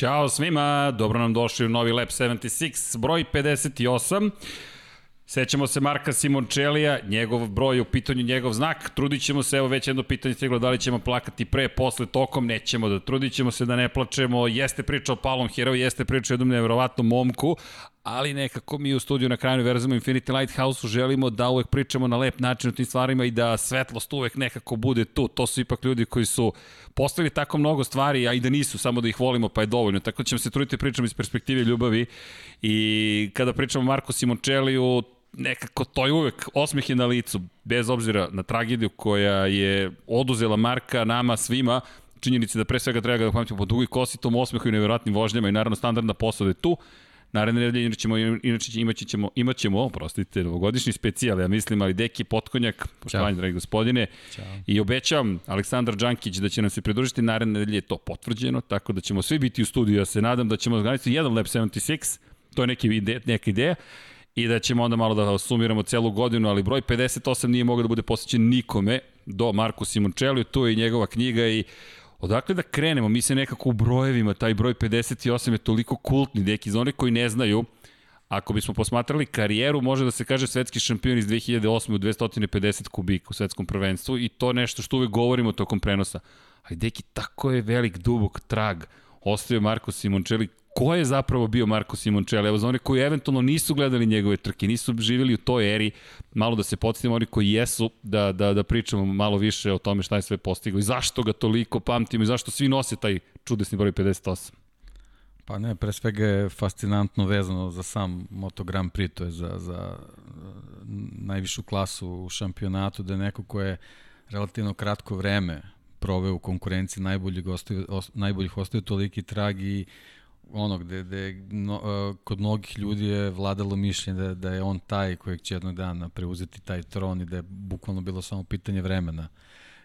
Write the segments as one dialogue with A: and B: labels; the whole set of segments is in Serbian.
A: Ćao svima, dobro nam došli u novi Lab 76, broj 58. Sećamo se Marka Simončelija, njegov broj u pitanju, njegov znak. Trudit ćemo se, evo već jedno pitanje stiglo, da li ćemo plakati pre, posle, tokom, nećemo da trudit ćemo se da ne plačemo. Jeste priča o Palom Hero, jeste priča o jednom nevjerovatnom momku, ali nekako mi u studiju na kraju verzamo Infinity Lighthouse-u želimo da uvek pričamo na lep način o tim stvarima i da svetlost uvek nekako bude tu. To su ipak ljudi koji su postavili tako mnogo stvari, a i da nisu, samo da ih volimo pa je dovoljno. Tako da ćemo se truditi da pričamo iz perspektive ljubavi i kada pričamo Marko Simončeliju, nekako to je uvek osmeh je na licu, bez obzira na tragediju koja je oduzela Marka nama svima, činjenici da pre svega treba da pamtimo po dugoj kosi, tom osmehu i nevjerojatnim vožnjama i naravno standardna posada je tu. Naredne nedelje inače ćemo, inače imaće ćemo, imaćemo, oprostite, novogodišnji specijal, ja mislim, ali Deki Potkonjak, poštovanje, dragi gospodine, Ćao. i obećavam Aleksandar Đankić da će nam se pridružiti, naredne nedelje je to potvrđeno, tako da ćemo svi biti u studiju, ja se nadam da ćemo organizati jedan Lab 76, to je neki ide, neka ideja, i da ćemo onda malo da sumiramo celu godinu, ali broj 58 nije mogao da bude posvećen nikome do Marku Simončeliju, tu je i njegova knjiga i Odakle da krenemo? Mi se nekako u brojevima, taj broj 58 je toliko kultni, deki, za one koji ne znaju, ako bismo posmatrali karijeru, može da se kaže svetski šampion iz 2008. u 250 kubika u svetskom prvenstvu i to nešto što uvek govorimo tokom prenosa. Ali deki, tako je velik, dubok trag ostavio Marko Simončeli ko je zapravo bio Marko Simoncelli. Evo za one koji eventualno nisu gledali njegove trke, nisu živjeli u toj eri, malo da se podsjetimo oni koji jesu, da, da, da pričamo malo više o tome šta je sve postigao i zašto ga toliko pamtimo i zašto svi nose taj čudesni broj 58.
B: Pa ne, pre svega je fascinantno vezano za sam Moto Grand Prix, to je za, za najvišu klasu u šampionatu, da je neko ko je relativno kratko vreme proveo u konkurenciji najboljih ostavio, najboljih ostavio toliki trag i ono gde, gde no, uh, kod mnogih ljudi je vladalo mišljenje da, da je on taj kojeg će jednog dana preuzeti taj tron i da je bukvalno bilo samo pitanje vremena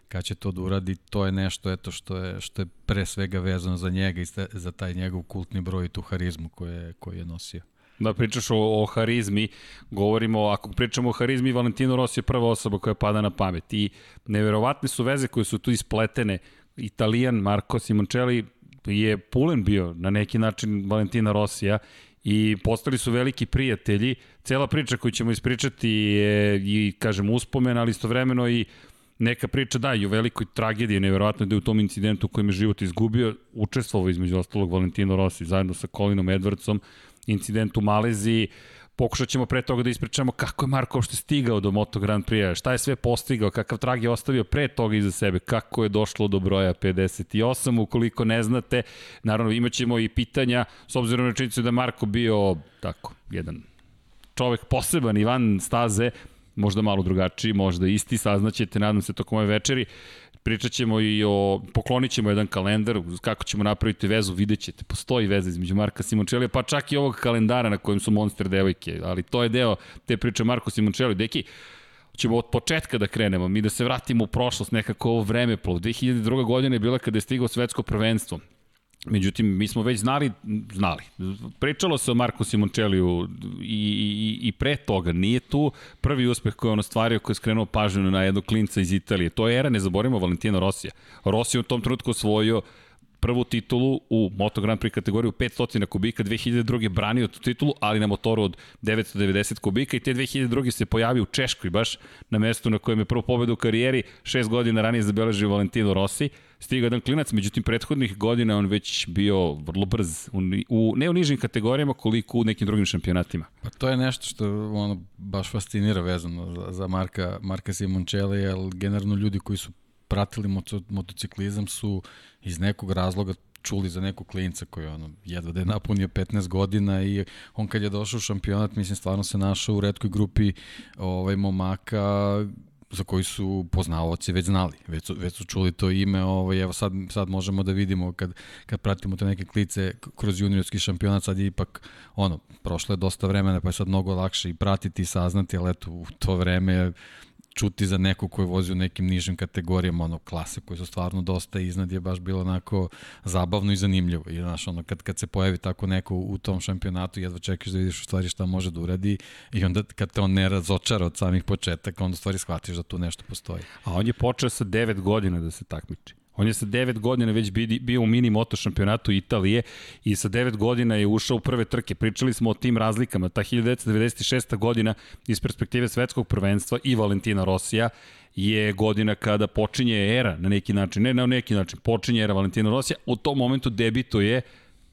B: kad će to da uradi, to je nešto eto što je što je pre svega vezano za njega i za taj njegov kultni broj i tu harizmu koju je, koju je nosio.
A: Da pričaš o, o harizmi, govorimo, ako pričamo o harizmi, Valentino Rossi je prva osoba koja pada na pamet i neverovatne su veze koje su tu ispletene. Italijan Marco Simoncelli je pulen bio na neki način Valentina Rosija i postali su veliki prijatelji. Cela priča koju ćemo ispričati je i, kažem, uspomen, ali istovremeno i neka priča, da, i o velikoj tragediji, nevjerojatno da je u tom incidentu u kojem je život izgubio, učestvovao između ostalog Valentino Rossi zajedno sa Colinom Edwardsom, incident u Maleziji, Pokušat ćemo pre toga da ispričamo kako je Marko uopšte stigao do Moto Grand Prix, šta je sve postigao, kakav trag je ostavio pre toga iza sebe, kako je došlo do broja 58, ukoliko ne znate, naravno imaćemo i pitanja, s obzirom na činjenicu da Marko bio tako, jedan čovek poseban i van staze, možda malo drugačiji, možda isti, saznaćete, nadam se, tokom ove večeri. Pričat ćemo i o, poklonit ćemo jedan kalendar, kako ćemo napraviti vezu, vidjet ćete, postoji veza između Marka Simončelija, pa čak i ovog kalendara na kojem su Monster devojke, ali to je deo te priče Marko Simončelija. Deki, ćemo od početka da krenemo, mi da se vratimo u prošlost, nekako ovo vreme plov. 2002. godina je bila kada je stigao svetsko prvenstvo. Međutim, mi smo već znali, znali. Pričalo se o Marku Simončeliju i, i, i pre toga. Nije tu prvi uspeh koji on ostvario, koji je skrenuo pažnju na jednog klinca iz Italije. To je era, ne zaboravimo, Valentina Rosija. Rosija u tom trenutku osvojio prvu titulu u Moto Grand Prix kategoriju 500 kubika, 2002. branio tu titulu, ali na motoru od 990 kubika i te 2002. se pojavio u Češkoj baš na mestu na kojem je prvo pobedu u karijeri, šest godina ranije zabeležio Valentino Rossi, stigao jedan klinac, međutim prethodnih godina on već bio vrlo brz, u, u, ne u nižim kategorijama koliko u nekim drugim šampionatima.
B: Pa to je nešto što ono baš fascinira vezano za, za Marka, Marka Simoncelli, jer generalno ljudi koji su pratili moto, motociklizam su iz nekog razloga čuli za nekog klinca koji ono, jedva da je napunio 15 godina i on kad je došao u šampionat, mislim, stvarno se našao u redkoj grupi ovaj, momaka za koji su poznavaoci već znali, već su, već su čuli to ime, ovaj, evo sad, sad možemo da vidimo kad, kad pratimo te neke klice kroz juniorski šampionat, sad je ipak, ono, prošlo je dosta vremena, pa je sad mnogo lakše i pratiti i saznati, ali eto, u to vreme čuti za neko ko je vozio u nekim nižim kategorijama, ono, klase koje su stvarno dosta iznad je baš bilo onako zabavno i zanimljivo. I, znaš, ono, kad, kad se pojavi tako neko u tom šampionatu, jedva čekaš da vidiš u stvari šta može da uradi i onda kad te on ne razočara od samih početaka, onda u stvari shvatiš da tu nešto postoji.
A: A on je počeo sa 9 godina da se takmiči. On je sa 9 godina već bio u mini moto šampionatu Italije i sa 9 godina je ušao u prve trke. Pričali smo o tim razlikama. Ta 1996. godina iz perspektive svetskog prvenstva i Valentina Rosija je godina kada počinje era na neki način, ne na neki način, počinje era Valentina Rosija, u tom momentu debituje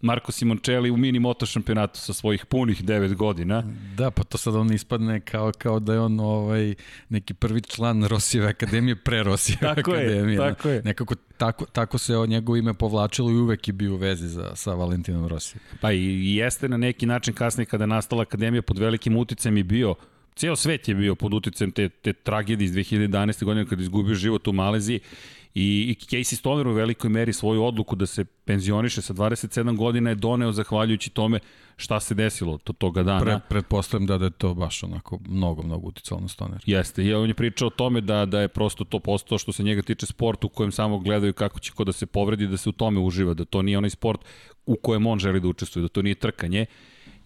A: Marko Simoncelli u mini moto šampionatu sa svojih punih 9 godina.
B: Da, pa to sad on ispadne kao, kao da je on ovaj, neki prvi član Rosijeve akademije pre Rosijeve
A: tako
B: akademije.
A: Je, tako je.
B: Nekako tako, tako se o njegovo ime povlačilo i uvek je bio u vezi za, sa Valentinom Rosijem.
A: Pa i, jeste na neki način kasnije kada je nastala akademija pod velikim uticajem i bio Cijel svet je bio pod uticajem te, te tragedije iz 2011. godine kada je izgubio život u Maleziji I, i Casey Stoner u velikoj meri svoju odluku da se penzioniše sa 27 godina je doneo zahvaljujući tome šta se desilo to toga dana. Pre,
B: pretpostavljam da, da je to baš onako mnogo, mnogo uticalo na Stoner.
A: Jeste, i on je pričao o tome da, da je prosto to postao što se njega tiče sport u kojem samo gledaju kako će ko da se povredi, da se u tome uživa, da to nije onaj sport u kojem on želi da učestvuje, da to nije trkanje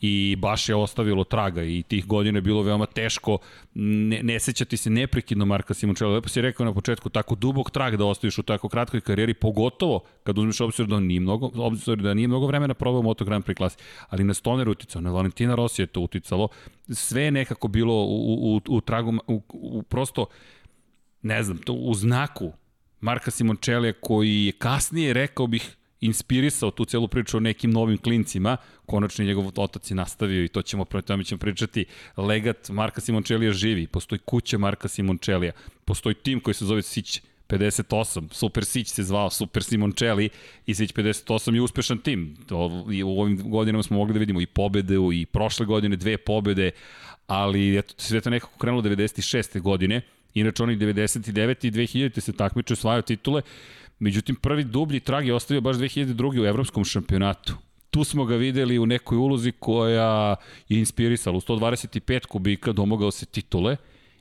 A: i baš je ostavilo traga i tih godina je bilo veoma teško ne, ne sećati se neprekidno Marka Simončela. Lepo si rekao na početku, tako dubog trag da ostaviš u tako kratkoj karijeri, pogotovo kad uzmeš obzir da nije mnogo, obzir da nije mnogo vremena probao Moto Grand Prix klasi, ali na Stoner uticao, na Valentina Rossi je to uticalo, sve je nekako bilo u, u, u tragu, u, u prosto, ne znam, to u znaku Marka Simončelija koji je kasnije, rekao bih, inspirisao tu celu priču o nekim novim klincima, konačno njegov otac je nastavio i to ćemo, prema tome ćemo pričati, legat Marka Simončelija živi, postoji kuća Marka Simončelija, postoji tim koji se zove Sić 58, Super Sić se zvao Super Simoncelli i Sić 58 je uspešan tim. To, I u ovim godinama smo mogli da vidimo i pobede, i prošle godine dve pobede, ali eto, sve to nekako krenulo 96. godine, inače onih 99. i 2000. se takmiče osvajao titule, Međutim, prvi dublji trag je ostavio baš 2002. u evropskom šampionatu. Tu smo ga videli u nekoj ulozi koja je inspirisala. U 125 kubika domogao se titule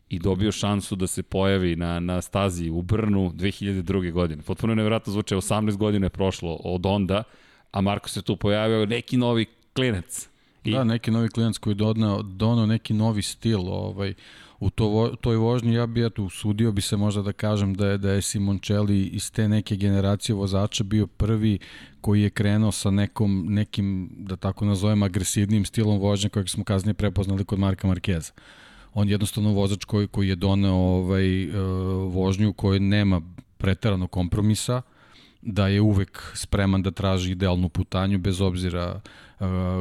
A: i dobio šansu da se pojavi na, na stazi u Brnu 2002. godine. Potpuno je nevjerojatno zvuče, 18 godina je prošlo od onda, a Marko se tu pojavio neki novi klinac.
B: I... Da, neki novi klinac koji je donao, donao neki novi stil. Ovaj, u to, toj vožnji ja bi eto usudio bi se možda da kažem da je da je Simoncelli iz te neke generacije vozača bio prvi koji je krenuo sa nekom nekim da tako nazovem agresivnim stilom vožnje kojeg smo kasnije prepoznali kod Marka Markeza. On je jednostavno vozač koji koji je doneo ovaj uh, vožnju kojoj nema preterano kompromisa, da je uvek spreman da traži idealnu putanju bez obzira uh,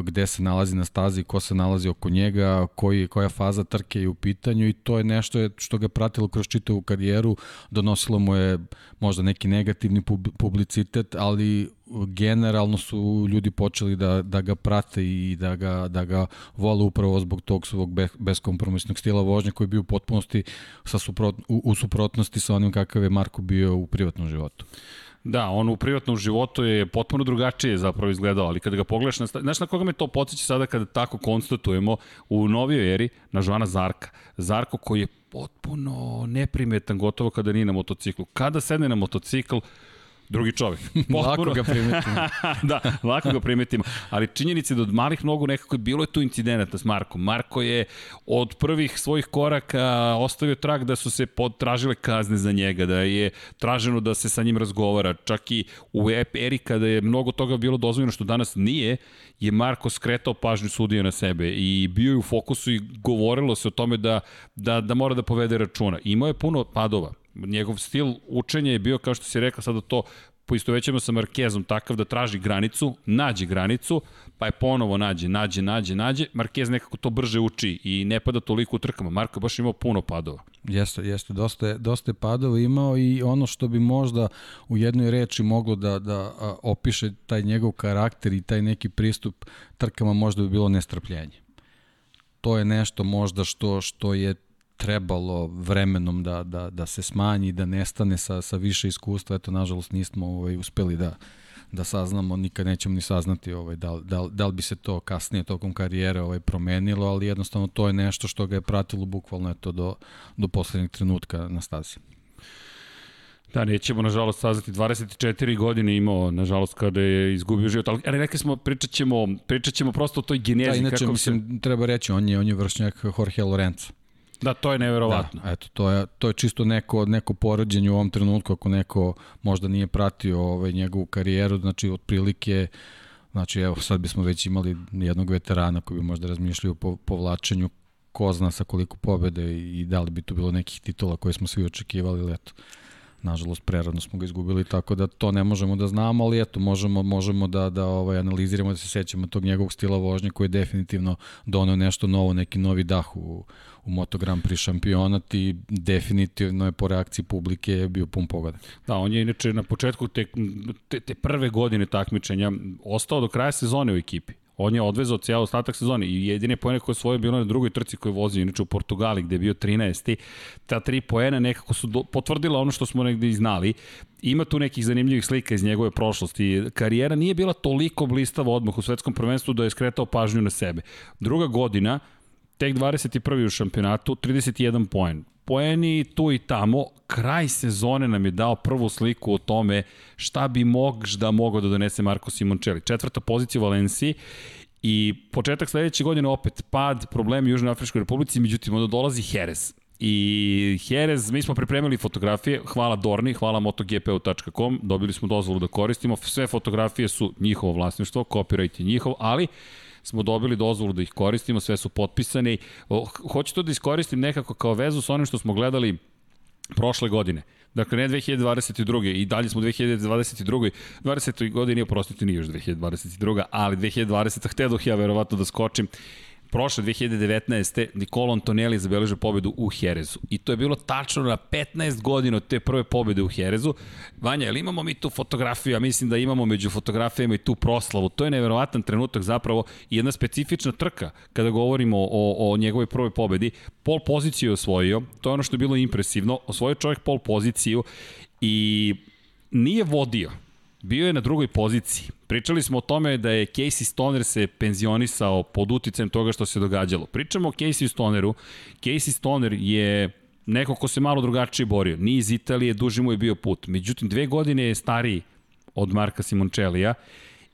B: gde se nalazi na stazi, ko se nalazi oko njega, koji, koja faza trke je u pitanju i to je nešto što ga pratilo kroz čitavu karijeru, donosilo mu je možda neki negativni publicitet, ali generalno su ljudi počeli da, da ga prate i da ga, da ga vole upravo zbog tog svog beskompromisnog stila vožnje koji je bio u potpunosti sa suprot, u, u suprotnosti sa onim kakav je Marko bio u privatnom životu.
A: Da, on u privatnom životu je potpuno drugačije zapravo izgledao, ali kada ga pogledaš, na, znaš na koga me to podsjeća sada kada tako konstatujemo u novijoj eri na Žvana Zarka. Zarko koji je potpuno neprimetan gotovo kada nije na motociklu. Kada sedne na motocikl, drugi čovjek.
B: Potpuno. lako ga primetimo.
A: da, lako ga primetimo. Ali činjenice da od malih nogu nekako je bilo je tu incidenata s Markom. Marko je od prvih svojih koraka ostavio trag da su se potražile kazne za njega, da je traženo da se sa njim razgovara. Čak i u eri kada je mnogo toga bilo dozvoljeno što danas nije, je Marko skretao pažnju sudije na sebe i bio je u fokusu i govorilo se o tome da, da, da mora da povede računa. Imao je puno padova njegov stil učenja je bio, kao što si rekao, sada to poistovećamo sa Markezom takav da traži granicu, nađe granicu, pa je ponovo nađe, nađe, nađe, nađe. Markez nekako to brže uči i ne pada toliko u trkama. Marko baš imao puno padova.
B: Jeste, jeste, dosta je, dosta je padova imao i ono što bi možda u jednoj reči moglo da, da opiše taj njegov karakter i taj neki pristup trkama možda bi bilo nestrpljenje. To je nešto možda što što je trebalo vremenom da, da, da se smanji, da nestane sa, sa više iskustva. Eto, nažalost, nismo ovaj, uspeli da, da saznamo, nikad nećemo ni saznati ovaj, da, da, da li bi se to kasnije tokom karijere ovaj, promenilo, ali jednostavno to je nešto što ga je pratilo bukvalno eto, do, do poslednjeg trenutka na stazi.
A: Da, nećemo nažalost saznati 24 godine imao, nažalost, kada je izgubio život, ali, ali rekli smo, pričat ćemo, pričat ćemo prosto o toj genezi. Da,
B: inače,
A: kako
B: mislim, se... treba reći, on je, on je vršnjak Jorge Lorenzo
A: Da, to je neverovatno.
B: Da, eto, to je, to je čisto neko, neko poređenje u ovom trenutku, ako neko možda nije pratio ovaj, njegovu karijeru, znači otprilike Znači, evo, sad bismo već imali jednog veterana koji bi možda razmišljali o povlačenju ko zna sa koliko pobede i da li bi tu bilo nekih titula koje smo svi očekivali, ali eto, nažalost prerano smo ga izgubili, tako da to ne možemo da znamo, ali eto, možemo, možemo da, da ovaj, analiziramo, da se sećamo tog njegovog stila vožnje koji je definitivno donio nešto novo, neki novi dah u, u Moto Grand Prix šampionat i definitivno je po reakciji publike bio pun pogoda.
A: Da, on je inače na početku te, te, te prve godine takmičenja ostao do kraja sezone u ekipi. On je odvezao cijel ostatak sezone i jedine poene koje je svoje bilo na drugoj trci koju vozio, inače u Portugali gde je bio 13. Ta tri poena nekako su do, potvrdila ono što smo negde i znali. Ima tu nekih zanimljivih slika iz njegove prošlosti. Karijera nije bila toliko blistava odmah u svetskom prvenstvu da je skretao pažnju na sebe. Druga godina, tek 21. u šampionatu, 31 poen poeni tu i tamo, kraj sezone nam je dao prvu sliku o tome šta bi mog da mogao da donese Marko Simoncelli. Četvrta pozicija u Valenciji i početak sledeće godine opet pad, problemi u Južnoj Afričkoj republici, međutim onda dolazi Jerez. I Jerez, mi smo pripremili fotografije, hvala Dorni, hvala motogpu.com, dobili smo dozvolu da koristimo, sve fotografije su njihovo vlasništvo, copyright je njihov, ali smo dobili dozvolu da ih koristimo, sve su potpisane. Hoću to da iskoristim nekako kao vezu sa onim što smo gledali prošle godine. Dakle, ne 2022. i dalje smo 2022. 20. godini, oprostite, nije još 2022. ali 2020. htedoh ja verovatno da skočim prošle 2019. Nikolo Antonelli zabeležio pobedu u Herezu. I to je bilo tačno na 15 godina od te prve pobede u Herezu. Vanja, ili imamo mi tu fotografiju? Ja mislim da imamo među fotografijama i tu proslavu. To je neverovatan trenutak zapravo i jedna specifična trka kada govorimo o, o njegovoj prvoj pobedi. Pol poziciju je osvojio, to je ono što je bilo impresivno. Osvojio čovjek pol poziciju i nije vodio bio je na drugoj poziciji. Pričali smo o tome da je Casey Stoner se penzionisao pod uticajem toga što se događalo. Pričamo o Casey Stoneru. Casey Stoner je neko ko se malo drugačije borio. Ni iz Italije, duži mu je bio put. Međutim, dve godine je stariji od Marka Simoncellija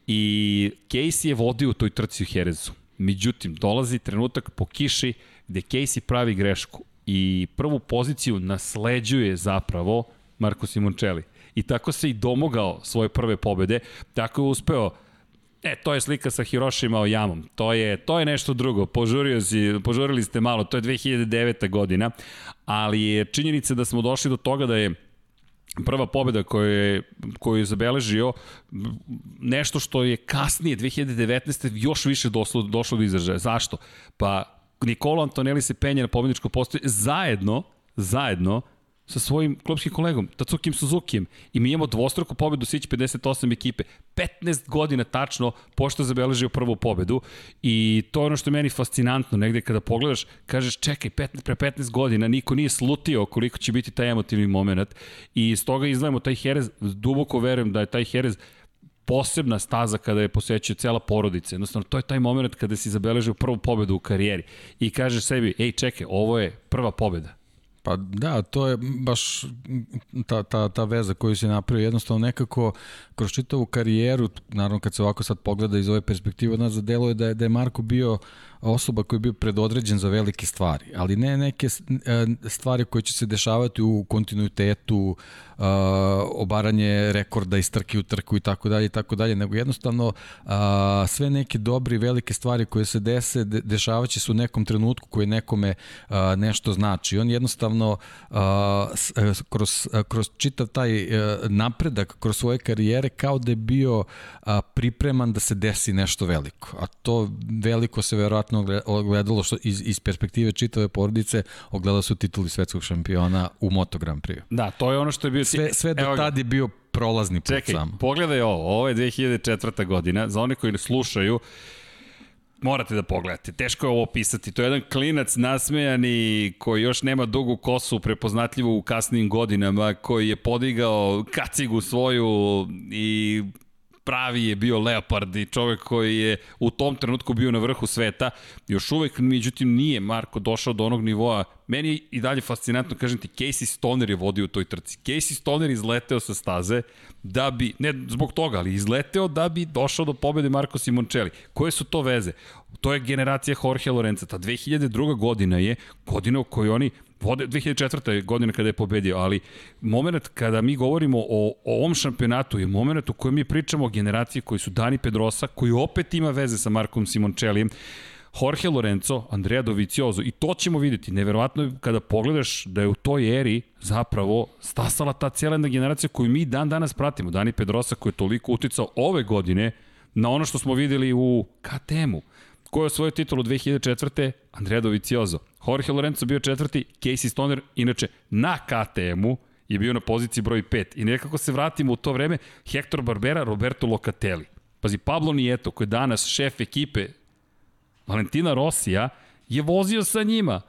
A: i Casey je vodio u toj trci u Herezu. Međutim, dolazi trenutak po kiši gde Casey pravi grešku i prvu poziciju nasleđuje zapravo Marko Simoncelli i tako se i domogao svoje prve pobede, tako je uspeo E, to je slika sa Hiroshima o Jamom. To je, to je nešto drugo. Požurio si, požurili ste malo. To je 2009. godina. Ali je činjenica da smo došli do toga da je prva pobjeda koju je, koju je zabeležio nešto što je kasnije 2019. još više došlo, došlo do izražaja. Zašto? Pa Nikola Antonelli se penje na pobjedničko postoje zajedno, zajedno sa svojim klubskim kolegom, Tatsukim Suzukijem. I mi imamo dvostruku pobedu Sić 58 ekipe. 15 godina tačno pošto zabeležio prvu pobedu i to je ono što je meni fascinantno. Negde kada pogledaš, kažeš čekaj, 15, pre 15 godina niko nije slutio koliko će biti taj emotivni moment i stoga izdvajamo taj Jerez, duboko verujem da je taj Jerez posebna staza kada je posećio cela porodica. Jednostavno, to je taj moment kada si zabeležio prvu pobedu u karijeri i kažeš sebi, ej, čekaj, ovo je prva pobeda
B: Pa da, to je baš ta, ta, ta veza koju si napravio. Jednostavno nekako kroz čitavu karijeru, naravno kad se ovako sad pogleda iz ove perspektive, od nas zadeluje da je, da je Marko bio osoba koji je bio predodređen za velike stvari, ali ne neke e, stvari koje će se dešavati u kontinuitetu, uh, obaranje rekorda iz trke u trku i tako dalje i tako dalje, nego jednostavno uh, sve neke dobre i velike stvari koje se dese, de, dešavaće se u nekom trenutku koje nekome nešto znači. On jednostavno kroz, kroz čitav taj napredak, kroz svoje karijere, kao da je bio pripreman da se desi nešto veliko. A to veliko se verovatno ogledalo što iz, iz perspektive čitave porodice ogledalo su tituli svetskog šampiona u Moto Grand Prix.
A: Da, to je ono što je bio
B: sve, sve do tada je bio prolazni put
A: Čekaj,
B: samo.
A: pogledaj ovo, ovo je 2004. godina, za one koji ne slušaju, morate da pogledate. Teško je ovo opisati. To je jedan klinac nasmejani koji još nema dugu kosu, prepoznatljivu u kasnim godinama, koji je podigao kacigu svoju i pravi je bio Leopard i čovek koji je u tom trenutku bio na vrhu sveta. Još uvek, međutim, nije Marko došao do onog nivoa. Meni je i dalje fascinantno, kažem ti, Casey Stoner je vodio u toj trci. Casey Stoner izleteo sa staze da bi, ne zbog toga, ali izleteo da bi došao do pobede Marko Simoncelli. Koje su to veze? To je generacija Jorge Lorenza. Ta 2002. godina je godina u kojoj oni vode 2004. godine kada je pobedio, ali moment kada mi govorimo o, o ovom šampionatu je moment u kojem mi pričamo o generaciji koji su Dani Pedrosa, koji opet ima veze sa Markom Simoncellijem, Jorge Lorenzo, Andrea Dovizioso i to ćemo videti. Neverovatno je kada pogledaš da je u toj eri zapravo stasala ta cijela jedna generacija koju mi dan danas pratimo. Dani Pedrosa koji je toliko uticao ove godine na ono što smo videli u KTM-u. Ko je osvojio titulu 2004. Andrea Dovizioso. Jorge Lorenzo bio četvrti, Casey Stoner, inače na KTM-u, je bio na poziciji broj 5. I nekako se vratimo u to vreme, Hector Barbera, Roberto Locatelli. Pazi, Pablo Nieto, koji je danas šef ekipe Valentina Rosija, je vozio sa njima.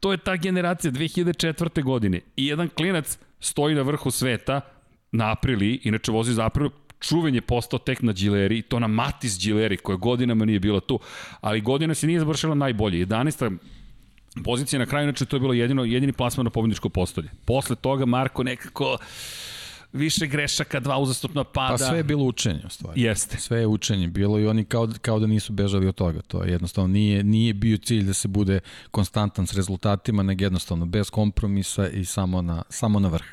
A: To je ta generacija 2004. godine. I jedan klinac stoji na vrhu sveta, na Aprili, inače vozi za Aprilu, čuven je postao tek na Gileri, to na Matis Gileri, koja godinama nije bila tu, ali godina se nije završila najbolje. 11 pozicija na kraju, inače to je bilo jedino, jedini plasman na pobjedičko postolje. Posle toga Marko nekako više grešaka, dva uzastopna pada.
B: Pa sve je bilo učenje, u stvari.
A: Jeste.
B: Sve je učenje bilo i oni kao, kao da nisu bežali od toga. To je jednostavno nije, nije bio cilj da se bude konstantan s rezultatima, nego jednostavno bez kompromisa i samo na, samo na vrh.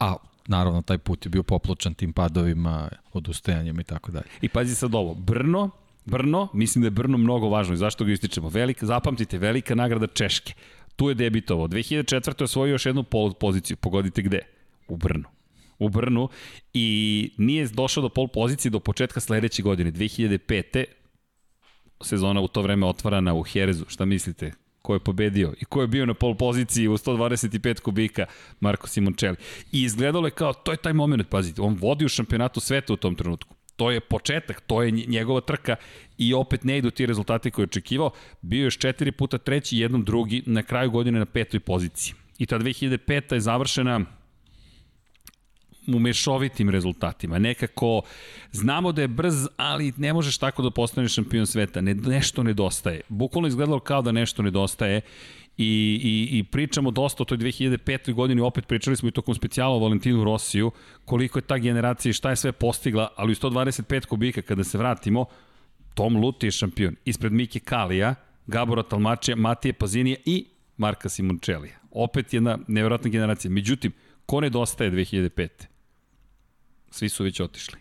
B: A naravno taj put je bio popločan tim padovima, odustajanjima i tako dalje.
A: I pazi sad ovo, Brno, Brno, mislim da je Brno mnogo važno i zašto ga ističemo. Velika, zapamtite, velika nagrada Češke. Tu je debitovao. 2004. je osvojio još jednu pol poziciju. Pogodite gde? U Brnu u Brnu i nije došao do pol pozicije do početka sledeće godine, 2005. Sezona u to vreme otvarana u Herezu. Šta mislite? ko je pobedio i ko je bio na pol poziciji u 125 kubika Marko Simoncelli. I izgledalo je kao, to je taj moment, pazite, on vodi u šampionatu sveta u tom trenutku. To je početak, to je njegova trka i opet ne idu ti rezultati koje je očekivao. Bio je još četiri puta treći, jednom drugi, na kraju godine na petoj poziciji. I ta 2005. je završena u mešovitim rezultatima. Nekako znamo da je brz, ali ne možeš tako da postaneš šampion sveta. Ne, nešto nedostaje. Bukvalno izgledalo kao da nešto nedostaje i, i, i pričamo dosta o toj 2005. godini, opet pričali smo i tokom specijala o Valentinu Rosiju, koliko je ta generacija i šta je sve postigla, ali u 125 kubika kada se vratimo, Tom Luti je šampion. Ispred Mike Kalija, Gabora Talmačija, Matije Pazinija i Marka Simončelija. Opet jedna nevjerojatna generacija. Međutim, ko nedostaje 2005. Svi su već otišli.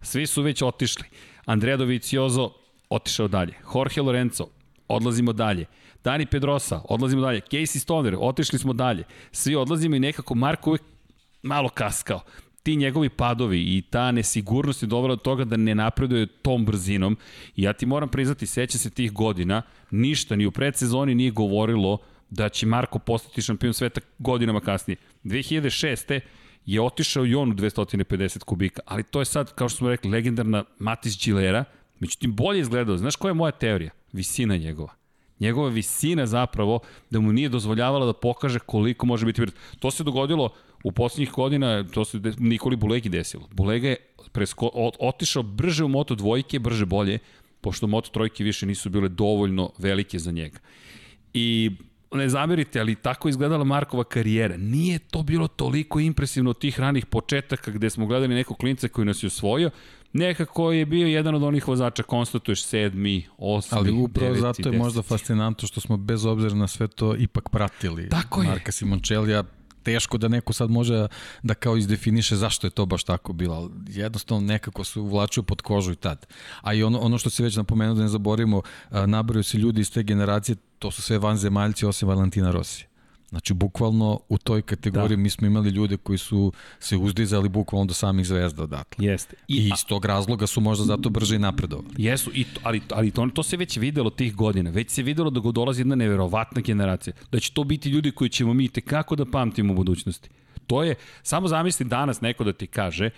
A: Svi su već otišli. Andrea Dovizioso otišao dalje. Jorge Lorenzo, odlazimo dalje. Dani Pedrosa, odlazimo dalje. Casey Stoner, otišli smo dalje. Svi odlazimo i nekako Marko uvek malo kaskao. Ti njegovi padovi i ta nesigurnost je dovela do toga da ne napreduje tom brzinom. I ja ti moram priznati, seća se tih godina, ništa ni u predsezoni nije govorilo da će Marko postati šampion sveta godinama kasnije. 2006 je otišao i on u 250 kubika, ali to je sad, kao što smo rekli, legendarna Matis Gilera, međutim bolje izgledao. Znaš koja je moja teorija? Visina njegova. Njegova visina zapravo da mu nije dozvoljavala da pokaže koliko može biti brz. To se dogodilo u poslednjih godina, to se Nikoli Bulegi desilo. Bulega je presko, otišao brže u Moto dvojke, brže bolje, pošto Moto trojke više nisu bile dovoljno velike za njega. I ne zamerite, ali tako izgledala Markova karijera. Nije to bilo toliko impresivno od tih ranih početaka gde smo gledali nekog klinca koji nas je osvojio, nekako je bio jedan od onih vozača, konstatuješ sedmi, osmi,
B: Ali upravo
A: deveti,
B: zato je
A: deseti.
B: možda fascinantno što smo bez obzira na sve to ipak pratili.
A: Tako je.
B: Marka Simončelija, teško da neko sad može da kao izdefiniše zašto je to baš tako bilo, jednostavno nekako se uvlačio pod kožu i tad. A i ono, ono što se već napomenuo da ne zaborimo, nabraju se ljudi iz te generacije, to su sve vanzemaljci osim Valentina Rosija. Znači, bukvalno u toj kategoriji da. mi smo imali ljude koji su se uzdizali bukvalno do samih zvezda odatle.
A: Jeste.
B: I, I iz tog razloga su možda zato brže i napredovali.
A: Jesu, i to, ali, ali to, to se već videlo tih godina. Već se videlo da go dolazi jedna neverovatna generacija. Da će to biti ljudi koji ćemo mi tekako da pamtimo u budućnosti. To je, samo zamisli danas neko da ti kaže,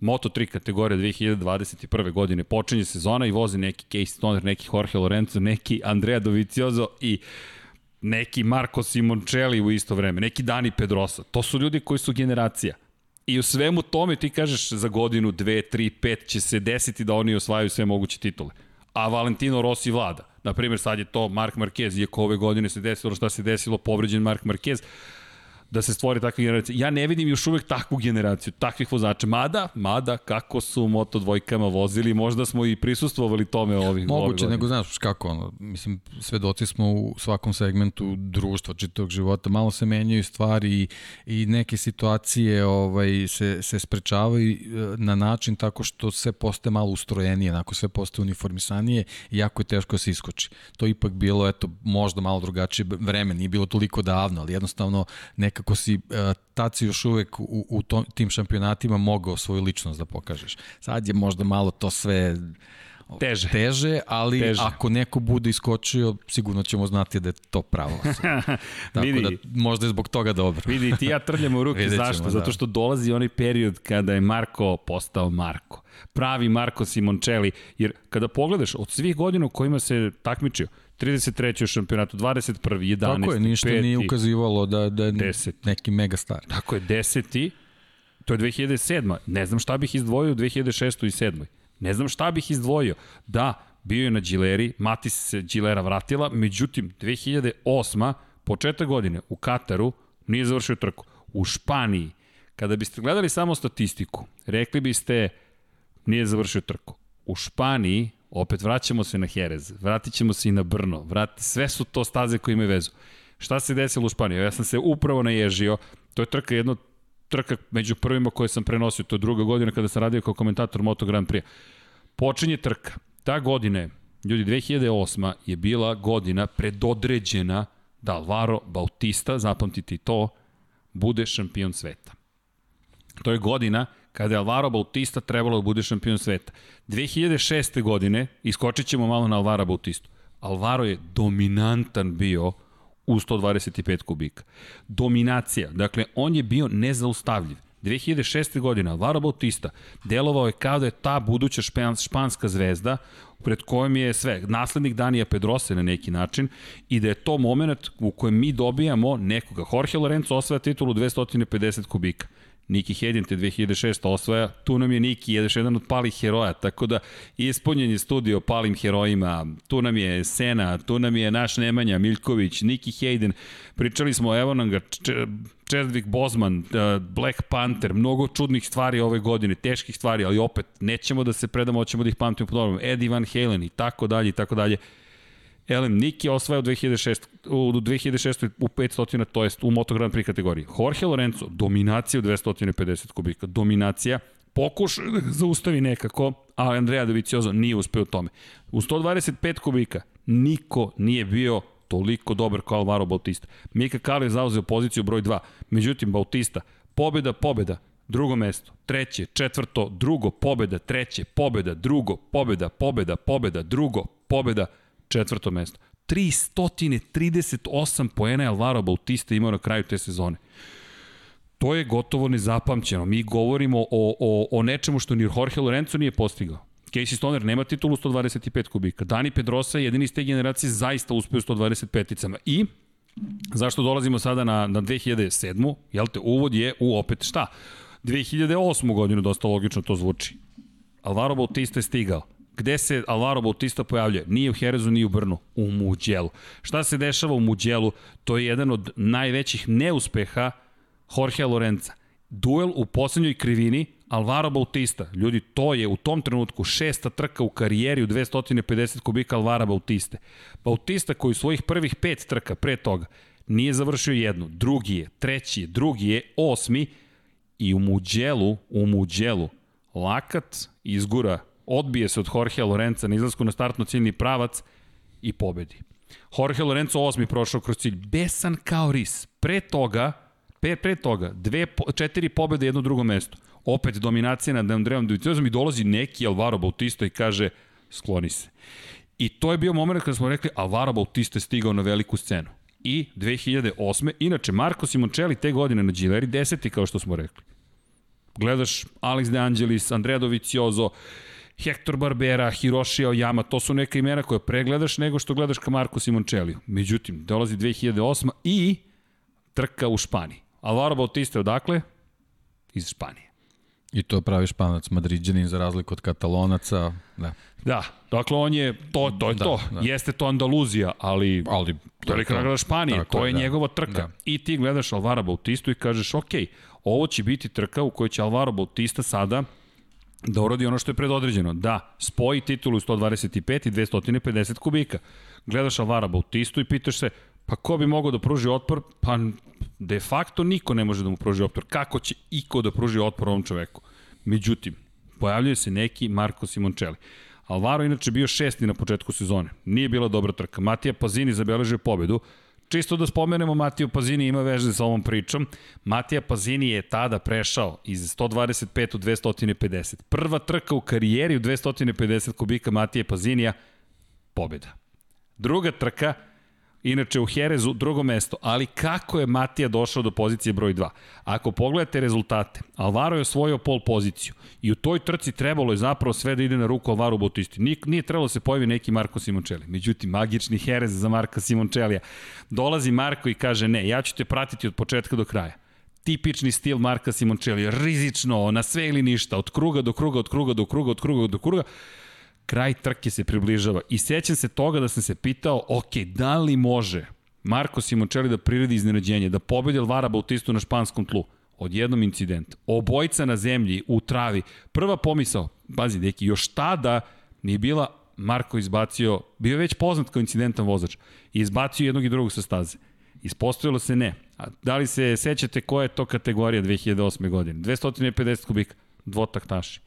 A: Moto3 kategorija 2021. godine počinje sezona i vozi neki Casey Stoner, neki Jorge Lorenzo, neki Andrea Dovizioso i neki Marco Simoncelli u isto vreme, neki Dani Pedrosa. To su ljudi koji su generacija. I u svemu tome ti kažeš za godinu, dve, tri, pet će se desiti da oni osvajaju sve moguće titule. A Valentino Rossi vlada. Naprimjer, sad je to Mark Marquez, iako ove godine se desilo šta se desilo, povređen Mark Marquez da se stvori takva generacija. Ja ne vidim još uvek takvu generaciju, takvih vozača. Mada, mada, kako su moto dvojkama vozili, možda smo i prisustvovali tome ovih
B: Moguće, nego znaš kako ono, mislim, svedoci smo u svakom segmentu društva, čitog života, malo se menjaju stvari i, i neke situacije ovaj, se, se sprečavaju e, na način tako što sve postaje malo ustrojenije, onako sve postaje uniformisanije i jako je teško da se iskoči. To ipak bilo, eto, možda malo drugačije vreme, nije bilo toliko davno, ali jednostavno neka nekako si uh, tad si još uvek u, u tom, tim šampionatima mogao svoju ličnost da pokažeš. Sad je možda malo to sve
A: teže,
B: teže ali teže. ako neko bude iskočio, sigurno ćemo znati da je to pravo. Tako vidi, da možda je zbog toga dobro.
A: vidi, ti ja trljamo ruke. Zašto? Da. Zato što dolazi onaj period kada je Marko postao Marko. Pravi Marko Simoncelli. Jer kada pogledaš od svih godina u kojima se takmičio, 33. u šampionatu, 21. 11.
B: Tako je, ništa 5. nije ukazivalo da, da je 10. neki mega star.
A: Tako je, 10. To je 2007. Ne znam šta bih izdvojio u 2006. i 7. Ne znam šta bih izdvojio. Da, bio je na Gileri, Matis se Gilera vratila, međutim, 2008. početak godine u Kataru nije završio trku. U Španiji, kada biste gledali samo statistiku, rekli biste nije završio trku. U Španiji Opet vraćamo se na Jerez, vratit ćemo se i na Brno, vrati, sve su to staze koje imaju vezu. Šta se desilo u Španiji? Ja sam se upravo naježio, to je trka jedno trka među prvima koje sam prenosio, to je druga godina kada sam radio kao komentator Moto Grand Prix. Počinje trka. Ta godina ljudi, 2008. je bila godina predodređena da Alvaro Bautista, zapamtite to, bude šampion sveta. To je godina kada je Alvaro Bautista trebalo da bude šampion sveta. 2006. godine, iskočit ćemo malo na Alvaro Bautistu, Alvaro je dominantan bio u 125 kubika. Dominacija, dakle, on je bio nezaustavljiv. 2006. godine Alvaro Bautista delovao je kao da je ta buduća španska zvezda pred kojom je sve, naslednik Danija Pedrose na neki način i da je to moment u kojem mi dobijamo nekoga. Jorge Lorenzo osvaja titulu 250 kubika. Niki Hedin te 2006. osvaja, tu nam je Niki, još jedan od palih heroja, tako da ispunjen je studio palim herojima, tu nam je Sena, tu nam je naš Nemanja, Miljković, Niki Hayden, pričali smo, evo nam ga, Bosman, uh, Black Panther, mnogo čudnih stvari ove godine, teških stvari, ali opet nećemo da se predamo, hoćemo da ih pamtimo po dobrom, Eddie Van Halen i tako dalje i tako dalje. Elem, Niki je osvajao 2006, u 2006. u 500, to jest u Moto Grand Prix kategoriji. Jorge Lorenzo, dominacija u 250 kubika, dominacija, pokušao da zaustavi nekako, a Andrea Doviciozo nije uspeo u tome. U 125 kubika niko nije bio toliko dobar kao Alvaro Bautista. Mika Kalo je zauzeo poziciju broj 2, međutim Bautista, pobeda, pobeda, drugo mesto, treće, četvrto, drugo, pobeda, treće, pobeda, drugo, pobeda, pobeda, pobeda, drugo, pobeda, četvrto mesto. 338 poena je Alvaro Bautista imao na kraju te sezone. To je gotovo nezapamćeno. Mi govorimo o, o, o nečemu što ni Jorge Lorenzo nije postigao. Casey Stoner nema titulu 125 kubika. Dani Pedrosa je jedini iz te generacije zaista uspeo 125-icama. I zašto dolazimo sada na, na 2007. Jel te, uvod je u opet šta? 2008. godinu dosta logično to zvuči. Alvaro Bautista je stigao Gde se Alvaro Bautista pojavljuje? Nije u Herezu, nije u Brnu, u Muđelu. Šta se dešava u Muđelu? To je jedan od najvećih neuspeha Jorge Lorenza. Duel u poslednjoj krivini, Alvaro Bautista. Ljudi, to je u tom trenutku šesta trka u karijeri u 250 kubika Alvara Bautiste. Bautista koji u svojih prvih pet trka pre toga nije završio jednu, drugi je, treći je, drugi je, osmi i u Muđelu, u Muđelu, lakat izgura odbije se od Jorge Lorenza na izlasku na startno ciljni pravac i pobedi. Jorge Lorenzo osmi prošao kroz cilj, besan kao ris. Pre toga, pre, pre toga, dve, četiri pobede jedno drugo mesto. Opet dominacija nad Andreom Doviciosom i dolazi neki Alvaro Bautista i kaže skloni se. I to je bio moment kada smo rekli Alvaro Bautista je stigao na veliku scenu. I 2008. Inače, Marko Simoncelli te godine na Gileri, deseti kao što smo rekli. Gledaš Alex De Angelis, Andrea Doviciozo, Hector Barbera, Hiroshi Oyama, to su neka imena koje pregledaš nego što gledaš ka Marko Simoncelli. Međutim, dolazi 2008. i trka u Španiji. Alvaro Bautista odakle? iz Španije.
B: I to pravi španac, madriđanin za razliku od katalonaca. Da.
A: Da, dakle on je, to, to je da, to, da. jeste to Andaluzija, ali,
B: ali
A: to je nagrada Španije, Tako to je da. njegova trka. Da. I ti gledaš Alvara Bautistu i kažeš, ok, ovo će biti trka u kojoj će Alvaro Bautista sada da uradi ono što je predodređeno, da spoji titulu 125 i 250 kubika. Gledaš Alvara Bautistu i pitaš se, pa ko bi mogao da pruži otpor? Pa de facto niko ne može da mu pruži otpor. Kako će iko da pruži otpor ovom čoveku? Međutim, pojavljuje se neki Marko Simoncelli. Alvaro inače bio šesti na početku sezone. Nije bila dobra trka. Matija Pazini zabeležio pobedu. Čisto da spomenemo, Matija Pazini ima veže sa ovom pričom. Matija Pazini je tada prešao iz 125 u 250. Prva trka u karijeri u 250 kubika Matija Pazinija, pobeda. Druga trka, Inače u Herezu drugo mesto, ali kako je Matija došao do pozicije broj 2? Ako pogledate rezultate, Alvaro je osvojio pol poziciju i u toj trci trebalo je zapravo sve da ide na ruku Alvaro Bautisti. Nije, nije trebalo da se pojavi neki Marko Simoncelli. Međutim, magični Herez za Marka Simoncellija. Dolazi Marko i kaže ne, ja ću te pratiti od početka do kraja tipični stil Marka Simoncelli, rizično, na sve ili ništa, od kruga do kruga, od kruga do kruga, od kruga do kruga, kraj trke se približava. I sećam se toga da sam se pitao, ok, da li može Marko Simoncelli da priredi iznenađenje, da pobedi Alvara Bautistu na španskom tlu? Od jednom incidenta. Obojica na zemlji, u travi. Prva pomisao, pazi, deki, još tada nije bila Marko izbacio, bio već poznat kao incidentan vozač, i izbacio jednog i drugog sa staze. Ispostavilo se ne. A da li se sećate koja je to kategorija 2008. godine? 250 kubika, dvotaktaši.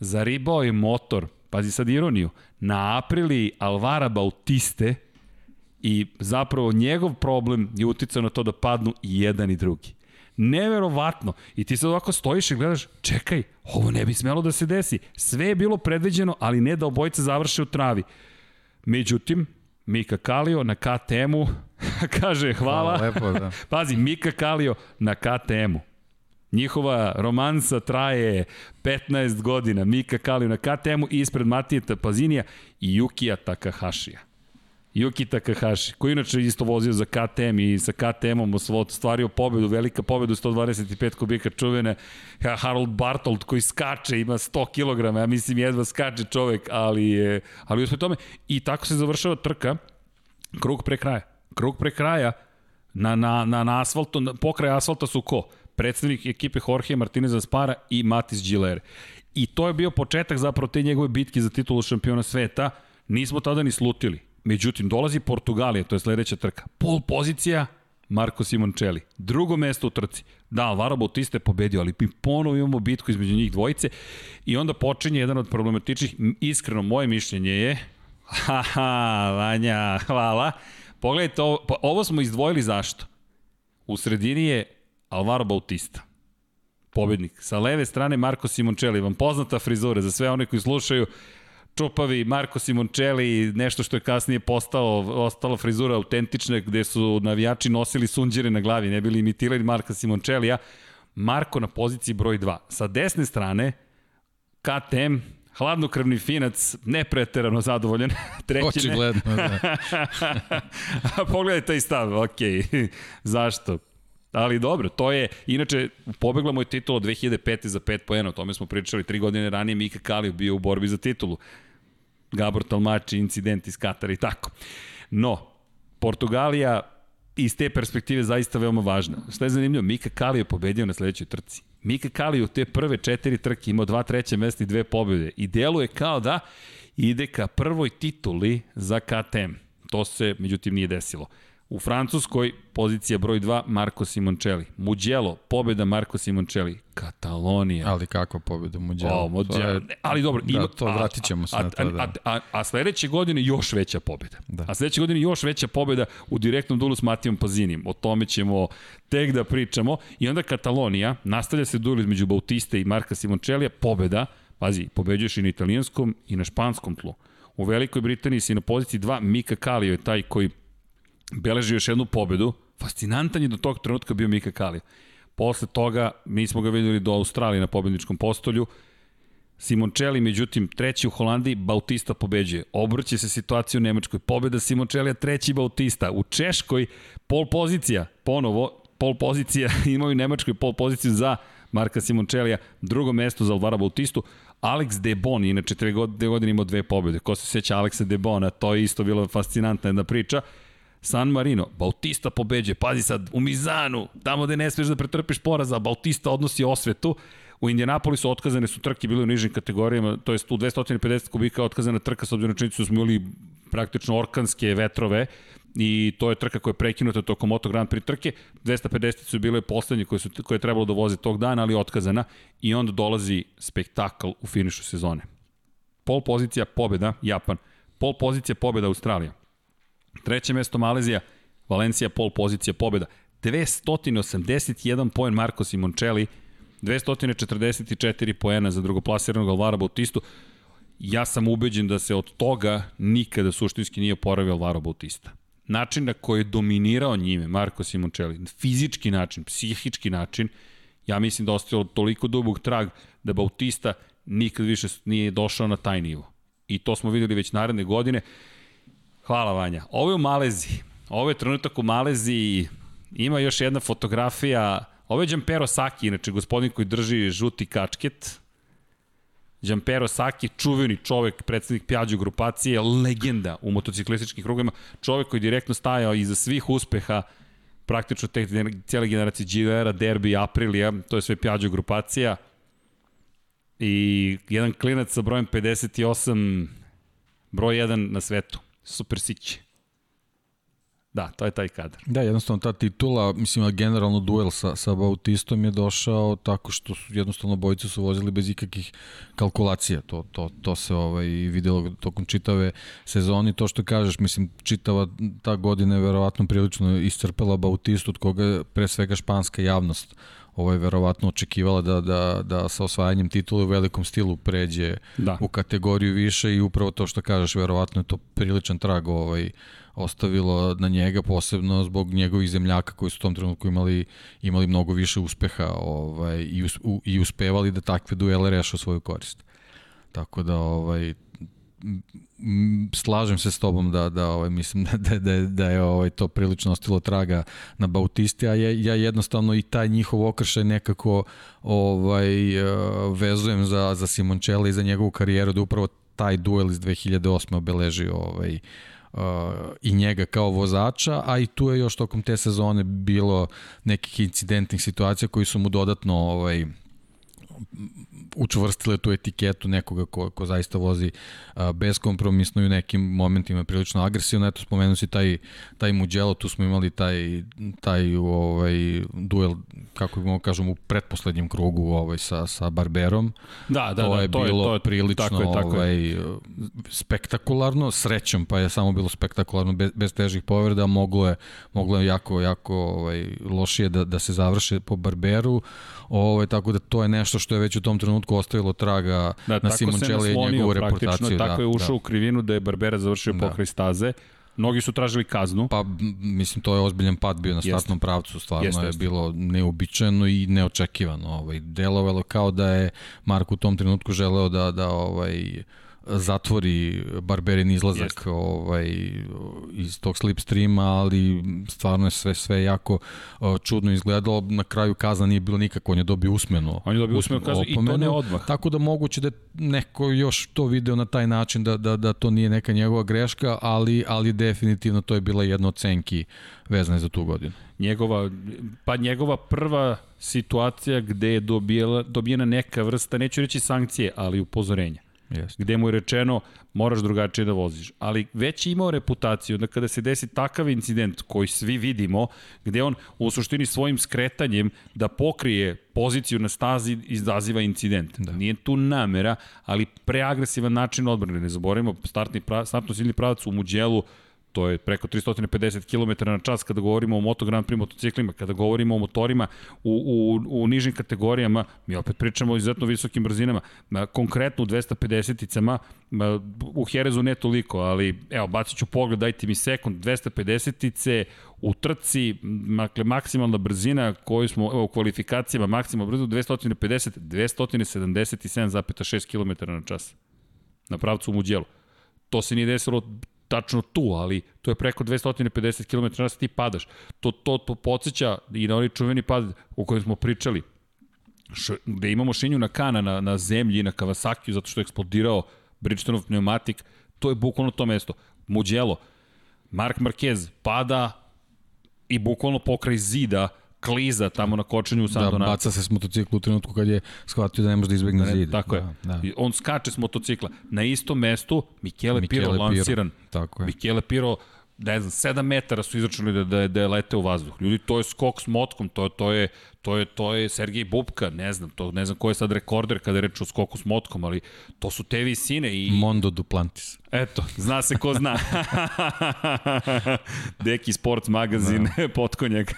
A: Zaribao je motor pazi sad ironiju, na aprili Alvara Bautiste i zapravo njegov problem je uticao na to da padnu i jedan i drugi. Neverovatno. I ti sad ovako stojiš i gledaš, čekaj, ovo ne bi smelo da se desi. Sve je bilo predviđeno, ali ne da obojice završe u travi. Međutim, Mika Kalio na KTM-u kaže hvala. hvala lepo, da. Pazi, Mika Kalio na KTM-u. Njihova romansa traje 15 godina. Mika Kaliju na KTM-u ispred Matijeta Pazinija i Yukija Takahashija. Yuki Takahashi, koji inače isto vozio za KTM i sa KTM-om stvario pobedu, velika pobedu 125 kubika čuvene, Harold Bartold koji skače, ima 100 kg, ja mislim jedva skače čovek, ali je, ali uspred tome. I tako se završava trka, krug pre kraja. Krug pre kraja, na, na, na, na asfaltu, na, pokraj asfalta su ko? Predstavnik ekipe Jorge Martinez Spara i Matis Gilere. I to je bio početak zapravo te njegove bitke za titulu šampiona sveta. Nismo tada ni slutili. Međutim, dolazi Portugalija, to je sledeća trka. Pol pozicija, Marko Simoncelli. Drugo mesto u trci. Da, Alvaro Bautista je pobedio, ali mi ponovo imamo bitku između njih dvojice i onda počinje jedan od problematičnih, iskreno moje mišljenje je, haha, Vanja, hvala. Pogledajte, ovo, pa ovo smo izdvojili zašto? U sredini je Alvaro Bautista. Pobednik. Sa leve strane Marko Simoncelli. Vam poznata frizura za sve one koji slušaju čupavi Marko Simoncelli, nešto što je kasnije postao, ostala frizura autentična gde su navijači nosili sunđere na glavi, ne bili imitirali Marka Simoncellija. Marko na poziciji broj 2. Sa desne strane KTM, hladnokrvni finac, nepreterano zadovoljan.
B: Treći Očigledno, da.
A: Pogledaj taj stav, ok. Zašto? Ali dobro, to je, inače, pobegla mu je titula 2005. za 5 poena, o tome smo pričali, tri godine ranije Mika Kalif bio u borbi za titulu. Gabor Talmači, incident iz Katara i tako. No, Portugalija iz te perspektive zaista veoma važna. Šta je zanimljivo? Mika Kali je pobedio na sledećoj trci. Mika Kali u te prve četiri trke imao dva treće mesta i dve pobede. I deluje kao da ide ka prvoj tituli za KTM. To se, međutim, nije desilo. U Francuskoj pozicija broj 2 Marko Simoncelli. Mugello, pobeda Marko Simoncelli. Katalonija.
B: Ali kakva pobeda Mugello?
A: O, Mugello. Je,
B: ali dobro, ima, da, to vratit ćemo se a, na to. Da.
A: A, a, a sledeće godine još veća pobeda. Da. A sledeće godine još veća pobeda u direktnom duelu s Matijom Pazinim. O tome ćemo tek da pričamo. I onda Katalonija, nastavlja se duel između Bautiste i Marka Simoncellija, pobeda, pazi, pobeđuješ i na italijanskom i na španskom tlu. U Velikoj Britaniji si na poziciji 2, Mika Kalio je taj koji beleži još jednu pobedu. Fascinantan je do tog trenutka bio Mika Kali. Posle toga mi smo ga videli do Australije na pobedničkom postolju. Simoncelli, međutim, treći u Holandiji, Bautista pobeđuje. Obrće se situacija u Nemačkoj. Pobeda Simoncellija, treći Bautista. U Češkoj, pol pozicija, ponovo, pol pozicija, imaju Nemačkoj pol poziciju za Marka Simončelija, drugo mesto za Alvara Bautistu, Alex Debon, inače dve godine imao dve pobjede. Ko se sjeća Aleksa Debona, to je isto bilo fascinantna jedna priča. San Marino, Bautista pobeđe, pazi sad, u Mizanu, tamo gde ne smeš da pretrpiš poraza, Bautista odnosi osvetu, U Indianapolisu otkazane su trke bile u nižim kategorijama, to jest u 250 kubika otkazana trka sa obzirom da smo imali praktično orkanske vetrove i to je trka koja je prekinuta tokom Moto Grand Prix trke. 250 su bile poslednje koje, su, koje je trebalo da voze tog dana, ali otkazana i onda dolazi spektakl u finišu sezone. Pol pozicija pobeda, Japan. Pol pozicija pobeda, Australija. Treće mesto Malezija, Valencija pol pozicija pobeda. 281 poen Marko Simoncelli, 244 poena za drugoplasiranog Alvara Bautistu. Ja sam ubeđen da se od toga nikada suštinski nije oporavio Alvaro Bautista. Način na koji je dominirao njime Marko Simoncelli, fizički način, psihički način, ja mislim da ostavio toliko dubog trag da Bautista nikad više nije došao na taj nivo. I to smo videli već naredne godine. Hvala Vanja. Ovo je u Maleziji. Ovo je trenutak u Maleziji. Ima još jedna fotografija. Ovo je Đampero Saki, inače gospodin koji drži žuti kačket. Đampero Saki, čuveni čovek, predsednik Pjađu grupacije, legenda u motociklističkim krugovima, čovek koji je direktno stajao iza svih uspeha praktično te cijele generacije GVR-a, Derby, Aprilia, to je sve Pjađu grupacija. I jedan klinac sa brojem 58, broj 1 na svetu. Super Sić. Da, to je taj kadar.
B: Da, jednostavno ta titula, mislim, generalno duel sa, sa Bautistom je došao tako što su jednostavno bojice su vozili bez ikakih kalkulacija. To, to, to se ovaj, videlo tokom čitave sezoni. To što kažeš, mislim, čitava ta godina je verovatno prilično iscrpela Bautistu, od koga pre svega španska javnost ovo je verovatno očekivala da, da, da sa osvajanjem titula u velikom stilu pređe da. u kategoriju više i upravo to što kažeš, verovatno je to priličan trag ovaj, ostavilo na njega, posebno zbog njegovih zemljaka koji su u tom trenutku imali, imali mnogo više uspeha ovaj, i, us, u, i uspevali da takve duele rešu svoju korist. Tako da ovaj, slažem se s tobom da da ovaj mislim da da da je ovaj to prilično ostilo traga na Bautisti a ja, ja jednostavno i taj njihov okršaj nekako ovaj eh, vezujem za za Simoncelli i za njegovu karijeru da upravo taj duel iz 2008 obeleži ovaj uh, i njega kao vozača, a i tu je još tokom te sezone bilo nekih incidentnih situacija koji su mu dodatno ovaj učvrstile tu etiketu nekoga ko, ko zaista vozi a, beskompromisno i u nekim momentima prilično agresivno. Eto, spomenu si taj, taj Mugello, tu smo imali taj, taj ovaj, duel, kako bi kažem, u pretposlednjem krugu ovaj, sa, sa Barberom.
A: Da, da,
B: to
A: da,
B: je
A: to
B: bilo
A: je, to je,
B: prilično
A: tako je, tako
B: ovaj, je. spektakularno, srećom pa je samo bilo spektakularno bez, bez težih povreda, moglo je, moglo je jako, jako ovaj, lošije da, da se završe po Barberu, ovaj, tako da to je nešto što je već u tom trenutku ostavilo traga da, na Simoncelli i njegovu reputaciju.
A: Tako
B: da,
A: je ušao
B: da.
A: u krivinu da je Barbera završio da. pokraj staze. Mnogi su tražili kaznu.
B: Pa, mislim, to je ozbiljan pad bio na startnom jeste. pravcu, stvarno jeste, je jeste. bilo neobičajeno i neočekivano. Ovaj, delovalo kao da je Marko u tom trenutku želeo da, da ovaj, zatvori Barberin izlazak Jeste. ovaj, iz tog slipstreama, ali stvarno je sve sve jako uh, čudno izgledalo. Na kraju kazna nije bilo nikako, on je dobio usmenu.
A: On je dobio usmenu kaznu i to ne odmah.
B: Tako da moguće da neko još to video na taj način da, da, da to nije neka njegova greška, ali, ali definitivno to je bila jedna od cenki vezane za tu godinu.
A: Njegova, pa njegova prva situacija gde je dobijela, dobijena neka vrsta, neću reći sankcije, ali upozorenja Yes. gde mu je rečeno moraš drugačije da voziš. Ali već je imao reputaciju da kada se desi takav incident koji svi vidimo, gde on u suštini svojim skretanjem da pokrije poziciju na stazi izaziva incident. Da. Nije tu namera, ali preagresivan način odbrane. Ne zaboravimo, startni pra, startno silni pravac u Muđelu to je preko 350 km na čas kada govorimo o Moto Grand Prix motociklima, kada govorimo o motorima u, u, u nižim kategorijama, mi opet pričamo o izuzetno visokim brzinama, konkretno u 250-icama, u Herezu ne toliko, ali evo, bacit ću pogled, dajte mi sekund, 250-ice u trci, dakle, maksimalna brzina koju smo, evo, u kvalifikacijama, maksimalna brzina 250, 277,6 km na čas na pravcu u Muđelu. To se nije desilo tačno tu, ali to je preko 250 km na ti padaš. To, to, to podsjeća i na onaj čuveni pad o kojem smo pričali. š, gde imamo Shinju na kana na, na zemlji na Kawasaki zato što je eksplodirao Bridgestonov pneumatik, to je bukvalno to mesto. Mugello, Mark Marquez pada i bukvalno pokraj zida kliza tamo na kočenju u San
B: Da,
A: Donato.
B: baca se s motocikla u trenutku kad je shvatio da ne može da izbegne
A: Ne,
B: zid.
A: Tako je.
B: Da, da.
A: On skače s motocikla. Na istom mestu Michele,
B: Michele
A: Piro
B: Piro.
A: lansiran.
B: Tako je.
A: Michele Piro ne znam, 7 metara su izračunali da, da, je, da je lete u vazduh. Ljudi, to je skok s motkom, to, to, je, to, je, to je Sergej Bubka, ne znam, to, ne znam ko je sad rekorder kada je reč o skoku s motkom, ali to su te visine i...
B: Mondo Duplantis.
A: Eto, zna se ko zna. Deki Sports magazin, da. potkonjak.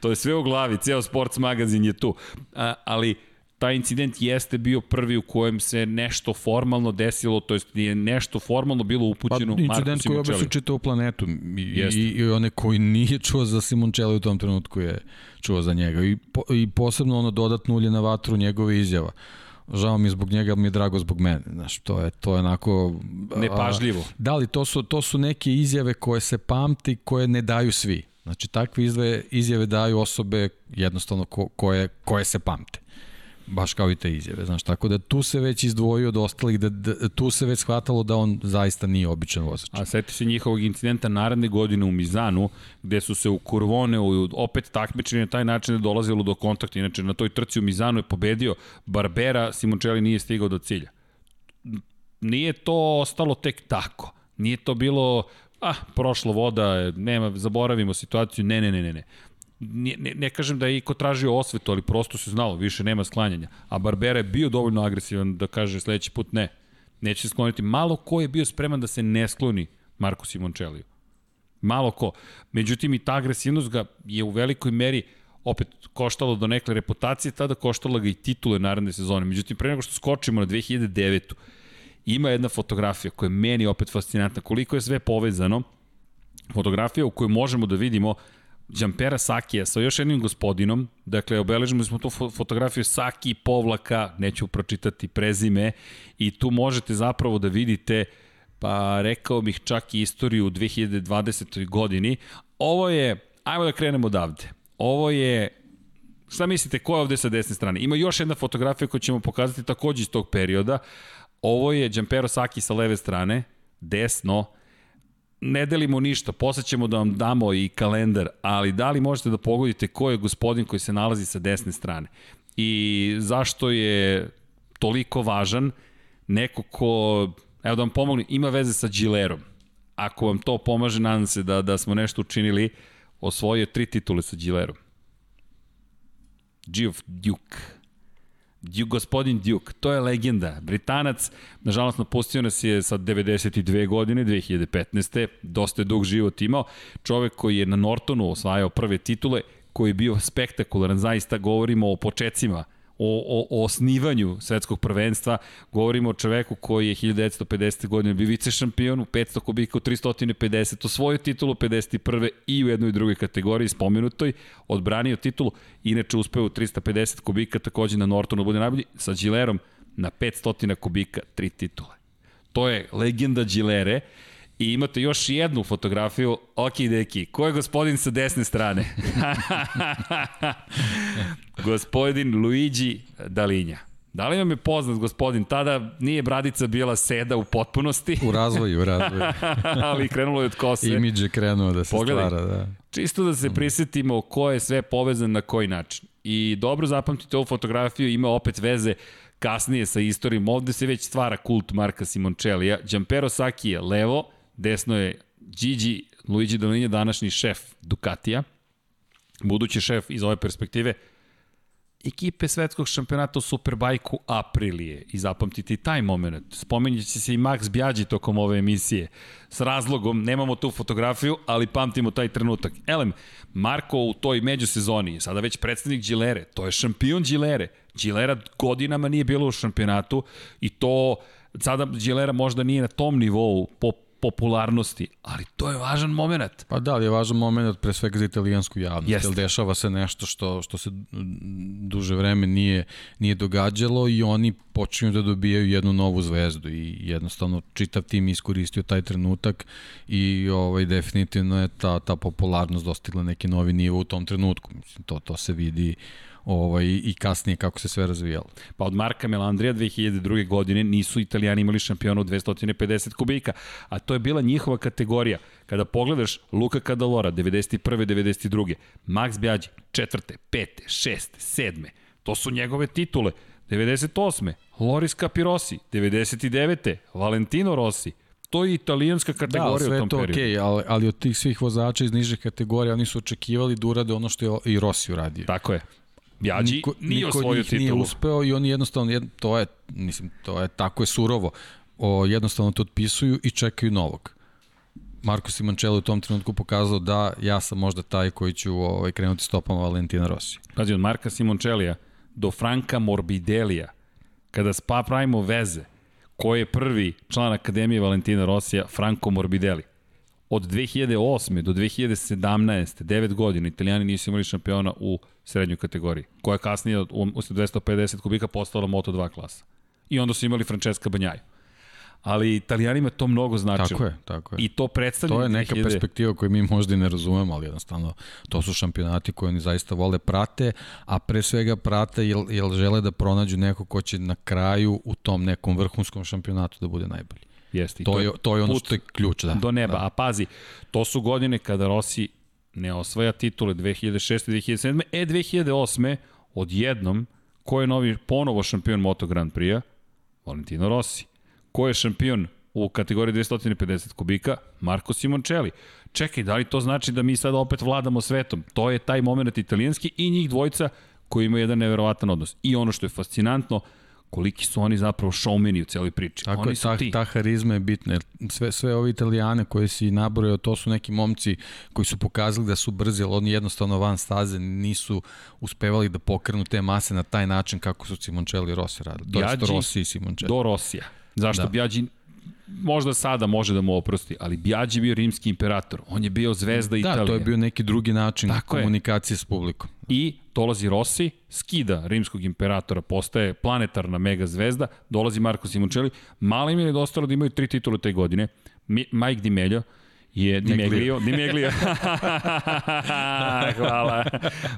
A: to je sve u glavi, ceo Sports magazin je tu. A, ali taj incident jeste bio prvi u kojem se nešto formalno desilo, to jest je nešto formalno bilo upućeno
B: pa,
A: Marku
B: incident koji obesu čitao planetu i,
A: Jeste.
B: i, i one koji nije čuo za Simoncelli u tom trenutku je čuo za njega i, po, i posebno ono dodatno ulje na vatru njegove izjava žao mi je zbog njega, ali mi je drago zbog mene. Znaš, to je, to je onako... a,
A: Nepažljivo.
B: Da li, to su, to su neke izjave koje se pamti, koje ne daju svi. Znači, takve izjave, izjave daju osobe jednostavno ko, koje, koje se pamte. Baš kao i te izjave, znaš, tako da tu se već izdvojio od ostalih, da, da tu se već shvatalo da on zaista nije običan vozač.
A: A seti se njihovog incidenta naredne godine u Mizanu, gde su se u Kurvoneu opet takmičili na taj način da dolazilo do kontakta. Inače, na toj trci u Mizanu je pobedio Barbera, Simoncelli nije stigao do cilja. Nije to ostalo tek tako. Nije to bilo, ah, prošlo voda, nema, zaboravimo situaciju, ne, ne, ne, ne, ne. Ne, ne, ne kažem da je iko tražio osvetu, ali prosto se znalo, više nema sklanjanja. A Barbera je bio dovoljno agresivan da kaže sledeći put ne. Neće se skloniti. Malo ko je bio spreman da se ne skloni Marko Simončeliju. Malo ko. Međutim, i ta agresivnost ga je u velikoj meri opet koštalo do nekle reputacije, tada koštala ga i titule naredne sezone. Međutim, pre nego što skočimo na 2009. Ima jedna fotografija koja je meni opet fascinantna. Koliko je sve povezano. Fotografija u kojoj možemo da vidimo Đampera Sakija sa još jednim gospodinom, dakle obeležimo smo tu fotografiju Saki povlaka, neću pročitati prezime i tu možete zapravo da vidite pa rekao bih čak i istoriju u 2020. godini. Ovo je, ajmo da krenemo odavde. Ovo je Šta mislite, ko je ovde sa desne strane? Ima još jedna fotografija koju ćemo pokazati takođe iz tog perioda. Ovo je Đampero Saki sa leve strane, desno, ne delimo ništa, posle ćemo da vam damo i kalendar, ali da li možete da pogodite ko je gospodin koji se nalazi sa desne strane? I zašto je toliko važan neko ko, evo da vam pomognem, ima veze sa Gilerom. Ako vam to pomaže, nadam se da, da smo nešto učinili, osvojio tri titule sa Gilerom. Geoff Duke. Gospodin Duke, to je legenda. Britanac, nažalost, napustio nas je sa 92 godine, 2015. Dosta je dug život imao. Čovek koji je na Nortonu osvajao prve titule, koji je bio spektakularan, zaista govorimo o počecima o, o, o osnivanju svetskog prvenstva. Govorimo o čoveku koji je 1950. godine bio vice šampion u 500 kubika u 350, osvojio titulu 51. i u jednoj i drugoj kategoriji spomenutoj, odbranio titulu, inače uspeo u 350 kubika takođe na Nortonu bude najbolji, sa Gilerom na 500 kubika tri titule. To je legenda Gilere I imate još jednu fotografiju, ok deki, ko je gospodin sa desne strane? gospodin Luigi Dalinja. Da li vam je poznat gospodin? Tada nije bradica bila seda u potpunosti.
B: U razvoju, u razvoju.
A: ali krenulo je od kose.
B: Imidž je krenuo da se
A: Pogledaj.
B: stvara, da.
A: Čisto da se prisetimo ko je sve povezan na koji način. I dobro zapamtite ovu fotografiju, ima opet veze kasnije sa istorijom. Ovde se već stvara kult Marka Simoncellija. Giampero Saki je levo, desno je Gigi Luigi Dalinja, današnji šef Ducatija, budući šef iz ove perspektive ekipe svetskog šampionata u Superbajku Aprilije. I zapamtite i taj moment. Spomenut se i Max Bjađi tokom ove emisije. S razlogom, nemamo tu fotografiju, ali pamtimo taj trenutak. Elem, Marko u toj međusezoni je sada već predstavnik Gilere. To je šampion Gilere. Gilera godinama nije bilo u šampionatu i to sada Gilera možda nije na tom nivou po popularnosti, ali to je važan moment.
B: Pa da, ali je važan moment pre svega za italijansku javnost,
A: Jeste.
B: jer dešava se nešto što, što se duže vreme nije, nije događalo i oni počinju da dobijaju jednu novu zvezdu i jednostavno čitav tim iskoristio taj trenutak i ovaj, definitivno je ta, ta popularnost dostigla neki novi nivo u tom trenutku. Mislim, to, to se vidi ovaj, i kasnije kako se sve razvijalo.
A: Pa od Marka Melandrija 2002. godine nisu italijani imali šampiona u 250 kubika, a to je bila njihova kategorija. Kada pogledaš Luka Cadalora 91. 92. Max Bjađi 4. 5. 6. 7. To su njegove titule. 98. Loris Capirossi, 99. Valentino Rossi, To je italijanska kategorija
B: da,
A: u tom
B: to
A: periodu.
B: Okay, ali, ali od tih svih vozača iz niže kategorije oni su očekivali da urade ono što je i Rossi uradio.
A: Tako je. Bjađi niko, nije niko osvojio titulu.
B: nije uspeo i oni jednostavno, to je, mislim, to je tako je surovo. O, jednostavno to otpisuju i čekaju novog. Marko Simoncello u tom trenutku pokazao da ja sam možda taj koji ću ovaj, krenuti stopama Valentina Rossi.
A: Pazi, od Marka Simoncellija do Franka Morbidelija, kada spa pravimo veze, ko je prvi član Akademije Valentina Rosija, Franco Morbidelli. Od 2008. do 2017. 9 godina Italijani nisu imali šampiona u srednjoj kategoriji, koja je kasnije u 250 kubika postala Moto2 klasa. I onda su imali Francesca Banjaju ali italijanima to mnogo značilo.
B: Tako je, tako je.
A: I to predstavlja...
B: To je neka 2000... perspektiva koju mi možda i ne razumemo, ali jednostavno to su šampionati koje oni zaista vole prate, a pre svega prate jer, jer žele da pronađu neko ko će na kraju u tom nekom vrhunskom šampionatu da bude najbolji.
A: Jeste.
B: To, to, je, to je ono što je ključ, da.
A: Do neba.
B: Da.
A: A pazi, to su godine kada Rossi ne osvaja titule 2006. 2007. E, 2008. odjednom, ko je novi ponovo šampion Moto Grand Prix-a? Valentino Rossi. Ko je šampion u kategoriji 250 kubika? Marko Simoncelli. Čekaj, da li to znači da mi sad opet vladamo svetom? To je taj moment italijanski i njih dvojica koji imaju jedan neverovatan odnos. I ono što je fascinantno, koliki su oni zapravo showmeni u celoj priči.
B: Tako
A: oni
B: je,
A: su
B: ta,
A: ti.
B: ta harizma je bitna. Sve, sve ovi italijane koje si nabrojao, to su neki momci koji su pokazali da su brzi, ali oni jednostavno van staze nisu uspevali da pokrenu te mase na taj način kako su Simoncelli i Rossi radili.
A: Bjađi
B: Rossi i Simoncelli.
A: Do Rosija. Zašto da. Bjađi možda sada može da mu oprosti, ali Bjađi je bio rimski imperator. On je bio zvezda
B: da,
A: Italije.
B: Da, to je bio neki drugi način Tako komunikacije je. s publikom.
A: I dolazi Rossi, skida rimskog imperatora, postaje planetarna mega zvezda, dolazi Marko Simoncelli. Malo im je nedostalo da imaju tri titule te godine. Mike Di Melio, je Di Meglio, Di Meglio. Hvala.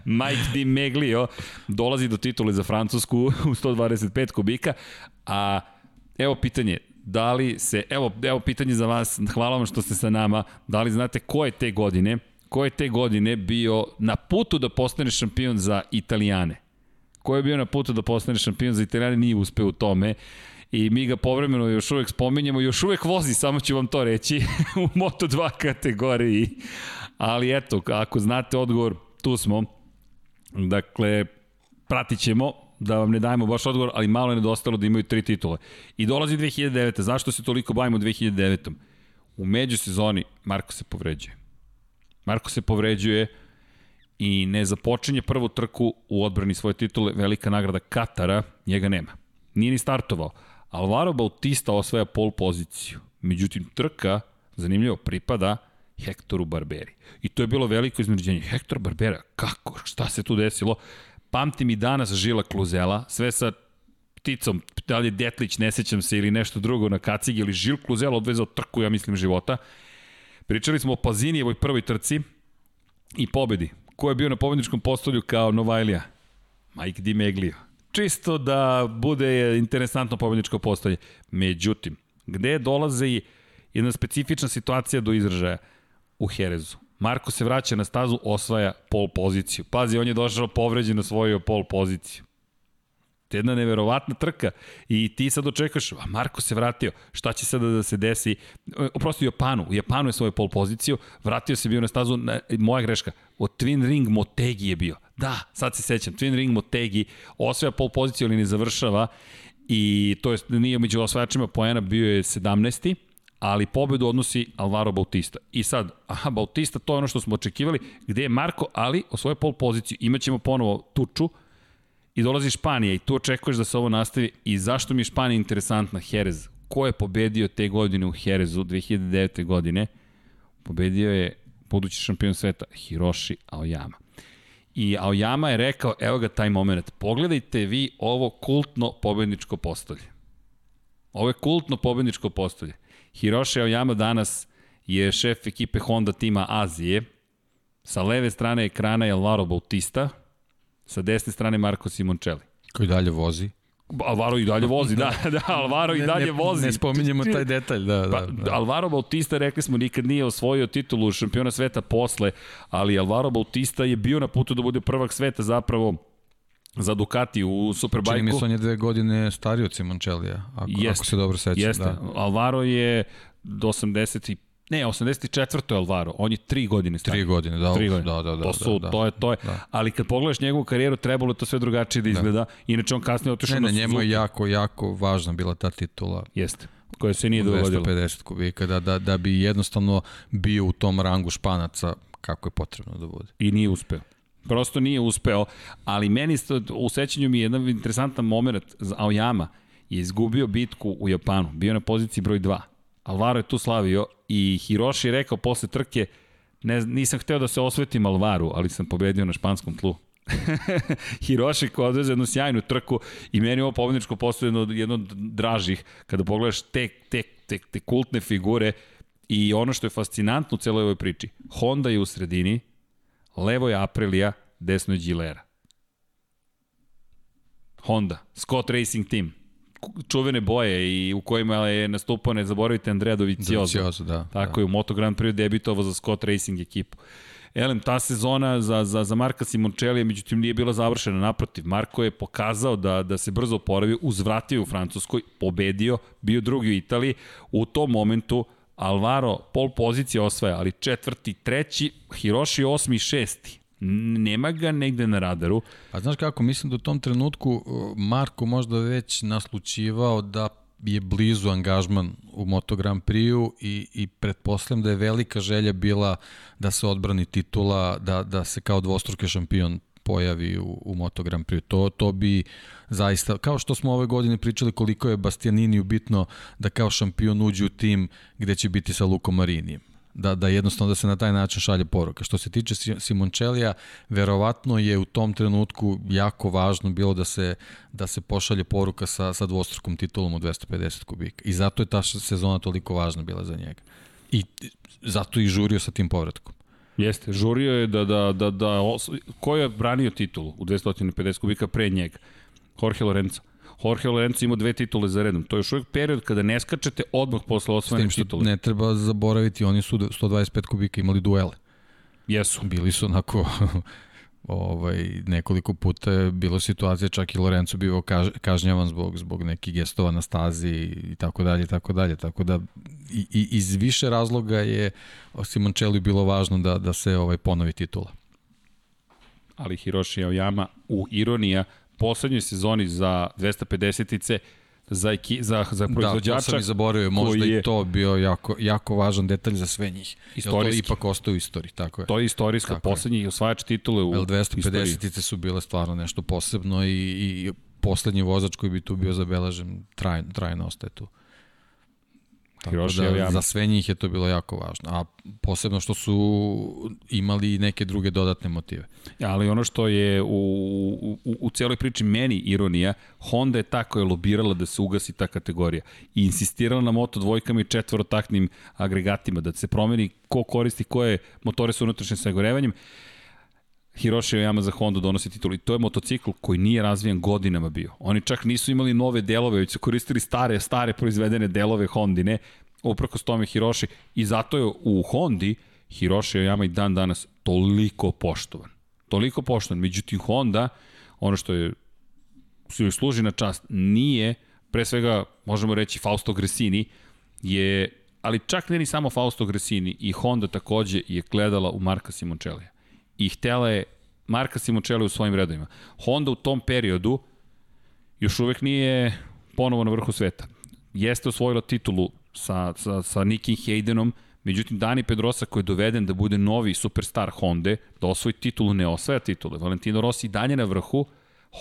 A: Mike Di Meglio dolazi do titule za Francusku u 125 kubika, a Evo pitanje, da li se, evo, evo pitanje za vas, hvala vam što ste sa nama, da li znate ko je te godine, ko je te godine bio na putu da postane šampion za Italijane? Ko je bio na putu da postane šampion za Italijane, nije uspeo u tome i mi ga povremeno još uvek spominjemo, još uvek vozi, samo ću vam to reći, u Moto2 kategoriji. Ali eto, ako znate odgovor, tu smo. Dakle, pratit ćemo, da vam ne dajemo baš odgovor, ali malo je nedostalo da imaju tri titule. I dolazi 2009. Zašto se toliko bavimo 2009. U međusezoni Marko se povređuje. Marko se povređuje i ne započinje prvu trku u odbrani svoje titule, velika nagrada Katara, njega nema. Nije ni startovao. Alvaro Bautista osvaja pol poziciju. Međutim, trka, zanimljivo, pripada Hektoru Barberi. I to je bilo veliko izmeđenje. Hektor Barbera, kako? Šta se tu desilo? Pamtim i danas Žila Kluzela, sve sa pticom, da li je Detlić, ne sećam se, ili nešto drugo na kacigi, ili Žil Kluzela odvezao trku, ja mislim, života. Pričali smo o Pazinijevoj prvoj trci i pobedi. Ko je bio na pobedničkom postolju kao Novajlija? Mike Di Meglio. Čisto da bude interesantno pobedničko postolje. Međutim, gde dolaze i jedna specifična situacija do izražaja? U Herezu. Marko se vraća na stazu, osvaja pol poziciju. Pazi, on je došao povređen svoju pol poziciju. Jedna neverovatna trka. I ti sad očekaš, a Marko se vratio, šta će sada da se desi? Oprosti u Japanu, Japanu je svoju pol poziciju, vratio se bio na stazu, na, moja greška, od Twin Ring Motegi je bio. Da, sad se sećam, Twin Ring Motegi osvaja pol poziciju, ali ne završava. I to je, nije među osvajačima poena, bio je 17 ali pobedu odnosi Alvaro Bautista. I sad, aha, Bautista, to je ono što smo očekivali, gde je Marko, ali o svojoj pol poziciju imaćemo ponovo tuču i dolazi Španija i tu očekuješ da se ovo nastavi i zašto mi je Španija interesantna, Jerez. Ko je pobedio te godine u Jerezu 2009. godine? Pobedio je budući šampion sveta Hiroshi Aoyama. I Aoyama je rekao, evo ga taj moment, pogledajte vi ovo kultno pobedničko postolje. Ovo je kultno pobedničko postolje. Hiroshi Aoyama danas je šef ekipe Honda tima Azije. Sa leve strane ekrana je Alvaro Bautista, Sa desne strane Marko Simoncelli.
B: Koji dalje vozi.
A: Alvaro i dalje vozi, da, da, Alvaro i dalje
B: ne,
A: vozi.
B: Ne spominjemo taj detalj, da, da.
A: Pa,
B: da.
A: Alvaro Bautista, rekli smo, nikad nije osvojio titulu šampiona sveta posle, ali Alvaro Bautista je bio na putu da bude prvak sveta zapravo za Ducati u Superbike-u.
B: Čini mi se on je dve godine stariji od Simoncellija, ako,
A: jeste,
B: ako se dobro sećam.
A: Jeste,
B: da.
A: Alvaro je do 80 Ne, 84. je Alvaro, on je 3 godine stariji.
B: 3 godine, da.
A: Tri godine.
B: Da, da, da.
A: To, su,
B: da, da.
A: to je, to je.
B: Da.
A: Ali kad pogledaš njegovu karijeru, trebalo je to sve drugačije da izgleda. Da. Inače, on kasnije otišao
B: ne,
A: na
B: ne,
A: Suzuki.
B: njemu je jako, jako važna bila ta titula.
A: Jeste, koja se nije dogodila.
B: 250 kubika, da, da, da bi jednostavno bio u tom rangu španaca kako je potrebno da bude.
A: I nije uspeo. Prosto nije uspeo, ali meni u sećanju mi je jedan interesantan moment. Aoyama je izgubio bitku u Japanu, bio na poziciji broj 2. Alvaro je tu slavio i Hiroshi je rekao posle trke ne, nisam hteo da se osvetim Alvaru, ali sam pobedio na španskom tlu. Hiroshi koja odveze jednu sjajnu trku i meni ovo pobedničko postoje jedno, jedno od dražih kada pogledaš te, te, te, te kultne figure i ono što je fascinantno u celoj ovoj priči. Honda je u sredini, levo je Aprilia, desno je Gilera. Honda, Scott Racing Team, čuvene boje i u kojima je nastupao, ne zaboravite, Andrea Dovizioso.
B: Dovizioso, da.
A: Tako
B: da.
A: je, u Moto Grand Prix debitovao za Scott Racing ekipu. Elem, ta sezona za, za, za Marka Simončelija, međutim, nije bila završena. Naprotiv, Marko je pokazao da, da se brzo oporavio, uzvratio u Francuskoj, pobedio, bio drugi u Italiji. U tom momentu Alvaro pol pozicije osvaja, ali četvrti, treći, Hiroshi osmi šesti. Nema ga negde na radaru.
B: Pa znaš kako, mislim da u tom trenutku uh, Marko možda već naslučivao da je blizu angažman u Moto Grand Prix-u i, i pretpostavljam da je velika želja bila da se odbrani titula, da, da se kao dvostruki šampion pojavi u, u Moto Grand Prix. To, to bi zaista, kao što smo ove godine pričali koliko je Bastianiniju bitno da kao šampion uđe u tim gde će biti sa Lukom Marinijem da, da jednostavno da se na taj način šalje poruka. Što se tiče Simončelija, verovatno je u tom trenutku jako važno bilo da se, da se pošalje poruka sa, sa dvostrukom titulom od 250 kubika. I zato je ta sezona toliko važna bila za njega. I zato i žurio sa tim povratkom.
A: Jeste, žurio je da, da, da, da os... ko je branio titulu u 250 kubika pre njega? Jorge Lorenzo. Jorge Lorenzo ima dve titule za redom. To je još uvijek period kada ne skačete odmah posle osvojene titule.
B: Ne treba zaboraviti, oni su 125 kubika imali duele.
A: Jesu.
B: Bili su onako ovaj, nekoliko puta je bilo situacija, čak i Lorenzo bio kaž, kažnjavan zbog, zbog nekih gestova na stazi i tako dalje, tako dalje. Tako da i, i iz više razloga je Simoncelli bilo važno da, da se ovaj ponovi titula.
A: Ali Hiroshi Aoyama u ironija poslednjoj sezoni za 250-ice za, eki, za, za proizvođača. Da, to
B: sam i zaboravio, možda je, i to bio jako, jako važan detalj za sve njih. Istorijski. to ipak ostaje u istoriji, tako je.
A: To je istorijsko, tako poslednji osvajač titule u
B: 250-ice su bile stvarno nešto posebno i, i poslednji vozač koji bi tu bio zabeležen trajno, trajno ostaje tu. Hiroshi da, za sve njih je to bilo jako važno, a posebno što su imali neke druge dodatne motive.
A: Ja, ali ono što je u, u, u cijeloj priči meni ironija, Honda je ta koja je lobirala da se ugasi ta kategorija i insistirala na moto dvojkama i četvorotaknim agregatima, da se promeni ko koristi koje motore sa unutrašnjim sagorevanjem. Hiroshi Oyama za Honda donosi titul i to je motocikl koji nije razvijan godinama bio. Oni čak nisu imali nove delove, već su koristili stare, stare proizvedene delove Hondine, s tome Hiroshi i zato je u Hondi Hiroshi Oyama i dan danas toliko poštovan. Toliko poštovan. Međutim, Honda, ono što je su joj služi na čast, nije, pre svega, možemo reći, Fausto Gresini, je, ali čak ne ni samo Fausto Gresini, i Honda takođe je gledala u Marka Simončelija i htela je Marka Simoncelli u svojim redovima. Honda u tom periodu još uvek nije ponovo na vrhu sveta. Jeste osvojila titulu sa, sa, sa Nikim Haydenom, međutim Dani Pedrosa koji je doveden da bude novi superstar Honda, da osvoji titulu, ne osvaja titule. Valentino Rossi dalje na vrhu,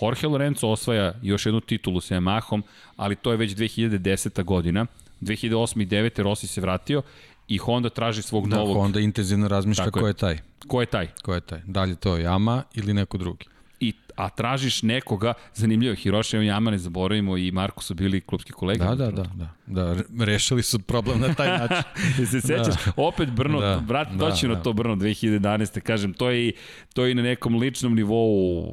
A: Jorge Lorenzo osvaja još jednu titulu sa Yamahom, ali to je već 2010. godina. 2008. i 2009. Rossi se vratio i Honda traži svog
B: da,
A: novog...
B: Honda intenzivno razmišlja ko je taj.
A: Ko je taj?
B: Ko je taj? Da li to Yama ili neko drugi?
A: I, a tražiš nekoga, zanimljivo, Hiroshi i Yama, ne zaboravimo, i Marko su bili klubski kolege.
B: Da, da, da, da, da, rešili su problem na taj način.
A: se sećaš, da. opet Brno, da, vrat, da, doći da. to Brno 2011. Kažem, to je, to je i na nekom ličnom nivou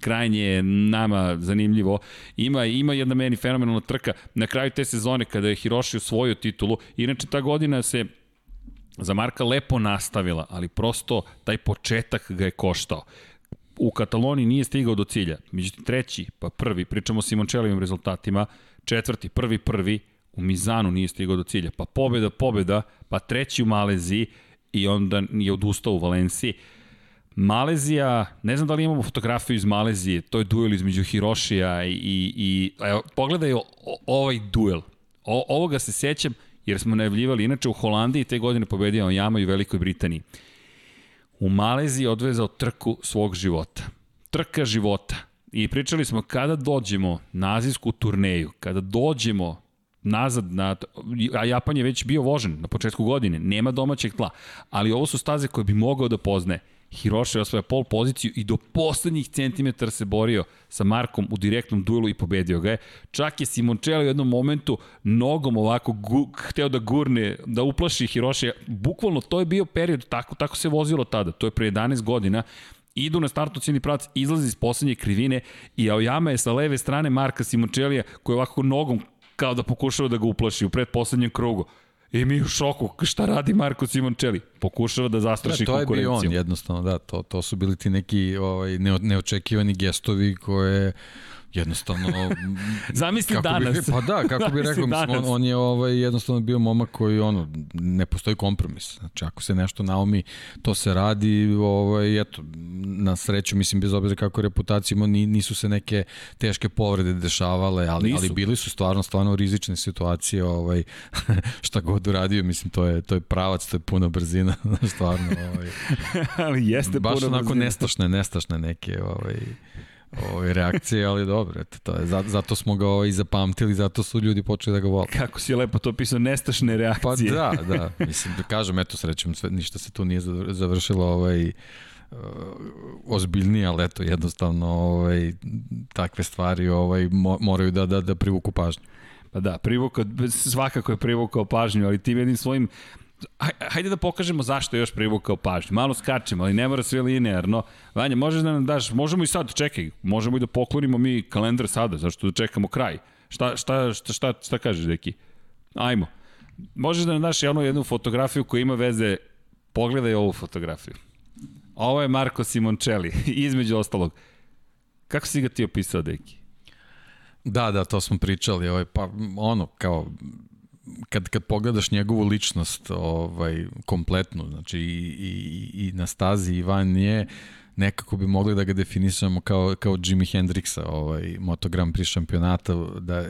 A: krajnje nama zanimljivo. Ima, ima jedna meni fenomenalna trka na kraju te sezone kada je Hiroshi osvojio titulu. Inače, ta godina se za Marka lepo nastavila, ali prosto taj početak ga je koštao. U Kataloniji nije stigao do cilja. Međutim, treći, pa prvi, pričamo o Simončelovim rezultatima, četvrti, prvi, prvi, u Mizanu nije stigao do cilja. Pa pobeda, pobeda, pa treći u Maleziji i onda je odustao u Valenciji. Malezija, ne znam da li imamo fotografiju iz Malezije, to je duel između Hirošija i, i, i evo, pogledaj o, ovaj duel. O, ovoga se sećam jer smo najavljivali, inače u Holandiji te godine pobedio Jama i u Velikoj Britaniji. U Maleziji odvezao trku svog života. Trka života. I pričali smo kada dođemo na azijsku turneju, kada dođemo nazad, na, a Japan je već bio vožen na početku godine, nema domaćeg tla, ali ovo su staze koje bi mogao da poznaje. Hiroshi je osvoja pol poziciju i do poslednjih centimetara se borio sa Markom u direktnom duelu i pobedio ga je. Čak je Simoncelli u jednom momentu nogom ovako gu, hteo da gurne, da uplaši Hiroshi. Bukvalno to je bio period, tako, tako se vozilo tada, to je pre 11 godina idu na startu cijeli pravac, izlazi iz poslednje krivine i Aoyama je sa leve strane Marka Simoncellija koji ovako nogom kao da pokušava da ga uplaši u predposlednjem krugu. I mi u šoku, šta radi Marko Simoncelli? Pokušava da zastraši konkurenciju.
B: Da, to je bio on jednostavno, da, to, to su bili ti neki ovaj, neočekivani gestovi koje jednostavno
A: zamisli danas
B: bi, pa da kako bi rekao mislim, on, on je ovaj jednostavno bio momak koji ono ne postoji kompromis znači ako se nešto naumi to se radi ovaj eto na sreću mislim bez obzira kako reputacija ima nisu se neke teške povrede dešavale ali nisu. ali bili su stvarno stvarno rizične situacije ovaj šta god uradio mislim to je to je pravac to je puna brzina stvarno ovaj
A: ali jeste
B: baš
A: puno
B: onako brzina. nestašne nestašne neke ovaj ove reakcije, ali dobro, eto, to je, zato smo ga ovaj zapamtili, zato su ljudi počeli da ga vole.
A: Kako si lepo to pisao, nestašne reakcije.
B: Pa da, da, mislim, da kažem, eto, srećem, sve, ništa se tu nije završilo, ovaj, uh, ozbiljnije, ali eto, jednostavno, ovaj, takve stvari ovaj, mo, moraju da, da, da privuku pažnju.
A: Pa da, privukao, svakako je privukao pažnju, ali ti jednim svojim hajde da pokažemo zašto je još privukao pažnju. Malo skačemo, ali ne mora sve linearno. Vanja, možeš da nam daš, možemo i sad, čekaj, možemo i da poklonimo mi kalendar sada, zašto da čekamo kraj. Šta, šta, šta, šta, šta kažeš, Deki? Ajmo. Možeš da nam daš jednu, jednu fotografiju koja ima veze, pogledaj ovu fotografiju. Ovo je Marko Simoncelli, između ostalog. Kako si ga ti opisao, Deki?
B: Da, da, to smo pričali, ovaj, pa ono, kao kad, kad pogledaš njegovu ličnost ovaj, kompletnu, znači i, i, i na stazi i van nje, nekako bi mogli da ga definišemo kao, kao Jimi Hendrixa, ovaj, Moto Grand Prix šampionata, da,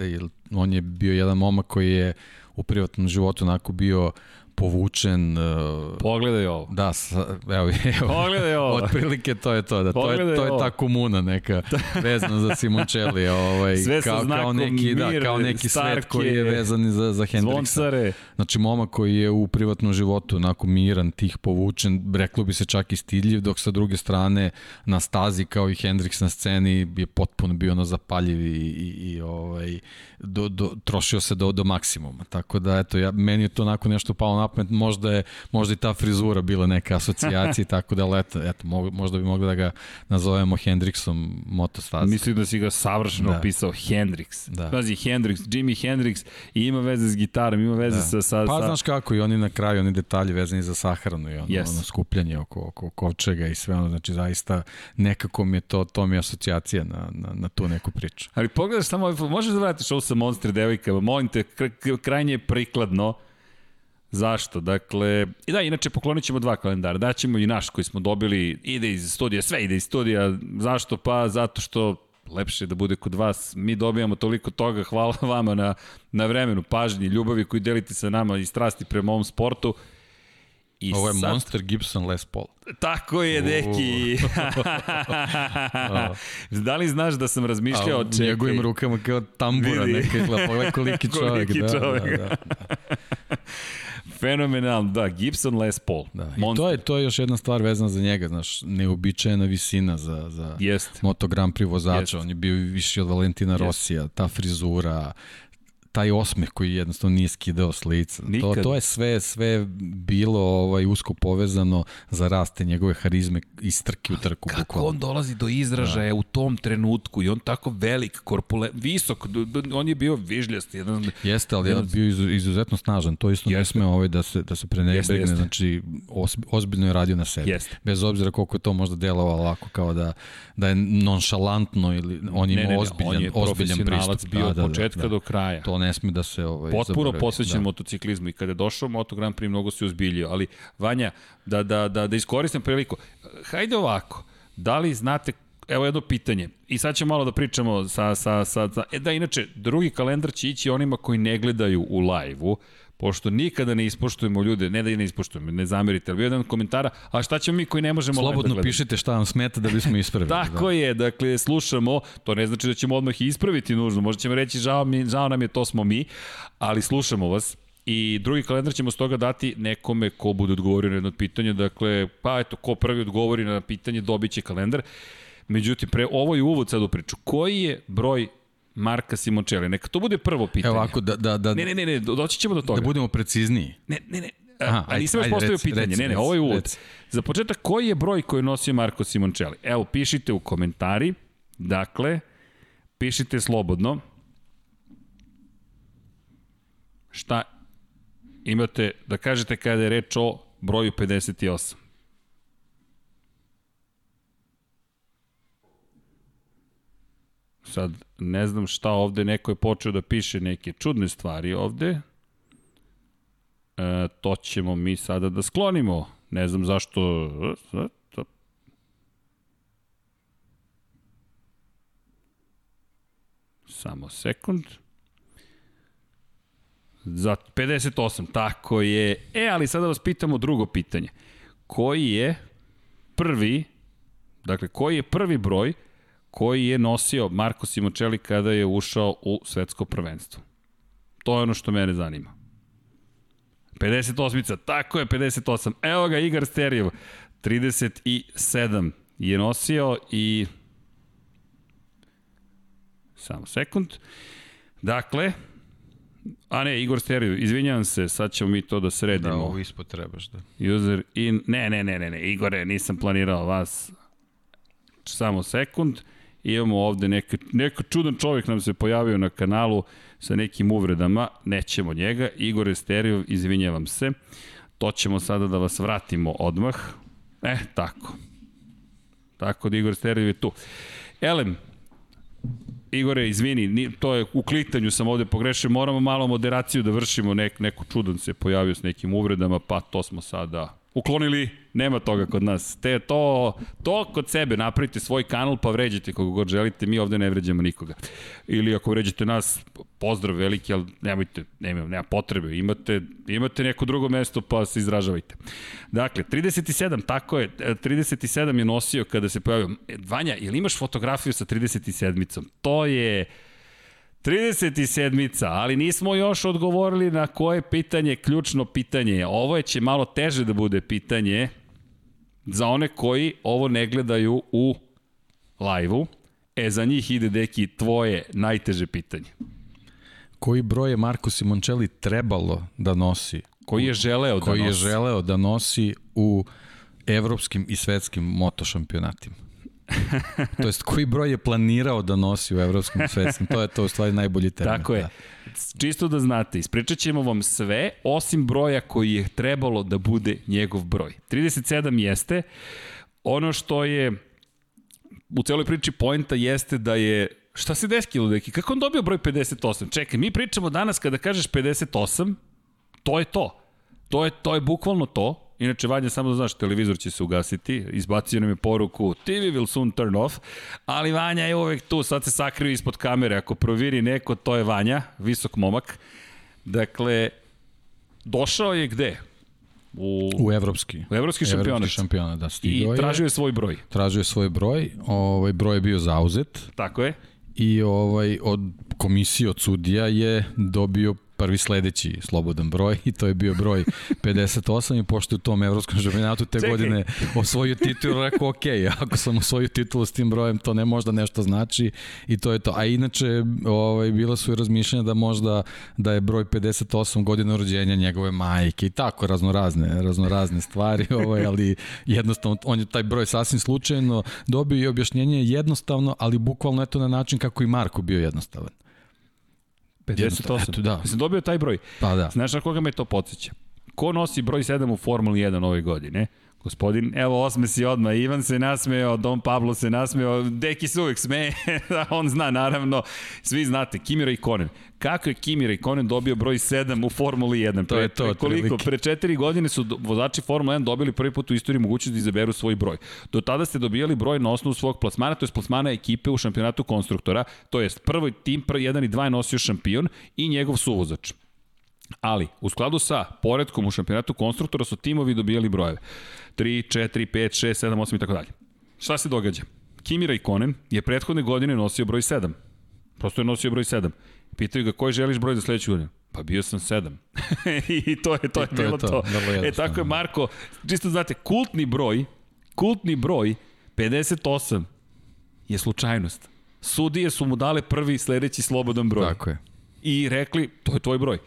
B: on je bio jedan momak koji je u privatnom životu onako bio uh, povučen. Uh,
A: Pogledaj ovo.
B: Da, sa, evo, evo.
A: Pogledaj ovo.
B: Otprilike to je to, da to je to je ta komuna neka vezana za Simoncelli, ovaj
A: Sve
B: kao kao neki da, mir, da, kao neki starke, svet koji je vezan za za Hendrixa. Zvoncare. Znači momak koji je u privatnom životu onako miran, tih povučen, reklo bi se čak i stidljiv, dok sa druge strane na stazi kao i Hendrix na sceni je potpuno bio ono zapaljiv i, i, i ovaj do, do, trošio se do, do maksimuma. Tako da, eto, ja, meni je to onako nešto palo na pamet, možda je možda i ta frizura bila neka asocijacija, tako da, eto, eto, možda bi mogli da ga nazovemo Hendrixom motostaza.
A: Mislim da si ga savršeno da. opisao, Hendrix. Da. Pazi, Hendrix, Jimi Hendrix i ima veze s gitarom, ima veze da. sa, sa...
B: Pa znaš kako, i oni na kraju, oni detalji vezani za sahranu i ono, yes. ono skupljanje oko, oko kovčega i sve ono, znači zaista nekako mi je to, to mi je asocijacija na, na, na tu neku priču.
A: Ali pogledaš samo, možeš da vratiš ovo sa Monster devojkama, molim te, krajnje prikladno. Zašto? Dakle, i da, inače poklonit ćemo dva kalendara. Daćemo i naš koji smo dobili, ide iz studija, sve ide iz studija. Zašto? Pa zato što lepše da bude kod vas. Mi dobijamo toliko toga, hvala vama na, na vremenu, pažnji, ljubavi koju delite sa nama i strasti prema ovom sportu.
B: I Ovo je sad... Monster Gibson Les Paul.
A: Tako je, deki. da li znaš da sam razmišljao...
B: A, njegovim rukama kao tambura neka, pogledaj koliki čovjek. koliki da, čovjek. Da, da,
A: da. Fenomenal, da, Gibson Les Paul.
B: Da, I to je, to je još jedna stvar vezana za njega, znaš, neobičajena visina za, za
A: Jest.
B: Moto Grand Prix vozača. Jest. On je bio viši od Valentina Rosija, ta frizura, taj osmeh koji jednostavno nije skidao s lica. To, to je sve sve bilo ovaj usko povezano za raste njegove harizme i strke u trku.
A: Kako bukvalno. on dolazi do izražaja da. u tom trenutku i on tako velik, korpule, visok, on je bio vižljast. Jedan,
B: jeste, ali jedan, bio izuzetno snažan. To isto jeste. ne sme ovaj da se, da se prenebegne, znači ozbiljno je radio na sebi. Jeste. Bez obzira koliko je to možda delovalo ovako kao da, da je nonšalantno ili on ima ne, ne, ne, ozbiljan, on je ozbiljan pristup.
A: bio da, od da, početka da, da. do kraja.
B: To ne sme da se ovaj,
A: Potpuno zaboravi. posvećen da. motociklizmu i kada je došao Moto Grand Prix mnogo se uzbiljio, ali Vanja, da, da, da, da iskoristim priliku, hajde ovako, da li znate evo jedno pitanje. I sad ćemo malo da pričamo sa, sa, sa, sa... E da, inače, drugi kalendar će ići onima koji ne gledaju u live-u, pošto nikada ne ispoštujemo ljude, ne da i ne ispoštujemo, ne zamerite, ali bio jedan komentara, a šta ćemo mi koji ne možemo
B: Slobodno da pišite šta vam smeta da bismo ispravili.
A: Tako da. je, dakle, slušamo, to ne znači da ćemo odmah i ispraviti nužno, možda ćemo reći žao, mi, žao nam je, to smo mi, ali slušamo vas, I drugi kalendar ćemo stoga dati nekome ko bude odgovorio na jedno pitanje. Dakle, pa eto, ko prvi odgovori na pitanje, dobit će kalendar. Međutim, pre ovo je uvod sad u priču. Koji je broj Marka Simončeli? Neka to bude prvo pitanje.
B: Evo ovako, da, da, da,
A: ne, ne, ne, ne, doći ćemo do toga.
B: Da budemo precizniji.
A: Ne, ne, ne, Aha, a nisam još postavio pitanje. Reci, ne, ne, ovo je uvod. Za početak, koji je broj koji nosio Marko Simončeli? Evo, pišite u komentari. Dakle, pišite slobodno. Šta imate da kažete kada je reč o broju 58? Sad, ne znam šta ovde, neko je počeo da piše neke čudne stvari ovde. E, to ćemo mi sada da sklonimo. Ne znam zašto... Samo sekund. Za 58, tako je. E, ali sada vas pitamo drugo pitanje. Koji je prvi, dakle, koji je prvi broj koji je nosio Marko Simočeli kada je ušao u svetsko prvenstvo. To je ono što mene zanima. 58-ica, tako je 58. Evo ga Igar Sterijev, 37 je nosio i samo sekund. Dakle, a ne, Igor Sterijev, izvinjavam se, sad ćemo mi to da sredimo. Da,
B: ovo ispod trebaš da.
A: User in, ne, ne, ne, ne, ne, Igore, nisam planirao vas. Samo sekund. Imamo ovde neka, neka čudan čovjek nam se pojavio na kanalu sa nekim uvredama, nećemo njega. Igor Esterijov, izvinjavam se. To ćemo sada da vas vratimo odmah. E, tako. Tako da Igor Esterijov je tu. Elem, Igore, izvini, to je u klitanju sam ovde pogrešio, moramo malo moderaciju da vršimo, nek, neko čudan se pojavio s nekim uvredama, pa to smo sada uklonili, nema toga kod nas. Te to, to kod sebe, napravite svoj kanal pa vređite koga god želite, mi ovde ne vređamo nikoga. Ili ako vređate nas, pozdrav veliki, ali nemojte, nema, nema potrebe, imate, imate neko drugo mesto pa se izražavajte. Dakle, 37, tako je, 37 je nosio kada se pojavio. E, Vanja, ili imaš fotografiju sa 37-icom? To je 37-ica, ali nismo još odgovorili na koje pitanje, ključno pitanje. Ovo je će malo teže da bude pitanje za one koji ovo ne gledaju u live-u. E, za njih ide, deki, tvoje najteže pitanje.
B: Koji broj je Marko Simoncelli trebalo da nosi?
A: Koji je želeo da
B: koji
A: nosi?
B: Koji je želeo da nosi u evropskim i svetskim motošampionatima? to jest koji broj je planirao da nosi u evropskom svetskim, to je to u stvari najbolji termin.
A: Tako je. Da. Čisto da znate, ispričat ćemo vam sve, osim broja koji je trebalo da bude njegov broj. 37 jeste, ono što je u celoj priči poenta jeste da je Šta se deskilo, deki? Kako on dobio broj 58? Čekaj, mi pričamo danas kada kažeš 58, to je to. To je, to je bukvalno to. Inače, Vanja, samo da znaš, televizor će se ugasiti, izbacio nam je poruku TV will soon turn off, ali Vanja je uvek tu, sad se sakrio ispod kamere, ako proviri neko, to je Vanja, visok momak. Dakle, došao je gde?
B: U, u evropski.
A: U evropski šampionat. Evropski
B: šampionat, da,
A: stigao I tražio je svoj broj.
B: Tražio je svoj broj, ovaj broj je bio zauzet.
A: Tako je.
B: I ovaj od komisije od sudija je dobio prvi sledeći slobodan broj i to je bio broj 58 i pošto u tom evropskom šampionatu te Čekaj. godine osvojio titulu, rekao ok, ako sam osvojio titulu s tim brojem, to ne možda nešto znači i to je to. A inače, ovaj, bila su i razmišljanja da možda da je broj 58 godina rođenja njegove majke i tako raznorazne, raznorazne stvari, ovaj, ali jednostavno on je taj broj sasvim slučajno dobio i objašnjenje jednostavno, ali bukvalno eto na način kako i Marko bio jednostavan.
A: 58. Eto, da. Sam dobio taj broj.
B: Pa da.
A: Znaš na koga me to podsjeća? Ko nosi broj 7 u Formuli 1 ove godine? Gospodin, evo osme si odmah, Ivan se nasmeo, Don Pablo se nasmeo, Deki se uvek smeje, on zna naravno, svi znate, Kimira i Konen. Kako je Kimira i Konen dobio broj 7 u Formuli 1?
B: To pre, je to, pre,
A: koliko? Pre četiri godine su vozači Formule 1 dobili prvi put u istoriji mogućnost da izaberu svoj broj. Do tada ste dobijali broj na osnovu svog plasmana, to je plasmana ekipe u šampionatu konstruktora, to jest prvi tim, prvi 1 i 2 je nosio šampion i njegov suvozač. Ali, u skladu sa poredkom u šampionatu konstruktora su timovi dobijali brojeve. 3, 4, 5, 6, 7, 8 i tako dalje. Šta se događa? Kimi Raikkonen je prethodne godine nosio broj 7. Prosto je nosio broj 7. Pitaju ga koji želiš broj za sledeću godinu? Pa bio sam 7. I to je to, je to bilo je to. to. E tako je Marko, čisto znate, kultni broj, kultni broj 58 je slučajnost. Sudije su mu dale prvi sledeći slobodan broj.
B: Tako je.
A: I rekli, to je tvoj broj.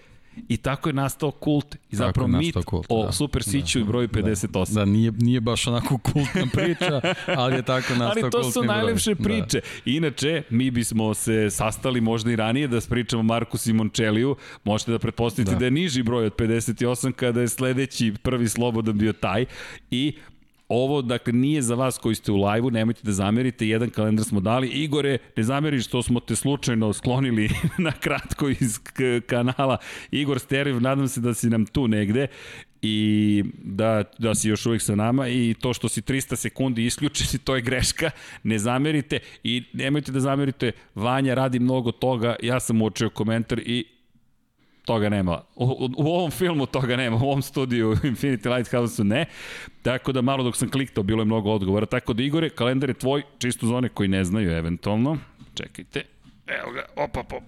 A: I tako je nastao kult i zapravo mit kult, o da. Super Siću da, i broju 58.
B: Da, da, nije, nije baš onako kultna priča, ali je tako nastao
A: Ali to su najlepše
B: broj.
A: priče. Da. Inače, mi bismo se sastali možda i ranije da spričamo Marku Simončeliju. Možete da pretpostavite da. da je niži broj od 58 kada je sledeći prvi slobodan bio taj. I Ovo, dakle, nije za vas koji ste u lajvu, nemojte da zamerite, jedan kalendar smo dali. Igore, ne zameri što smo te slučajno sklonili na kratko iz kanala. Igor Steriv, nadam se da si nam tu negde i da, da si još uvijek sa nama i to što si 300 sekundi isključeni, to je greška, ne zamerite i nemojte da zamerite, Vanja radi mnogo toga, ja sam uočio komentar i toga nema. U, u, ovom filmu toga nema, u ovom studiju Infinity Lighthouse-u ne. Tako da malo dok sam kliktao, bilo je mnogo odgovora. Tako da Igore, kalendar je tvoj, čisto za one koji ne znaju eventualno. Čekajte. Evo ga, opa, opa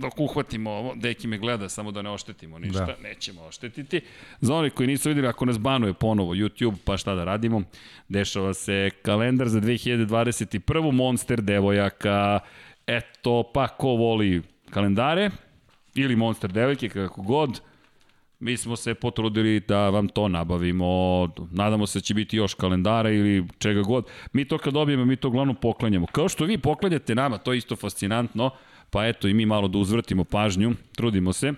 A: dok uhvatimo ovo, Deki me gleda samo da ne oštetimo ništa, da. nećemo oštetiti. Za one koji nisu videli, ako nas banuje ponovo YouTube, pa šta da radimo, dešava se kalendar za 2021. Monster devojaka, eto, pa ko voli kalendare, ili Monster devojke, kako god, mi smo se potrudili da vam to nabavimo, nadamo se da će biti još kalendara ili čega god. Mi to kad dobijemo, mi to uglavnom poklanjamo. Kao što vi poklanjate nama, to je isto fascinantno, pa eto i mi malo da uzvrtimo pažnju, trudimo se.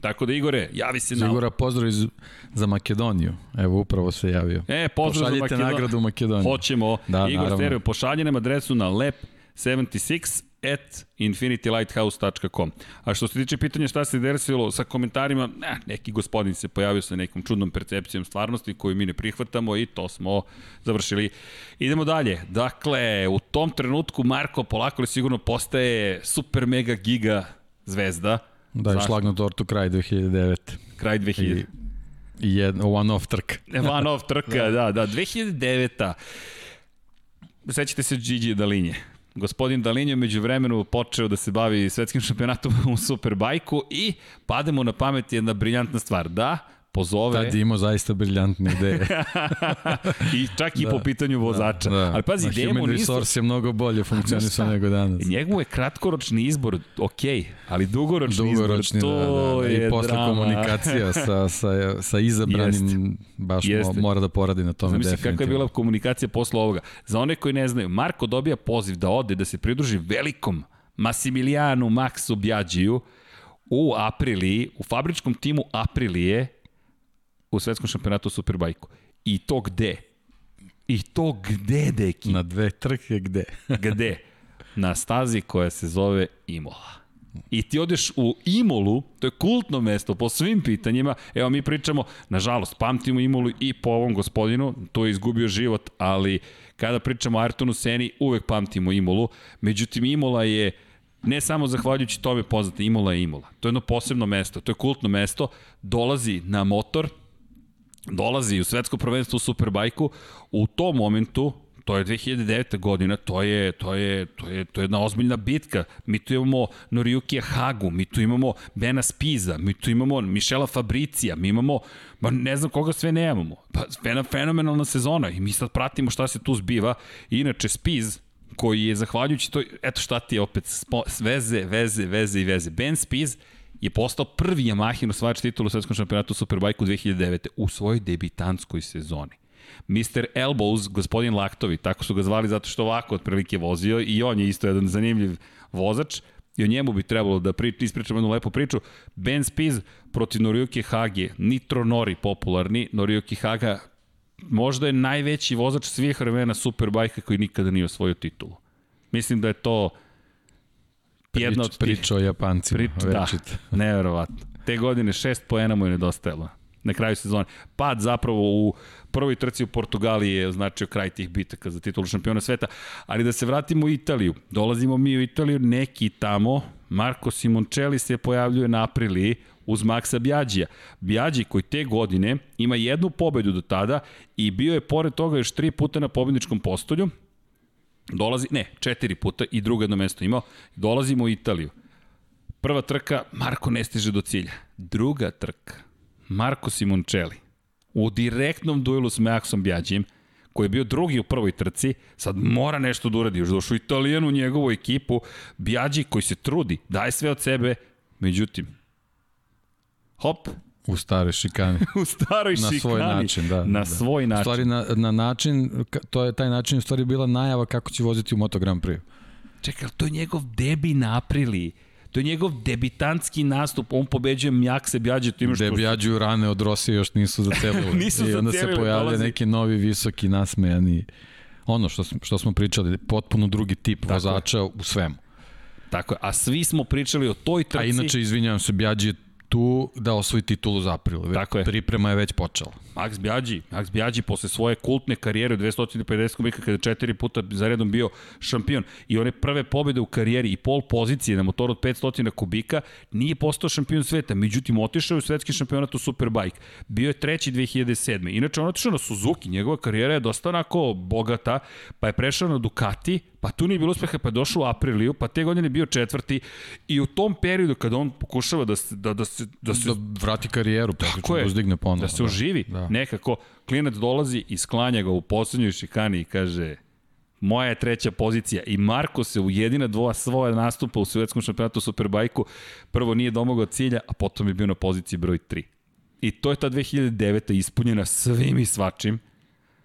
A: Tako da Igore, javi se
B: na... Igora, pozdrav iz, za Makedoniju. Evo, upravo se javio.
A: E, pozdrav
B: Pošaljite za Makedoniju. nagradu Makedoniju.
A: Hoćemo. Da, Igor naravno. Stereo, pošalje nam adresu na lep76 at infinitylighthouse.com. A što se tiče pitanja šta se desilo sa komentarima, ne, neki gospodin se pojavio sa nekom čudnom percepcijom stvarnosti koju mi ne prihvatamo i to smo završili. Idemo dalje. Dakle, u tom trenutku Marko polako li sigurno postaje super mega giga zvezda.
B: Da, je šlag na tortu kraj 2009.
A: Kraj 2000.
B: I, i one-off trka.
A: one-off trka, da, da. 2009. Sećate se Gigi Dalinje Gospodin Dalin je među vremenu počeo da se bavi svetskim šampionatom u Superbajku i pademo na pamet jedna briljantna stvar. Da, pozove...
B: Tad imao zaista briljantne ideje.
A: I čak i da, po pitanju vozača. Da, da. Ali pazi,
B: ideje mu nisu... resource je mnogo bolje funkcionisao nego danas.
A: Njegov je kratkoročni izbor ok, ali dugoročni, dugoročni izbor, to da, da,
B: da.
A: I
B: posle
A: drama.
B: komunikacija sa, sa, sa izabranim, Jeste. baš Jeste. mora da poradi na tome
A: Zamisli definitivno. kakva je bila komunikacija posle ovoga. Za one koji ne znaju, Marko dobija poziv da ode, da se pridruži velikom Massimilianu Maxu Bjađiju u Apriliji, u fabričkom timu Aprilije, u svetskom šampionatu Superbajku. I to gde? I to gde, deki?
B: Na dve trke gde?
A: gde? Na stazi koja se zove Imola. I ti odeš u Imolu, to je kultno mesto po svim pitanjima. Evo mi pričamo, nažalost, pamtimo Imolu i po ovom gospodinu, to je izgubio život, ali kada pričamo o Ayrtonu Seni, uvek pamtimo Imolu. Međutim, Imola je ne samo zahvaljujući tome poznata, Imola je Imola. To je jedno posebno mesto, to je kultno mesto, dolazi na motor, dolazi u svetsko prvenstvo u Superbajku, u tom momentu To je 2009. godina, to je, to je, to je, to je jedna ozbiljna bitka. Mi tu imamo Noriyukija Hagu, mi tu imamo Bena Spiza, mi tu imamo Mišela Fabricija, mi imamo, ma ne znam koga sve nemamo. Pa, fenomenalna sezona i mi sad pratimo šta se tu zbiva. Inače, Spiz, koji je zahvaljujući to, eto šta ti je opet, veze, veze, veze i veze. Ben Spiz je postao prvi Yamahin osvajač titulu u svetskom šampionatu Superbike u 2009. u svojoj debitanskoj sezoni. Mr. Elbows, gospodin Laktovi, tako su ga zvali zato što ovako otprilike vozio i on je isto jedan zanimljiv vozač i o njemu bi trebalo da pri, ispričamo jednu lepu priču. Ben Spiz protiv Noriyuki Hage, Nitro Nori popularni, Noriyuki Haga možda je najveći vozač svih vremena Superbajka koji nikada nije osvojio titulu. Mislim da je to jedna od...
B: Priča o Japancima. Prič,
A: da, neverovatno. Te godine šest poena mu je nedostajalo na kraju sezone. Pad zapravo u prvoj trci u Portugaliji je označio kraj tih bitaka za titulu šampiona sveta. Ali da se vratimo u Italiju. Dolazimo mi u Italiju, neki tamo, Marko Simoncelli se pojavljuje na aprili uz Maksa Bjađija. Bjađi koji te godine ima jednu pobedu do tada i bio je pored toga još tri puta na pobedničkom postolju. Dolazi, ne, četiri puta i drugo jedno mesto imao. Dolazimo u Italiju. Prva trka, Marko ne stiže do cilja. Druga trka, Marko Simoncelli u direktnom duelu s Maxom Bjađim, koji je bio drugi u prvoj trci, sad mora nešto da uradi, još došao Italijan u njegovu ekipu, Bjađi koji se trudi, daje sve od sebe, međutim, hop,
B: U staroj šikani.
A: u staroj
B: na
A: šikani.
B: Na svoj način, da.
A: Na
B: da.
A: svoj način.
B: U stvari, na, na način, to je taj način u stvari bila najava kako će voziti u Moto Grand Prix.
A: Čekaj, to je njegov debi na aprili. To je njegov debitantski nastup, on pobeđuje Mjakse Bjađe. To imaš
B: Debjađuju rane od Rosije još nisu zacelili.
A: nisu
B: I onda se pojavlja dolazi. neki novi, visoki, nasmejani, ono što, što smo pričali, potpuno drugi tip Tako vozača je. u svemu.
A: Tako je, a svi smo pričali o toj trci.
B: A inače, izvinjavam se, Bjađi je tu da osvoji titulu za april. Tako je. Priprema je već počela.
A: Max Bjađi, Max Bjađi posle svoje kultne karijere u 250 kubika kada četiri puta za redom bio šampion i one prve pobede u karijeri i pol pozicije na motoru od 500 kubika nije postao šampion sveta. Međutim, otišao je u svetski šampionat u Superbike. Bio je treći 2007. Inače, on otišao na Suzuki. Njegova karijera je dosta onako bogata, pa je prešao na Ducati, pa tu nije bilo uspeha, pa je došao u Apriliju, pa te godine bio četvrti i u tom periodu kada on pokušava da se, da, da se, da se
B: da vrati karijeru, pa da uzdigne ponovo.
A: Da se da. oživi. Da. Nekako, klinac dolazi i sklanja ga u poslednjoj šikani i kaže moja je treća pozicija i Marko se u jedina dvoja svoja nastupa u svetskom šampionatu Superbajku prvo nije domogao cilja, a potom je bio na poziciji broj 3. I to je ta 2009. ispunjena svim i svačim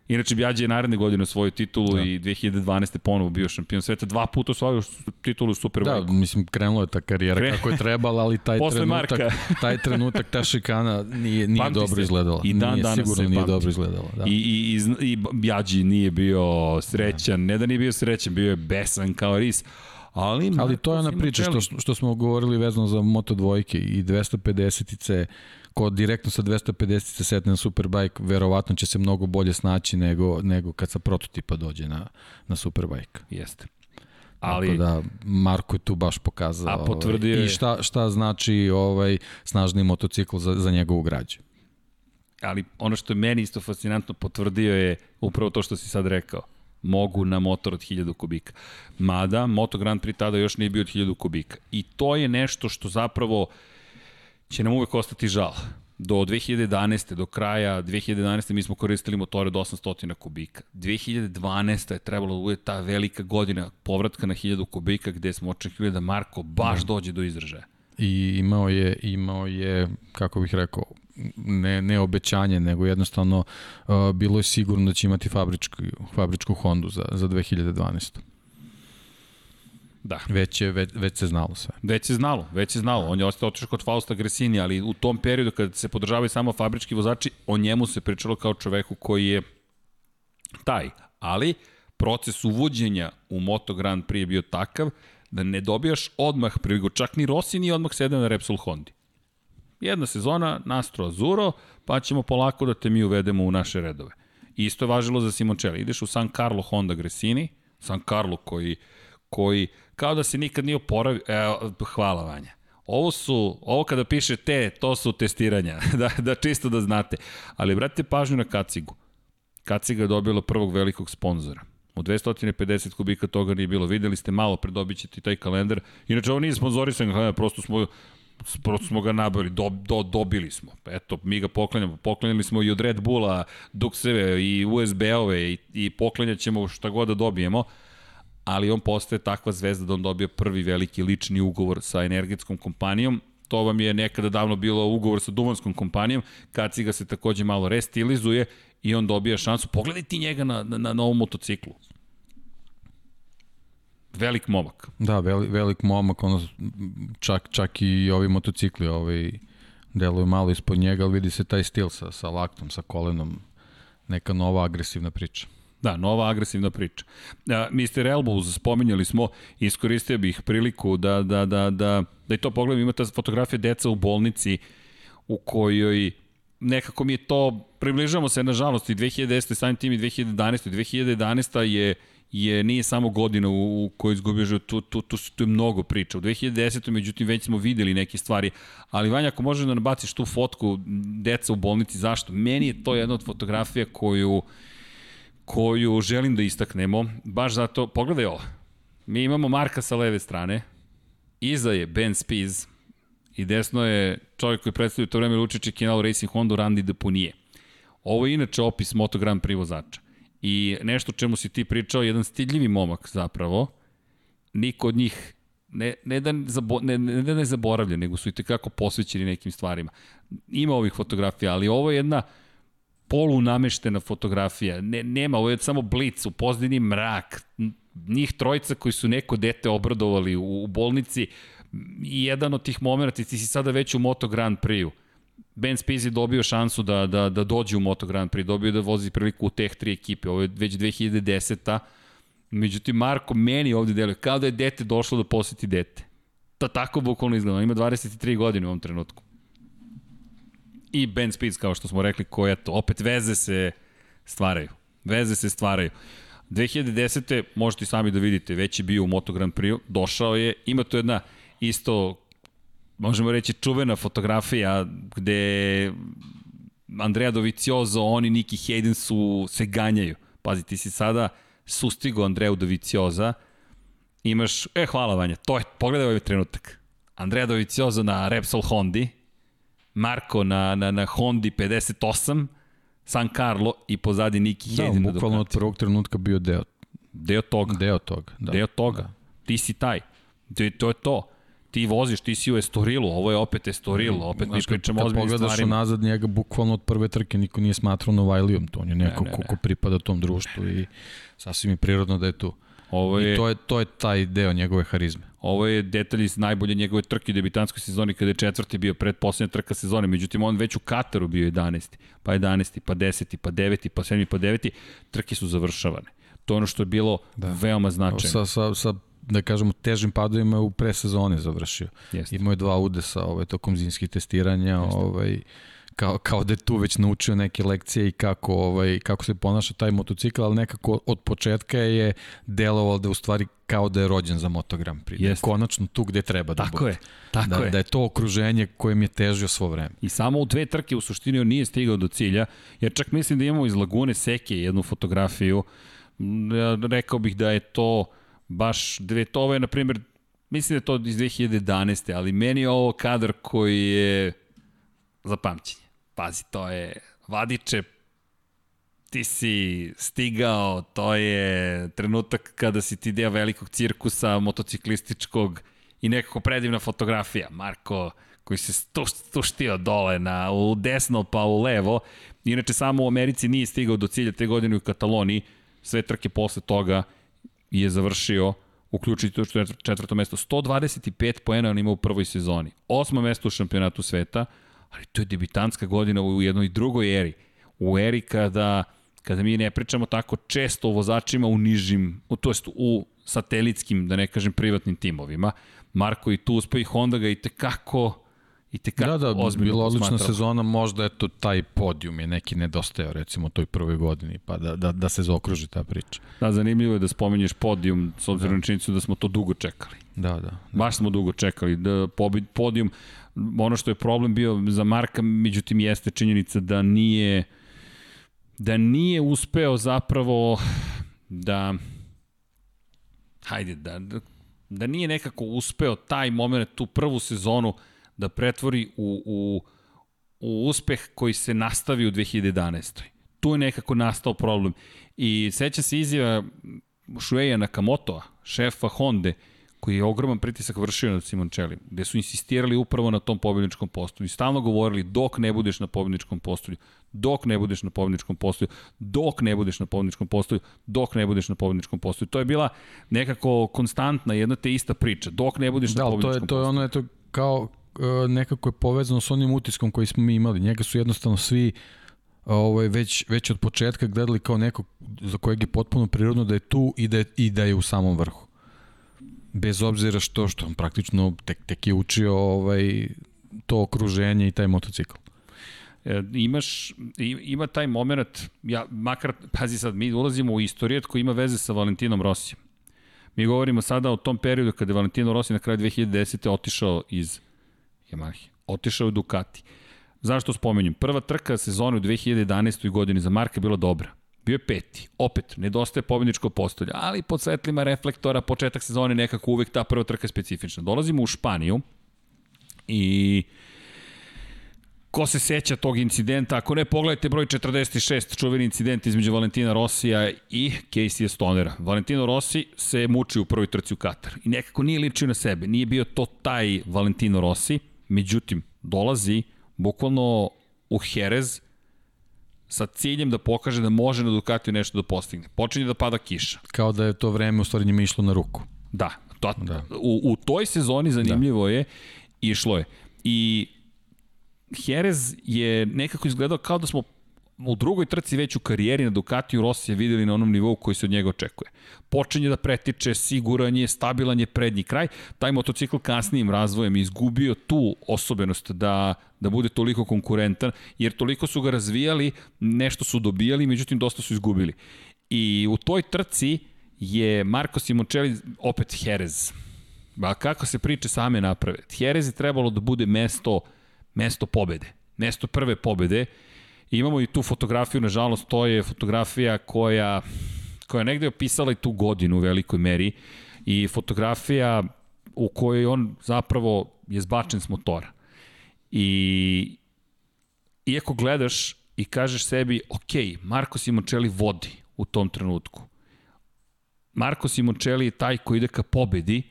A: Inače, Bjađe je naredne godine osvojio titulu da. i 2012. ponovo bio šampion sveta. Dva puta osvojio titulu Superbike.
B: Da, mislim, krenula je ta karijera Kre... kako je trebala, ali taj trenutak, taj trenutak, ta šikana nije, nije pamti dobro se. izgledala. I dan nije, danas sigurno nije pamti. dobro izgledala. Da.
A: I, i, i, i Bjađi nije bio srećan. Da. Ne da nije bio srećan, bio je besan kao ris. Ali,
B: ali to je ona priča što, što smo govorili vezano za Moto dvojke i 250-ice ko direktno sa 250 se setne na Superbike, verovatno će se mnogo bolje snaći nego, nego kad sa prototipa dođe na, na Superbike.
A: Jeste.
B: Ali Tako da Marko je tu baš pokazao
A: a potvrdio
B: ovaj, i šta šta znači ovaj snažni motocikl za za njegovu građu.
A: Ali ono što je meni isto fascinantno potvrdio je upravo to što si sad rekao mogu na motor od 1000 kubika. Mada, Moto Grand Prix tada još nije bio od 1000 kubika. I to je nešto što zapravo uh, će nam uvek ostati žal. Do 2011. do kraja 2011. mi smo koristili motore od 800 kubika. 2012. je trebalo da bude ta velika godina povratka na 1000 kubika gde smo očekivali da Marko baš da. dođe do izražaja.
B: I imao je, imao je, kako bih rekao, ne, ne obećanje, nego jednostavno uh, bilo je sigurno da će imati fabričku, fabričku Hondu za, za 2012.
A: Da.
B: Već, je, već, već se znalo sve.
A: Već se znalo, već se znalo. On je ostao otišao kod Fausta Gresini, ali u tom periodu kada se podržavaju samo fabrički vozači, o njemu se pričalo kao čoveku koji je taj. Ali proces uvođenja u Moto Grand Prix je bio takav da ne dobijaš odmah priliku, čak ni Rossi nije odmah sede na Repsol Hondi. Jedna sezona, Nastro Azuro, pa ćemo polako da te mi uvedemo u naše redove. Isto je važilo za Simoncelli. Ideš u San Carlo Honda Gresini, San Carlo koji, koji kao da se nikad nije oporavio. Evo, hvala Vanja. Ovo su, ovo kada piše te, to su testiranja, da, da čisto da znate. Ali brate pažnju na kacigu. Kaciga je dobila prvog velikog sponzora. U 250 kubika toga nije bilo. Videli ste malo, predobit ćete taj kalendar. Inače, ovo nije sponsorisan, prosto smo prosto smo ga nabavili, do, do, dobili smo. Eto, mi ga poklanjamo. Poklanjali smo i od Red Bulla, Duxeve i USB-ove i, i poklanjat ćemo šta god da dobijemo ali on postaje takva zvezda da on dobije prvi veliki lični ugovor sa energetskom kompanijom. To vam je nekada davno bilo ugovor sa duvanskom kompanijom, kad si ga se takođe malo restilizuje i on dobija šansu. Pogledaj ti njega na, na, na novom motociklu. Velik momak.
B: Da, velik, velik momak, ono, čak, čak i ovi motocikli ovaj, deluju malo ispod njega, ali vidi se taj stil sa, sa laktom, sa kolenom, neka nova agresivna priča.
A: Da, nova agresivna priča. Uh, Mr. Elbows, spominjali smo, iskoristio bih priliku da, da, da, da, da i to pogledam, ima ta fotografija deca u bolnici u kojoj nekako mi je to, približamo se nažalost i 2010. samim tim i 2011. 2011. je je nije samo godina u, u kojoj izgubio život, tu, tu, tu, tu je mnogo priča. U 2010. međutim već smo videli neke stvari, ali Vanja ako možeš da nabaciš tu fotku deca u bolnici, zašto? Meni je to jedna od fotografija koju koju želim da istaknemo, baš zato, pogledaj ovo, mi imamo Marka sa leve strane, iza je Ben Spies i desno je čovjek koji predstavlja to vreme Lučić Kinalo Racing Honda Randy Deponije. Ovo je inače opis Moto Grand Prix vozača. I nešto čemu si ti pričao, jedan stidljivi momak zapravo, niko od njih ne, ne, da, zabo, ne, ne da ne zaboravlja, nego su i tekako posvećeni nekim stvarima. Ima ovih fotografija, ali ovo je jedna nameštena fotografija. Ne, nema, ovo je samo blic, u pozdini mrak. Njih trojica koji su neko dete obradovali u, u bolnici i jedan od tih momenta, ti si sada već u Moto Grand Prix-u. Ben je dobio šansu da, da, da dođe u Moto Grand Prix, dobio da vozi priliku u teh tri ekipe, ovo je već 2010. Međutim, Marko meni ovde deluje kao da je dete došlo da poseti dete. Ta tako bukvalno izgleda, ima 23 godine u ovom trenutku i Ben Spies, kao što smo rekli, koja to, opet veze se stvaraju. Veze se stvaraju. 2010. možete sami da vidite, već je bio u Moto Grand Prix, došao je, ima to jedna isto, možemo reći, čuvena fotografija gde Andrea Doviciozo, oni Niki Hayden su, se ganjaju. Pazi, ti si sada sustigo Andreu Dovicioza, imaš, e, hvala Vanja, to je, pogledaj ovaj trenutak. Andrea Doviciozo na Repsol Hondi, Marko na, na, na Hondi 58, San Carlo i pozadi Niki da, Hedin.
B: Da, bukvalno od prvog trenutka bio deo.
A: Deo toga.
B: Deo toga,
A: da. Deo toga. Da. Ti si taj. To, to je to. Ti voziš, ti si u Estorilu, ovo je opet Estoril, mm, opet mi pričamo ozbiljnim stvarima. Kad
B: pogledaš nazad njega, bukvalno od prve trke niko nije smatrao Novajlijom, to on je neko ne, ne, ne. ko pripada tom društvu i sasvim je prirodno da je tu. Ovo je, I to je, to je taj deo njegove harizme.
A: Ovo je detalj iz najbolje njegove trke u debitanskoj sezoni kada je četvrti bio pred poslednja trka sezone. Međutim, on već u Kataru bio 11. Pa 11. pa 10. pa 9. pa 7. pa 9. Trke su završavane. To je ono što je bilo da. veoma značajno.
B: Sa, sa, sa da kažemo, težim padovima u presezoni završio. Jeste. Imao je dva udesa ovaj, tokom zimskih testiranja. Jeste. Ovaj, kao, kao da je tu već naučio neke lekcije i kako, ovaj, kako se ponaša taj motocikl, ali nekako od početka je delovalo da u stvari kao da je rođen za Moto Grand Prix. Da Jeste. konačno tu gde treba da
A: tako
B: bude.
A: Je, tako
B: da,
A: je.
B: Da je to okruženje kojem je težio svo vreme.
A: I samo u dve trke u suštini on nije stigao do cilja, jer čak mislim da imamo iz Lagune Seke jednu fotografiju, rekao bih da je to baš dve, to ovo je na primjer, mislim da je to iz 2011. ali meni je ovo kadar koji je za pamćenje. Pazi, to je Vadiče, ti si stigao, to je trenutak kada si ti deo velikog cirkusa motociklističkog i nekako predivna fotografija. Marko koji se stuštio dole na, u desno pa u levo. Inače, samo u Americi nije stigao do cilja te godine u Kataloniji. Sve trke posle toga je završio uključiti to četvrto mesto. 125 poena on ima u prvoj sezoni. Osmo mesto u šampionatu sveta ali to je debitanska godina u jednoj drugoj eri. U eri kada, kada mi ne pričamo tako često o vozačima u nižim, to jest u satelitskim, da ne kažem privatnim timovima. Marko i tu uspe i Honda ga i tekako i tekako
B: da, da,
A: ozbiljno
B: bila odlična sezona, možda eto taj podijum je neki nedostajao recimo u toj prvoj godini, pa da, da, da se zaokruži ta priča.
A: Da, zanimljivo je da spomenješ podijum s obzirom da. na činjenicu da smo to dugo čekali.
B: Da, da. da.
A: Baš smo dugo čekali. Da, podijum, ono što je problem bio za Marka, međutim jeste činjenica da nije da nije uspeo zapravo da hajde, da, da, da nije nekako uspeo taj moment, tu prvu sezonu da pretvori u, u, u uspeh koji se nastavi u 2011. Tu je nekako nastao problem. I seća se izjava Shueya Nakamotoa, šefa Honda, koji je ogroman pritisak vršio nad Simoncelli, gde su insistirali upravo na tom pobjedničkom postolju i stalno govorili dok ne budeš na pobjedničkom postolju, dok ne budeš na pobjedničkom postolju, dok ne budeš na pobjedničkom postolju, dok ne budeš na pobjedničkom postolju. To je bila nekako konstantna jedna te ista priča, dok ne budeš
B: da,
A: na pobjedničkom
B: postolju. Da, to je, to je ono, eto, kao e, nekako je povezano s onim utiskom koji smo mi imali. Njega su jednostavno svi ovaj, već, već od početka gledali kao nekog za kojeg je potpuno prirodno da je tu i da je, i da je u samom vrhu bez obzira što što on praktično tek, tek je učio ovaj, to okruženje i taj motocikl.
A: E, imaš, ima taj moment, ja, makar, pazi sad, mi ulazimo u istorijet koji ima veze sa Valentinom Rosijem. Mi govorimo sada o tom periodu kada je Valentino Rossi na kraju 2010. otišao iz Yamaha, otišao u Ducati. Zašto spomenjem? Prva trka sezone u 2011. godini za Marka je bila dobra. Bio je peti. Opet, nedostaje pobjedničko postolje, ali pod svetlima reflektora, početak sezone nekako uvek ta prva trka specifična. Dolazimo u Španiju i ko se seća tog incidenta, ako ne pogledajte broj 46, čuveni incident između Valentina Rosija i Casey Stonera. Valentino Rossi se muči u prvoj trci u Katar i nekako nije ličio na sebe, nije bio to taj Valentino Rossi, međutim, dolazi bukvalno u Jerez, sa ciljem da pokaže da može na Ducatiju nešto da postigne. Počinje da pada kiša.
B: Kao da je to vreme u stvari njima išlo na ruku.
A: Da, to, da. U, u toj sezoni zanimljivo da. je, išlo je. I Jerez je nekako izgledao kao da smo u drugoj trci već u karijeri na Ducatiju Rossi je videli na onom nivou koji se od njega očekuje. Počinje da pretiče, siguran je, stabilan je prednji kraj. Taj motocikl kasnijim razvojem izgubio tu osobenost da, da bude toliko konkurentan, jer toliko su ga razvijali, nešto su dobijali, međutim dosta su izgubili. I u toj trci je Marko Simoncelli opet Jerez. Ba kako se priče same naprave? Jerez je trebalo da bude mesto, mesto pobede, mesto prve pobede, I imamo i tu fotografiju, nažalost, to je fotografija koja, koja je negde opisala i tu godinu u velikoj meri i fotografija u kojoj on zapravo je zbačen s motora. I iako gledaš i kažeš sebi, ok, Marko Simoncelli vodi u tom trenutku. Marko Simoncelli je taj koji ide ka pobedi,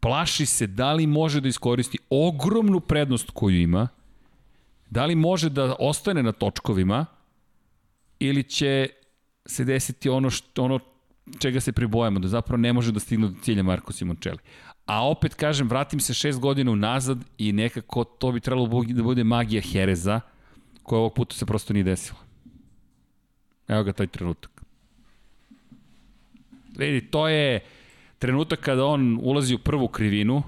A: plaši se da li može da iskoristi ogromnu prednost koju ima, Da li može da ostane na točkovima ili će se desiti ono, što, ono čega se pribojamo, da zapravo ne može da stigne do cilja Marko Simoncelli. A opet kažem, vratim se šest godina unazad i nekako to bi trebalo da bude magija Hereza, koja ovog puta se prosto nije desila. Evo ga taj trenutak. Vidi, to je trenutak kada on ulazi u prvu krivinu,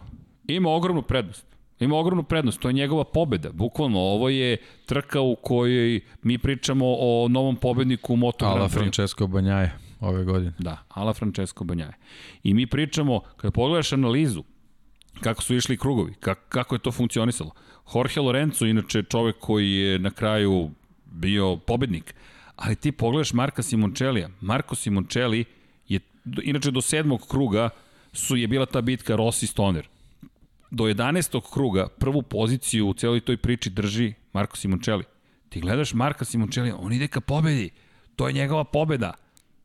A: ima ogromnu prednost. Ima ogromnu prednost, to je njegova pobeda. Bukvalno, ovo je trka u kojoj mi pričamo o novom pobedniku u Moto
B: Ala Francesco Banjaje ove godine.
A: Da, Ala Francesco Banjaje. I mi pričamo, kada pogledaš analizu, kako su išli krugovi, kako, kako je to funkcionisalo. Jorge Lorenzo, inače čovek koji je na kraju bio pobednik, ali ti pogledaš Marka Simoncellija. Marko Simoncelli je, inače do sedmog kruga su je bila ta bitka Rossi Stoner do 11. kruga prvu poziciju u celoj toj priči drži Marko Simoncelli. Ti gledaš Marka Simoncelli, on ide ka pobedi. To je njegova pobeda.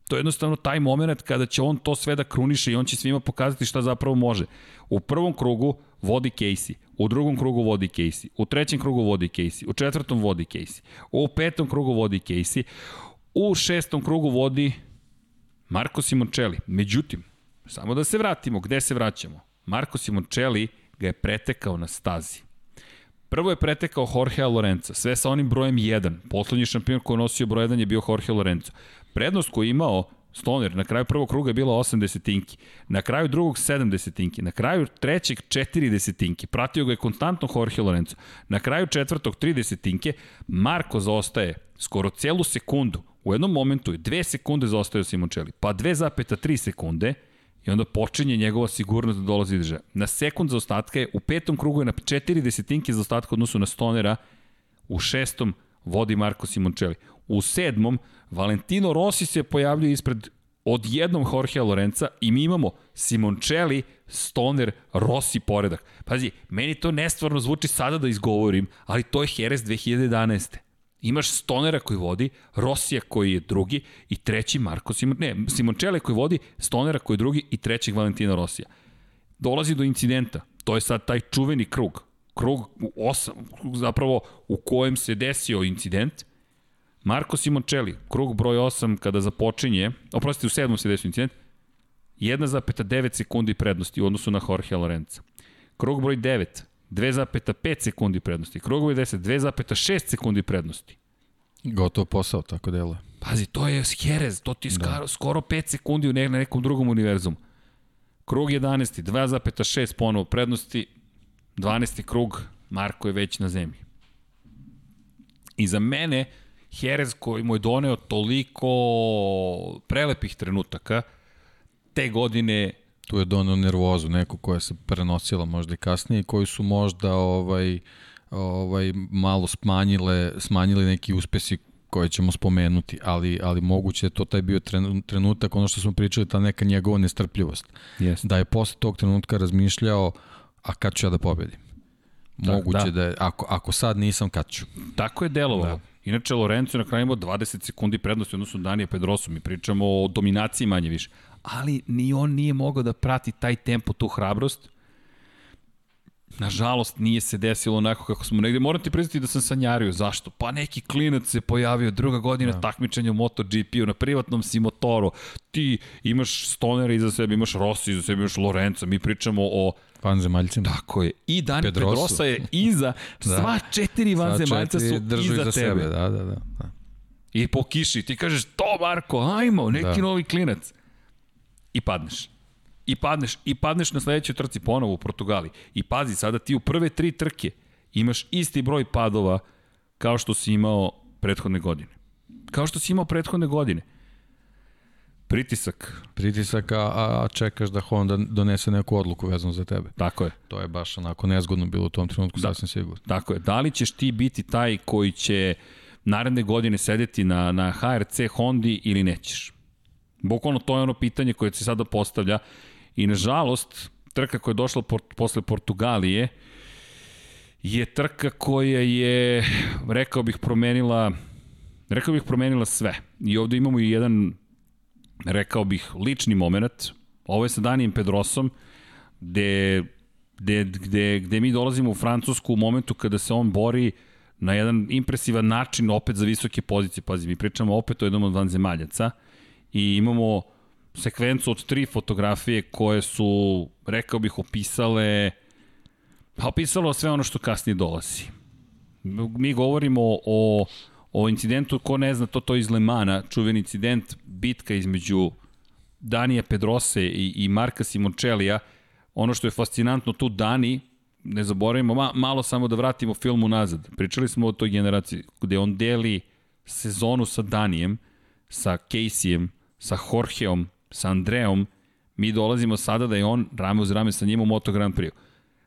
A: To je jednostavno taj moment kada će on to sve da kruniše i on će svima pokazati šta zapravo može. U prvom krugu vodi Casey, u drugom krugu vodi Casey, u trećem krugu vodi Casey, u četvrtom vodi Casey, u petom krugu vodi Casey, u šestom krugu vodi Marko Simoncelli. Međutim, samo da se vratimo, gde se vraćamo? Marko Simoncelli ga je pretekao na stazi. Prvo je pretekao Jorge Lorenza, sve sa onim brojem 1. Poslednji šampion koji nosio broj 1 je bio Jorge Lorenzo. Prednost koju je imao Stoner na kraju prvog kruga je bila 8 desetinki, na kraju drugog 7 desetinki, na kraju trećeg 4 desetinki, pratio ga je konstantno Jorge Lorenzo, na kraju četvrtog 3 desetinke, Marko zaostaje skoro celu sekundu, u jednom momentu je 2 sekunde zaostaje Simoncelli, pa 2,3 sekunde, I onda počinje njegova sigurnost da dolazi drže. Na sekund za ostatka je, u petom krugu je na 4 desetinke za ostatka odnosu na Stonera, u šestom vodi Marko Simoncelli. U sedmom, Valentino Rossi se pojavljuje ispred odjednom Jorge Lorenza i mi imamo Simoncelli, Stoner, Rossi poredak. Pazi, meni to nestvarno zvuči sada da izgovorim, ali to je Jerez 2011. Imaš Stonera koji vodi, Rosija koji je drugi i treći Marko Simon, ne, Simoncelli koji vodi, Stonera koji je drugi i trećeg Valentina Rosija. Dolazi do incidenta. To je sad taj čuveni krug. Krug osam, zapravo u kojem se desio incident. Marko Simoncelli, krug broj 8 kada započinje, oprostite u sedmom se desio incident, 1,9 sekundi prednosti u odnosu na Jorge Lorenza. Krug broj 9, 2,5 sekundi prednosti. Krug broj 10, 2,6 sekundi prednosti.
B: Gotov posao, tako delo.
A: Pazi, to je Jerez, to ti je da. skoro 5 sekundi u ne, na nekom drugom univerzumu. Krug 11, 2,6 ponovo prednosti, 12. krug, Marko je već na zemlji. I za mene, Jerez koji mu je doneo toliko prelepih trenutaka, te godine
B: tu je donao nervozu, neko koja se prenosila možda i kasnije, koji su možda ovaj, ovaj malo smanjile, smanjili neki uspesi koje ćemo spomenuti, ali, ali moguće je to taj bio trenutak, ono što smo pričali, ta neka njegova nestrpljivost.
A: Yes.
B: Da je posle tog trenutka razmišljao, a kad ću ja da pobedim? Moguće da. da je, ako, ako sad nisam, kad ću?
A: Tako je delovalo. Da. Inače, Lorenzo na kraju imao 20 sekundi prednosti odnosno Danija Pedrosu. Mi pričamo o dominaciji manje više. Ali ni on nije mogao da prati taj tempo, tu hrabrost. Nažalost, nije se desilo onako kako smo negde. Moram ti priznati da sam sanjario. Zašto? Pa neki klinac se pojavio druga godina da. takmičenja u MotoGP-u na privatnom si motoru. Ti imaš Stonera iza sebe, imaš Rossi iza sebe, imaš Lorenza. Mi pričamo o
B: vanzemaljcima.
A: Tako je. I Dani Pedrosu. Pedrosa je iza. da. Sva četiri vanzemaljca su iza, iza tebe. Sebe.
B: Da, da, da, da.
A: I po kiši ti kažeš, to Marko, ajmo, neki da. novi klinac. I padneš. I padneš, i padneš na sledećoj trci ponovo u Portugali. I pazi, sada ti u prve tri trke imaš isti broj padova kao što si imao prethodne godine. Kao što si imao prethodne godine. Pritisak.
B: Pritisak, a, a čekaš da Honda donese neku odluku vezanu za tebe.
A: Tako je.
B: To je baš onako nezgodno bilo u tom trenutku, da, sasvim sigurno.
A: Tako je. Da li ćeš ti biti taj koji će naredne godine sedeti na, na HRC Hondi ili nećeš? Bukvalno to je ono pitanje koje se sada postavlja i nažalost trka koja je došla por, posle Portugalije je trka koja je, rekao bih, promenila rekao bih promenila sve. I ovde imamo i jedan rekao bih, lični moment. Ovo je sa Danijem Pedrosom, gde, gde, gde, gde mi dolazimo u Francusku u momentu kada se on bori na jedan impresivan način opet za visoke pozicije. Pazi, mi pričamo opet o jednom od vanzemaljaca i imamo sekvencu od tri fotografije koje su, rekao bih, opisale pa opisalo sve ono što kasnije dolazi. Mi govorimo o o incidentu, ko ne zna, to to iz Lemana, čuveni incident, bitka između Danija Pedrose i, i Marka Simoncellija, ono što je fascinantno tu Dani, ne zaboravimo, ma, malo samo da vratimo filmu nazad. Pričali smo o toj generaciji gde on deli sezonu sa Danijem, sa Caseyem, sa Jorgeom, sa Andreom, mi dolazimo sada da je on rame uz rame sa njim u Moto Grand Prix.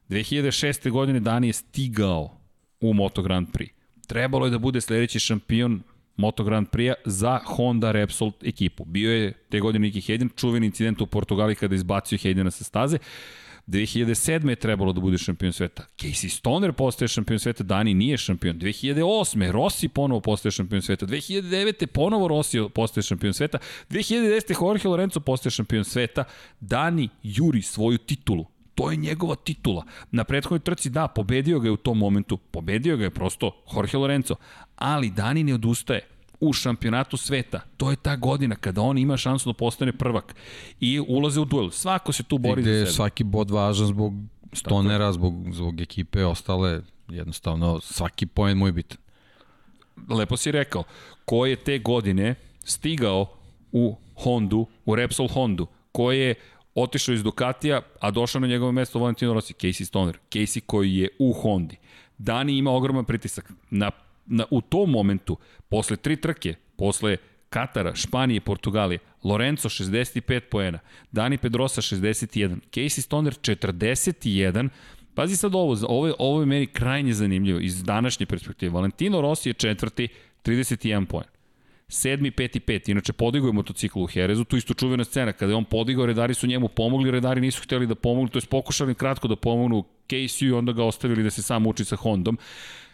A: 2006. godine Dani je stigao u Moto Grand Prix trebalo je da bude sledeći šampion Moto Grand Prix za Honda Repsol ekipu. Bio je te godine Niki Hayden, čuveni incident u Portugali kada izbacio Haydena sa staze. 2007. je trebalo da bude šampion sveta. Casey Stoner postaje šampion sveta, Dani nije šampion. 2008. Rossi ponovo postaje šampion sveta. 2009. ponovo Rossi postaje šampion sveta. 2010. Jorge Lorenzo postaje šampion sveta. Dani juri svoju titulu. To je njegova titula. Na prethodnoj trci, da, pobedio ga je u tom momentu. Pobedio ga je prosto Jorge Lorenzo. Ali Dani ne odustaje u šampionatu sveta. To je ta godina kada on ima šansu da postane prvak i ulaze u duel. Svako se tu bori
B: za sebe. svaki bod važan zbog Stonera, zbog, zbog ekipe, ostale jednostavno svaki poen mu je bitan.
A: Lepo si rekao, ko je te godine stigao u Hondu, u Repsol Hondu, ko je otišao iz Ducatija, a došao na njegovo mesto Valentino Rossi, Casey Stoner. Casey koji je u Hondi. Dani ima ogroman pritisak. Na, na, u tom momentu, posle tri trke, posle Katara, Španije, Portugalije, Lorenzo 65 poena, Dani Pedrosa 61, Casey Stoner 41, Pazi sad ovo, ovo je, ovo je meni krajnje zanimljivo iz današnje perspektive. Valentino Rossi je četvrti, 31 poen. Sedmi, peti, peti. Inače, podigao je motocikl u Herezu, tu isto čuvena scena. Kada je on podigao, redari su njemu pomogli, redari nisu hteli da pomogli, to je pokušali kratko da pomognu Casey i onda ga ostavili da se sam uči sa Hondom.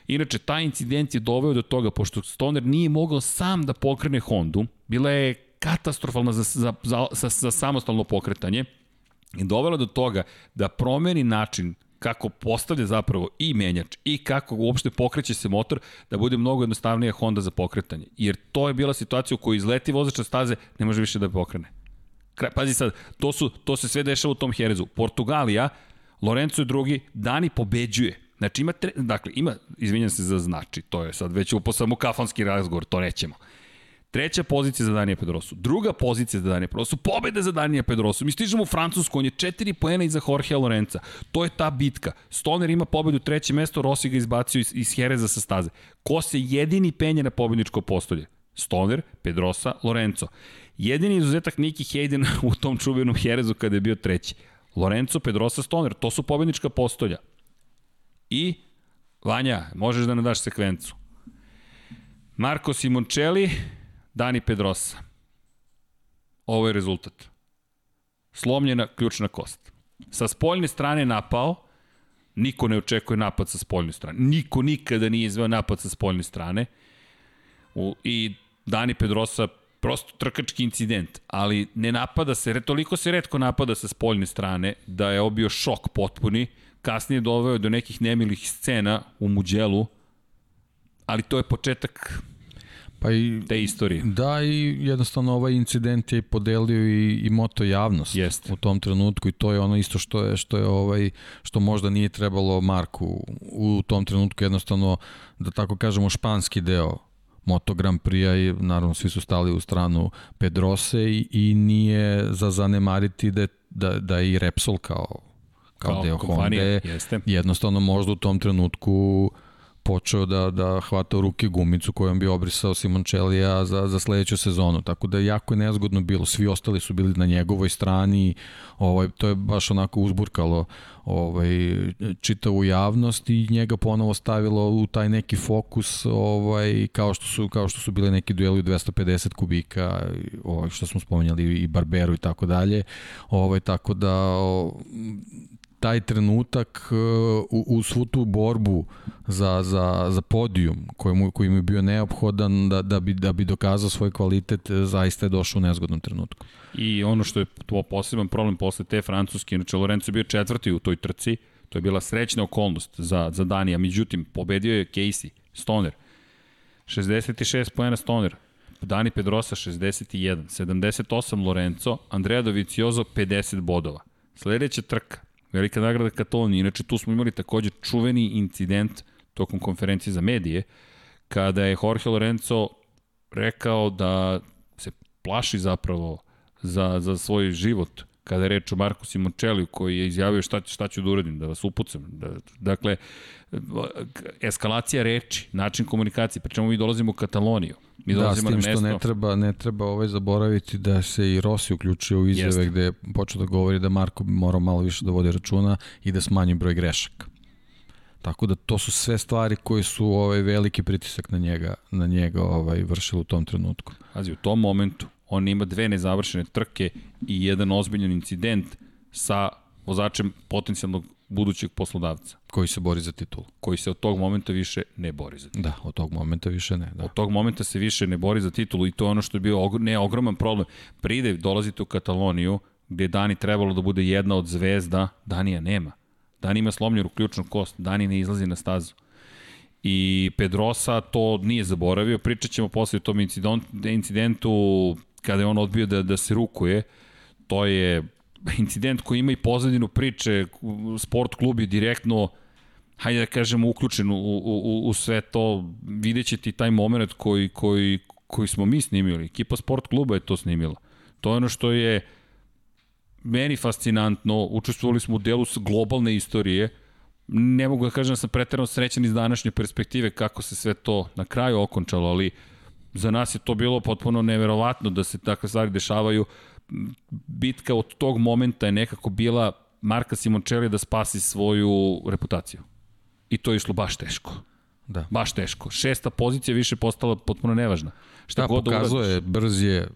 A: Inače, taj incident je doveo do toga, pošto Stoner nije mogao sam da pokrene Hondu, bila je katastrofalna za, za, za, za, za samostalno pokretanje, i dovela do toga da promeni način kako postavlja zapravo i menjač i kako uopšte pokreće se motor da bude mnogo jednostavnija Honda za pokretanje. Jer to je bila situacija u kojoj izleti vozač staze, ne može više da pokrene. Kraj, pazi sad, to, su, to se sve dešava u tom Herezu. Portugalija, Lorenzo je drugi, Dani pobeđuje. Znači ima, tre, dakle, ima, izvinjam se za znači, to je sad već upo samo kafanski razgovor, to nećemo. Treća pozicija za Danija Pedrosu. Druga pozicija za Danija Pedrosu. Pobeda za Danija Pedrosu. Mi stižemo u Francusku, on je četiri poena iza Jorgea Lorenza. To je ta bitka. Stoner ima pobedu treće mesto, Rossi ga izbacio iz, iz Hereza sa staze. Ko se jedini penje na pobedničko postolje? Stoner, Pedrosa, Lorenzo. Jedini izuzetak Niki Hayden u tom čuvenom Herezu kada je bio treći. Lorenzo, Pedrosa, Stoner. To su pobednička postolja. I, Vanja, možeš da nam daš sekvencu. Marko Simoncelli, Dani Pedrosa. Ovo je rezultat. Slomljena ključna kost. Sa spoljne strane napao, niko ne očekuje napad sa spoljne strane. Niko nikada nije izveo napad sa spoljne strane. U, I Dani Pedrosa prosto trkački incident, ali ne napada se, toliko se redko napada sa spoljne strane da je obio šok potpuni, kasnije doveo do nekih nemilih scena u Muđelu, ali to je početak Pa i, te istorije.
B: Da, i jednostavno ovaj incident je podelio i, i moto javnost
A: Jest.
B: u tom trenutku i to je ono isto što je što je ovaj što možda nije trebalo Marku u tom trenutku jednostavno da tako kažemo španski deo Moto Grand Prix i naravno svi su stali u stranu Pedrose i, i nije za zanemariti da, da, da i Repsol kao, kao, kao deo Honda jednostavno možda u tom trenutku počeo da, da hvata u ruke gumicu kojom bi obrisao Simončelija za, za sledeću sezonu. Tako da jako je nezgodno bilo. Svi ostali su bili na njegovoj strani. Ovaj, to je baš onako uzburkalo ovaj, čitavu javnost i njega ponovo stavilo u taj neki fokus ovaj, kao, što su, kao što su bile neki dueli u 250 kubika ovaj, što smo spomenjali i Barberu i tako dalje. Ovaj, tako da taj trenutak uh, u, u svu tu borbu za, za, za podijum koji mu, mu je bio neophodan da, da, bi, da bi dokazao svoj kvalitet uh, zaista je došao u nezgodnom trenutku.
A: I ono što je to poseban problem posle te francuske, inače Lorenzo je bio četvrti u toj trci, to je bila srećna okolnost za, za Danija, međutim pobedio je Casey, Stoner, 66 pojena Stoner, Dani Pedrosa 61, 78 Lorenzo, Andrea Dovizioso 50 bodova. Sledeća trka, Velika nagrada Katalonije. Inače, tu smo imali takođe čuveni incident tokom konferencije za medije, kada je Jorge Lorenzo rekao da se plaši zapravo za, za svoj život kada je reč o Marku Simončeliju koji je izjavio šta, šta ću da uradim, da vas upucam. Da, dakle, eskalacija reči, način komunikacije, pričemu mi dolazimo u Kataloniju. Mi
B: da, s tim što ne treba, ne treba ovaj zaboraviti da se i Rossi uključio u izjave Jeste. gde je počeo da govori da Marko bi morao malo više da vodi računa i da smanji broj grešaka. Tako da to su sve stvari koje su ovaj veliki pritisak na njega, na njega ovaj vršili u tom trenutku.
A: Pazi, u tom momentu on ima dve nezavršene trke i jedan ozbiljan incident sa vozačem potencijalnog budućeg poslodavca.
B: Koji se bori za titulu.
A: Koji se od tog momenta više ne bori za titulu.
B: Da, od tog momenta više ne. Da.
A: Od tog momenta se više ne bori za titulu i to je ono što je bio ogr ne ogroman problem. Pride, dolazite u Kataloniju, gde je Dani trebalo da bude jedna od zvezda, Danija nema. Dani ima slomljeru ključnu kost, Dani ne izlazi na stazu. I Pedrosa to nije zaboravio, pričat ćemo posle o tom incidentu kada je on odbio da, da se rukuje, to je incident koji ima i pozadinu priče, sport klub je direktno hajde da kažemo, uključen u, u, u sve to, vidjet će ti taj moment koji, koji, koji smo mi snimili. Ekipa sport kluba je to snimila. To je ono što je meni fascinantno, učestvovali smo u delu globalne istorije, ne mogu da kažem da sam pretredno srećan iz današnje perspektive kako se sve to na kraju okončalo, ali za nas je to bilo potpuno neverovatno da se takve stvari dešavaju. Bitka od tog momenta je nekako bila Marka Simončeli da spasi svoju reputaciju. I to je išlo baš teško.
B: Da.
A: Baš teško. Šesta pozicija više postala potpuno nevažna.
B: Šta da, god pokazuje, da brz je,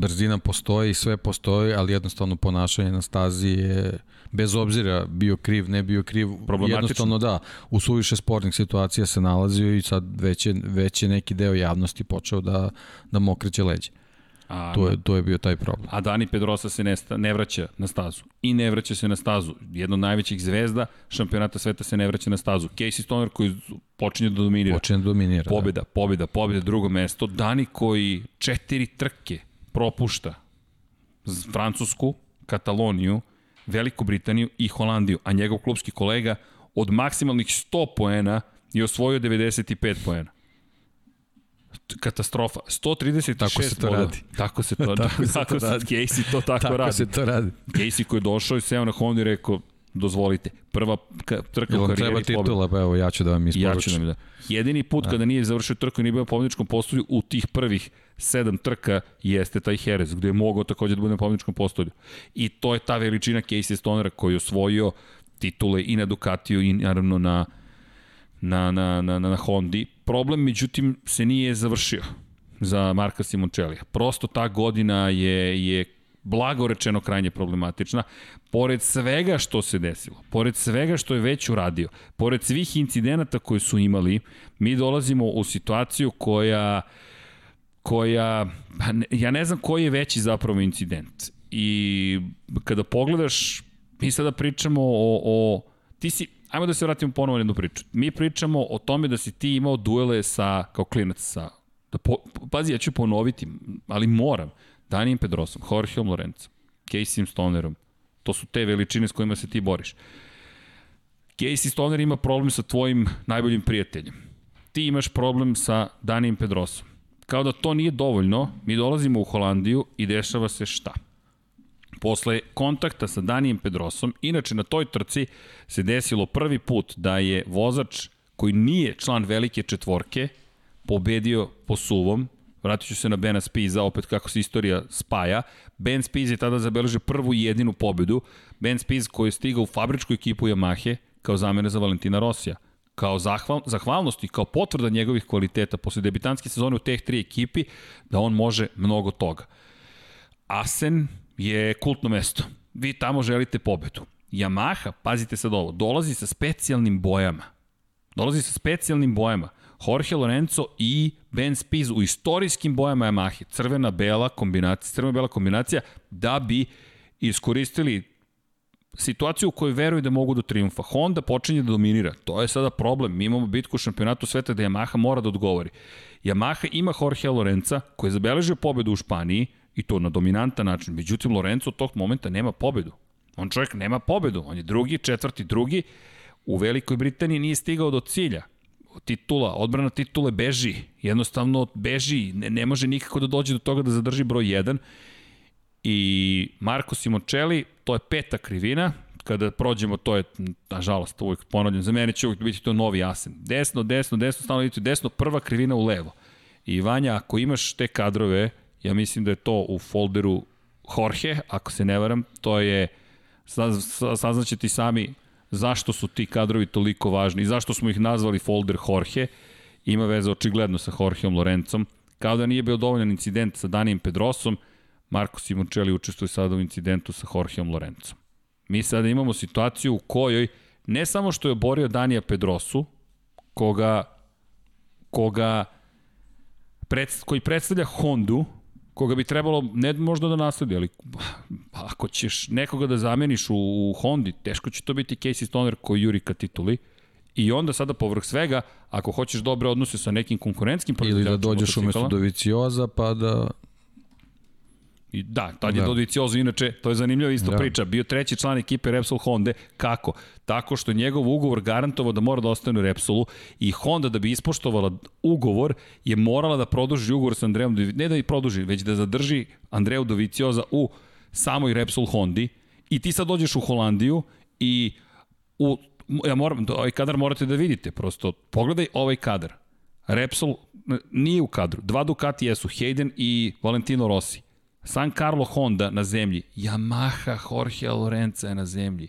B: brzina postoji, sve postoji, ali jednostavno ponašanje na stazi je, bez obzira bio kriv, ne bio kriv, jednostavno da, u suviše spornih situacija se nalazio i sad već je, već je neki deo javnosti počeo da, da mokreće leđe. A, to, je, to je bio taj problem.
A: A Dani Pedrosa se ne, ne vraća na stazu. I ne vraća se na stazu. Jedna od najvećih zvezda šampionata sveta se ne vraća na stazu. Casey Stoner koji počinje da dominira.
B: Počinje da dominira. Da.
A: Pobjeda, da. pobjeda, pobjeda, drugo mesto. Dani koji četiri trke propušta Francusku, Kataloniju, Veliku Britaniju i Holandiju, a njegov klubski kolega od maksimalnih 100 poena je osvojio 95 poena katastrofa. 136
B: Tako se to bodova. radi.
A: Tako se to, tako, se tako to radi. Casey to tako,
B: tako
A: radi.
B: Tako se to radi.
A: Casey koji je došao i seo na Honda i rekao, dozvolite. Prva trka u karijeri
B: treba titula, pa evo, ja ću da vam isporučim. Ja ću da mi da.
A: Jedini put da. kada nije završio trku i nije bio na pobjedičkom postolju u tih prvih sedam trka jeste taj Jerez, gde je mogao takođe da bude na pobjedičkom postolju. I to je ta veličina Casey Stonera koji je osvojio titule i na Ducatiju i naravno na, na, na, na, na Hondi Problem, međutim, se nije završio za Marka Simončelija. Prosto ta godina je, je blago rečeno krajnje problematična. Pored svega što se desilo, pored svega što je već uradio, pored svih incidenata koje su imali, mi dolazimo u situaciju koja koja, pa ja ne znam koji je veći zapravo incident. I kada pogledaš, mi sada pričamo o, o ti si, ajmo da se vratimo ponovo na jednu priču. Mi pričamo o tome da si ti imao duele sa, kao klinac sa, da po, pazi, ja ću ponoviti, ali moram, Danijem Pedrosom, Jorgeom Lorencom, Caseyem Stonerom, to su te veličine s kojima se ti boriš. Casey Stoner ima problem sa tvojim najboljim prijateljem. Ti imaš problem sa Danijem Pedrosom. Kao da to nije dovoljno, mi dolazimo u Holandiju i dešava se šta? Posle kontakta sa Danijem Pedrosom, inače na toj trci se desilo prvi put da je vozač koji nije član velike četvorke pobedio po suvom, vratit ću se na Bena Spiza, opet kako se istorija spaja. Ben Spiz je tada zabeležio prvu i jedinu pobedu. Ben Spiz koji je stigao u fabričku ekipu Yamahe kao zamene za Valentina Rosija. Kao zahval, zahvalnost i kao potvrda njegovih kvaliteta posle debitanske sezone u teh tri ekipi, da on može mnogo toga. Asen je kultno mesto. Vi tamo želite pobedu. Yamaha, pazite sad ovo, dolazi sa specijalnim bojama. Dolazi sa specijalnim bojama. Jorge Lorenzo i Ben Spies u istorijskim bojama Yamahe. Crvena-bela kombinacija, crvena-bela kombinacija da bi iskoristili situaciju u kojoj veruju da mogu do triumfa. Honda počinje da dominira. To je sada problem. Mi imamo bitku u šampionatu sveta da Yamaha mora da odgovori. Yamaha ima Jorge Lorenza koji je zabeležio pobedu u Španiji, i to na dominantan način. Međutim, Lorenzo od tog momenta nema pobedu. On čovjek nema pobedu. On je drugi, četvrti, drugi. U Velikoj Britaniji nije stigao do cilja. Titula, odbrana titule beži. Jednostavno beži. Ne, ne može nikako da dođe do toga da zadrži broj 1. I Marko Simoncelli, to je peta krivina, kada prođemo, to je, nažalost, uvijek ponavljam, za mene će uvijek biti to novi asen. Desno, desno, desno, stalno idete desno, prva krivina u levo. I Vanja, ako imaš te kadrove, Ja mislim da je to u folderu Jorge, ako se ne varam, to je, saznaćete sami zašto su ti kadrovi toliko važni i zašto smo ih nazvali folder Jorge. Ima veze očigledno sa Jorgeom Lorencom. Kao da nije bio dovoljan incident sa Danijem Pedrosom, Marko Simoncelli učestvuje sada u incidentu sa Jorgeom Lorencom. Mi sada imamo situaciju u kojoj ne samo što je oborio Danija Pedrosu, koga, koga pred, koji predstavlja Hondu, koga bi trebalo ne možda da nasledi, ali ako ćeš nekoga da zameniš u, u Hondi, teško će to biti Casey Stoner koji juri ka tituli. I onda sada povrh svega, ako hoćeš dobre odnose sa nekim konkurentskim
B: Ili da dođeš umesto Dovicioza pa da
A: I da, tad je da. Dodiciozo, inače, to je zanimljiva isto da. priča, bio treći član ekipe Repsol Honda. Kako? Tako što njegov ugovor garantovao da mora da ostane u Repsolu i Honda da bi ispoštovala ugovor je morala da produži ugovor sa Andreom ne da i produži, već da zadrži Andreju Dovicioza u samoj Repsol Hondi i ti sad dođeš u Holandiju i u, ja moram, ovaj kadar morate da vidite, prosto pogledaj ovaj kadar. Repsol nije u kadru. Dva Ducati jesu, Hayden i Valentino Rossi. San Carlo Honda na zemlji, Yamaha Jorge Lorenza je na zemlji.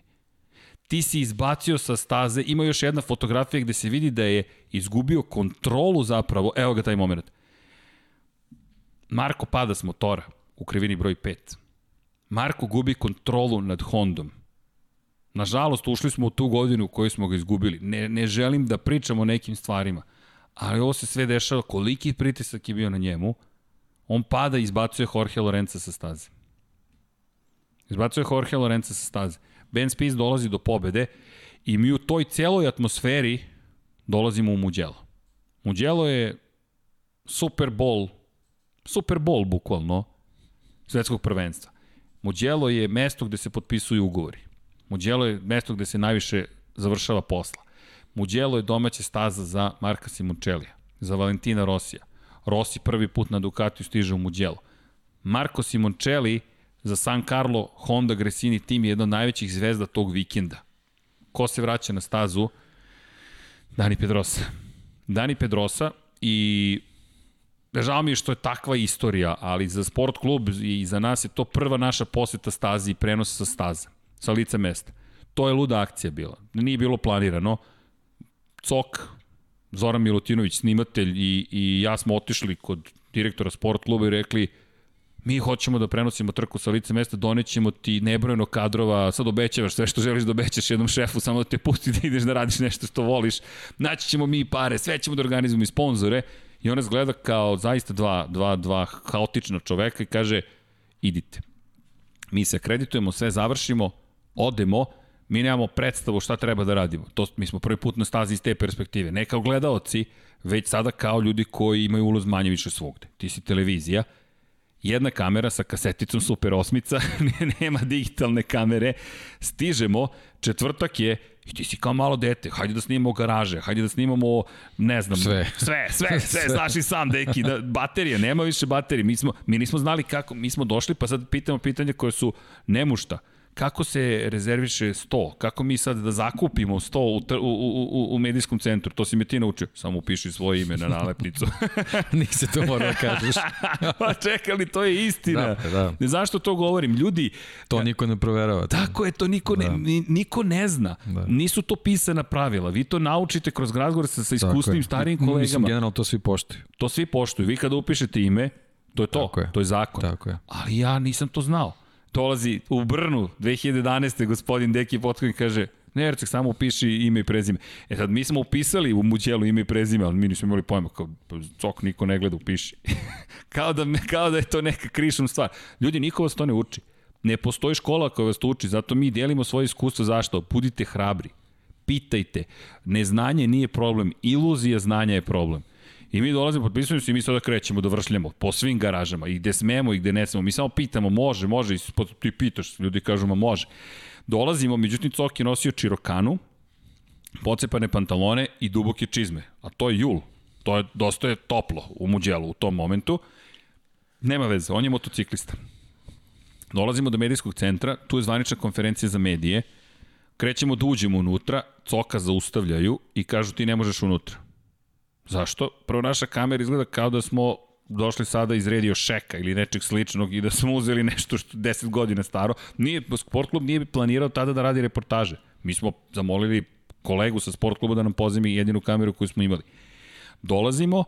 A: ti si izbacio sa staze, ima još jedna fotografija gde se vidi da je izgubio kontrolu zapravo, evo ga taj moment. Marko pada s motora u krivini broj 5. Marko gubi kontrolu nad Hondom. Nažalost, ušli smo u tu godinu u kojoj smo ga izgubili. Ne, ne želim da pričam o nekim stvarima, ali ovo se sve dešava, koliki pritisak je bio na njemu, on pada i izbacuje Jorge Lorenza sa staze. Izbacuje Jorge Lorenza sa staze. Ben Spies dolazi do pobede i mi u toj celoj atmosferi dolazimo u Mugello. Mugello je Super Bowl, Super Bowl bukvalno, svetskog prvenstva. Mugello je mesto gde se potpisuju ugovori. Mugello je mesto gde se najviše završava posla. Mugello je domaća staza za Marka Simončelija, za Valentina Rosija. Rossi prvi put na Ducatiju stiže u Mugello. Marko Simoncelli za San Carlo Honda Gresini tim je jedna od najvećih zvezda tog vikenda. Ko se vraća na stazu? Dani Pedrosa. Dani Pedrosa i žao mi je što je takva istorija, ali za sport klub i za nas je to prva naša poseta stazi i prenos sa staza, sa lice mesta. To je luda akcija bila. Nije bilo planirano. Cok, Zoran Milutinović, snimatelj i, i ja smo otišli kod direktora sport kluba i rekli mi hoćemo da prenosimo trku sa lice mesta, donećemo ti nebrojeno kadrova, sad obećavaš sve što želiš da obećaš jednom šefu, samo da te pusti da ideš da radiš nešto što voliš, naći ćemo mi pare, sve ćemo da organizujemo i sponzore, i ona gleda kao zaista dva, dva, dva haotična čoveka i kaže, idite. Mi se akreditujemo, sve završimo, odemo, mi nemamo predstavu šta treba da radimo. To, mi smo prvi put na stazi iz te perspektive. Ne kao gledaoci, već sada kao ljudi koji imaju ulaz manje više svugde. Ti si televizija, jedna kamera sa kaseticom Super 8, nema digitalne kamere, stižemo, četvrtak je, i ti si kao malo dete, hajde da snimamo garaže, hajde da snimamo, ne znam,
B: sve,
A: sve, sve, sve, znaš i sam, deki, da, baterije, nema više baterije, mi, smo, mi nismo znali kako, mi smo došli, pa sad pitamo pitanja koje su nemušta kako se rezerviše sto? Kako mi sad da zakupimo sto u, u, u, u medijskom centru? To si me ti naučio. Samo upiši svoje ime na nalepnicu.
B: Nisi to mora da kažeš.
A: pa čekaj, ali to je istina. Da, da. Zašto to govorim? Ljudi...
B: To niko ne proverava.
A: Tako je, to niko, da. ne, niko ne zna. Da. Nisu to pisana pravila. Vi to naučite kroz razgovor sa, sa iskusnim starijim kolegama. Mislim,
B: generalno to svi poštuju.
A: To svi poštuju. Vi kada upišete ime, to je to. Tako je. To je zakon.
B: Tako je.
A: Ali ja nisam to znao dolazi u Brnu 2011. gospodin Deki Potkovin kaže Ne, Erceg, samo upiši ime i prezime. E sad, mi smo upisali u Muđelu ime i prezime, ali mi nismo imali pojma, kao, pa, cok, niko ne gleda, upiši. kao, da, kao da je to neka krišna stvar. Ljudi, niko vas to ne uči. Ne postoji škola koja vas to uči, zato mi delimo svoje iskustvo. Zašto? Budite hrabri. Pitajte. Neznanje nije problem, iluzija znanja je problem. I mi dolazimo, potpisujemo se i mi sada krećemo da vršljamo po svim garažama i gde smemo i gde ne smemo. Mi samo pitamo, može, može, i ti pitaš, ljudi kažu, ma može. Dolazimo, međutim, Cok je nosio čirokanu, pocepane pantalone i duboke čizme. A to je jul. To je, dosta je toplo u Muđelu u tom momentu. Nema veze, on je motociklista. Dolazimo do medijskog centra, tu je zvanična konferencija za medije, krećemo da uđemo unutra, Coka zaustavljaju i kažu ti ne možeš unutra. Zašto? Prvo naša kamera izgleda kao da smo došli sada iz Radio Šeka ili nečeg sličnog i da smo uzeli nešto što 10 godina staro. Nije, sport klub nije planirao tada da radi reportaže. Mi smo zamolili kolegu sa sport kluba da nam pozemi jedinu kameru koju smo imali. Dolazimo,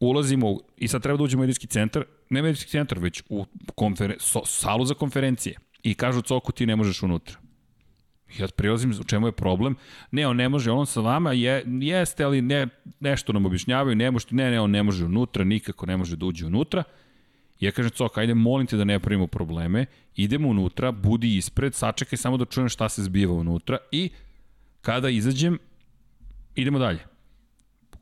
A: ulazimo i sad treba da uđemo u medijski centar, ne medijski centar, već u konferen, so, salu za konferencije. I kažu Coku ti ne možeš unutra. Ja prilazim u čemu je problem. Ne, on ne može, on sa vama je, jeste, ali ne, nešto nam objašnjavaju, ne može, ne, ne, on ne može unutra, nikako ne može da uđe unutra. Ja kažem, Cok, ajde, molim te da ne pravimo probleme, idemo unutra, budi ispred, sačekaj samo da čujem šta se zbiva unutra i kada izađem, idemo dalje.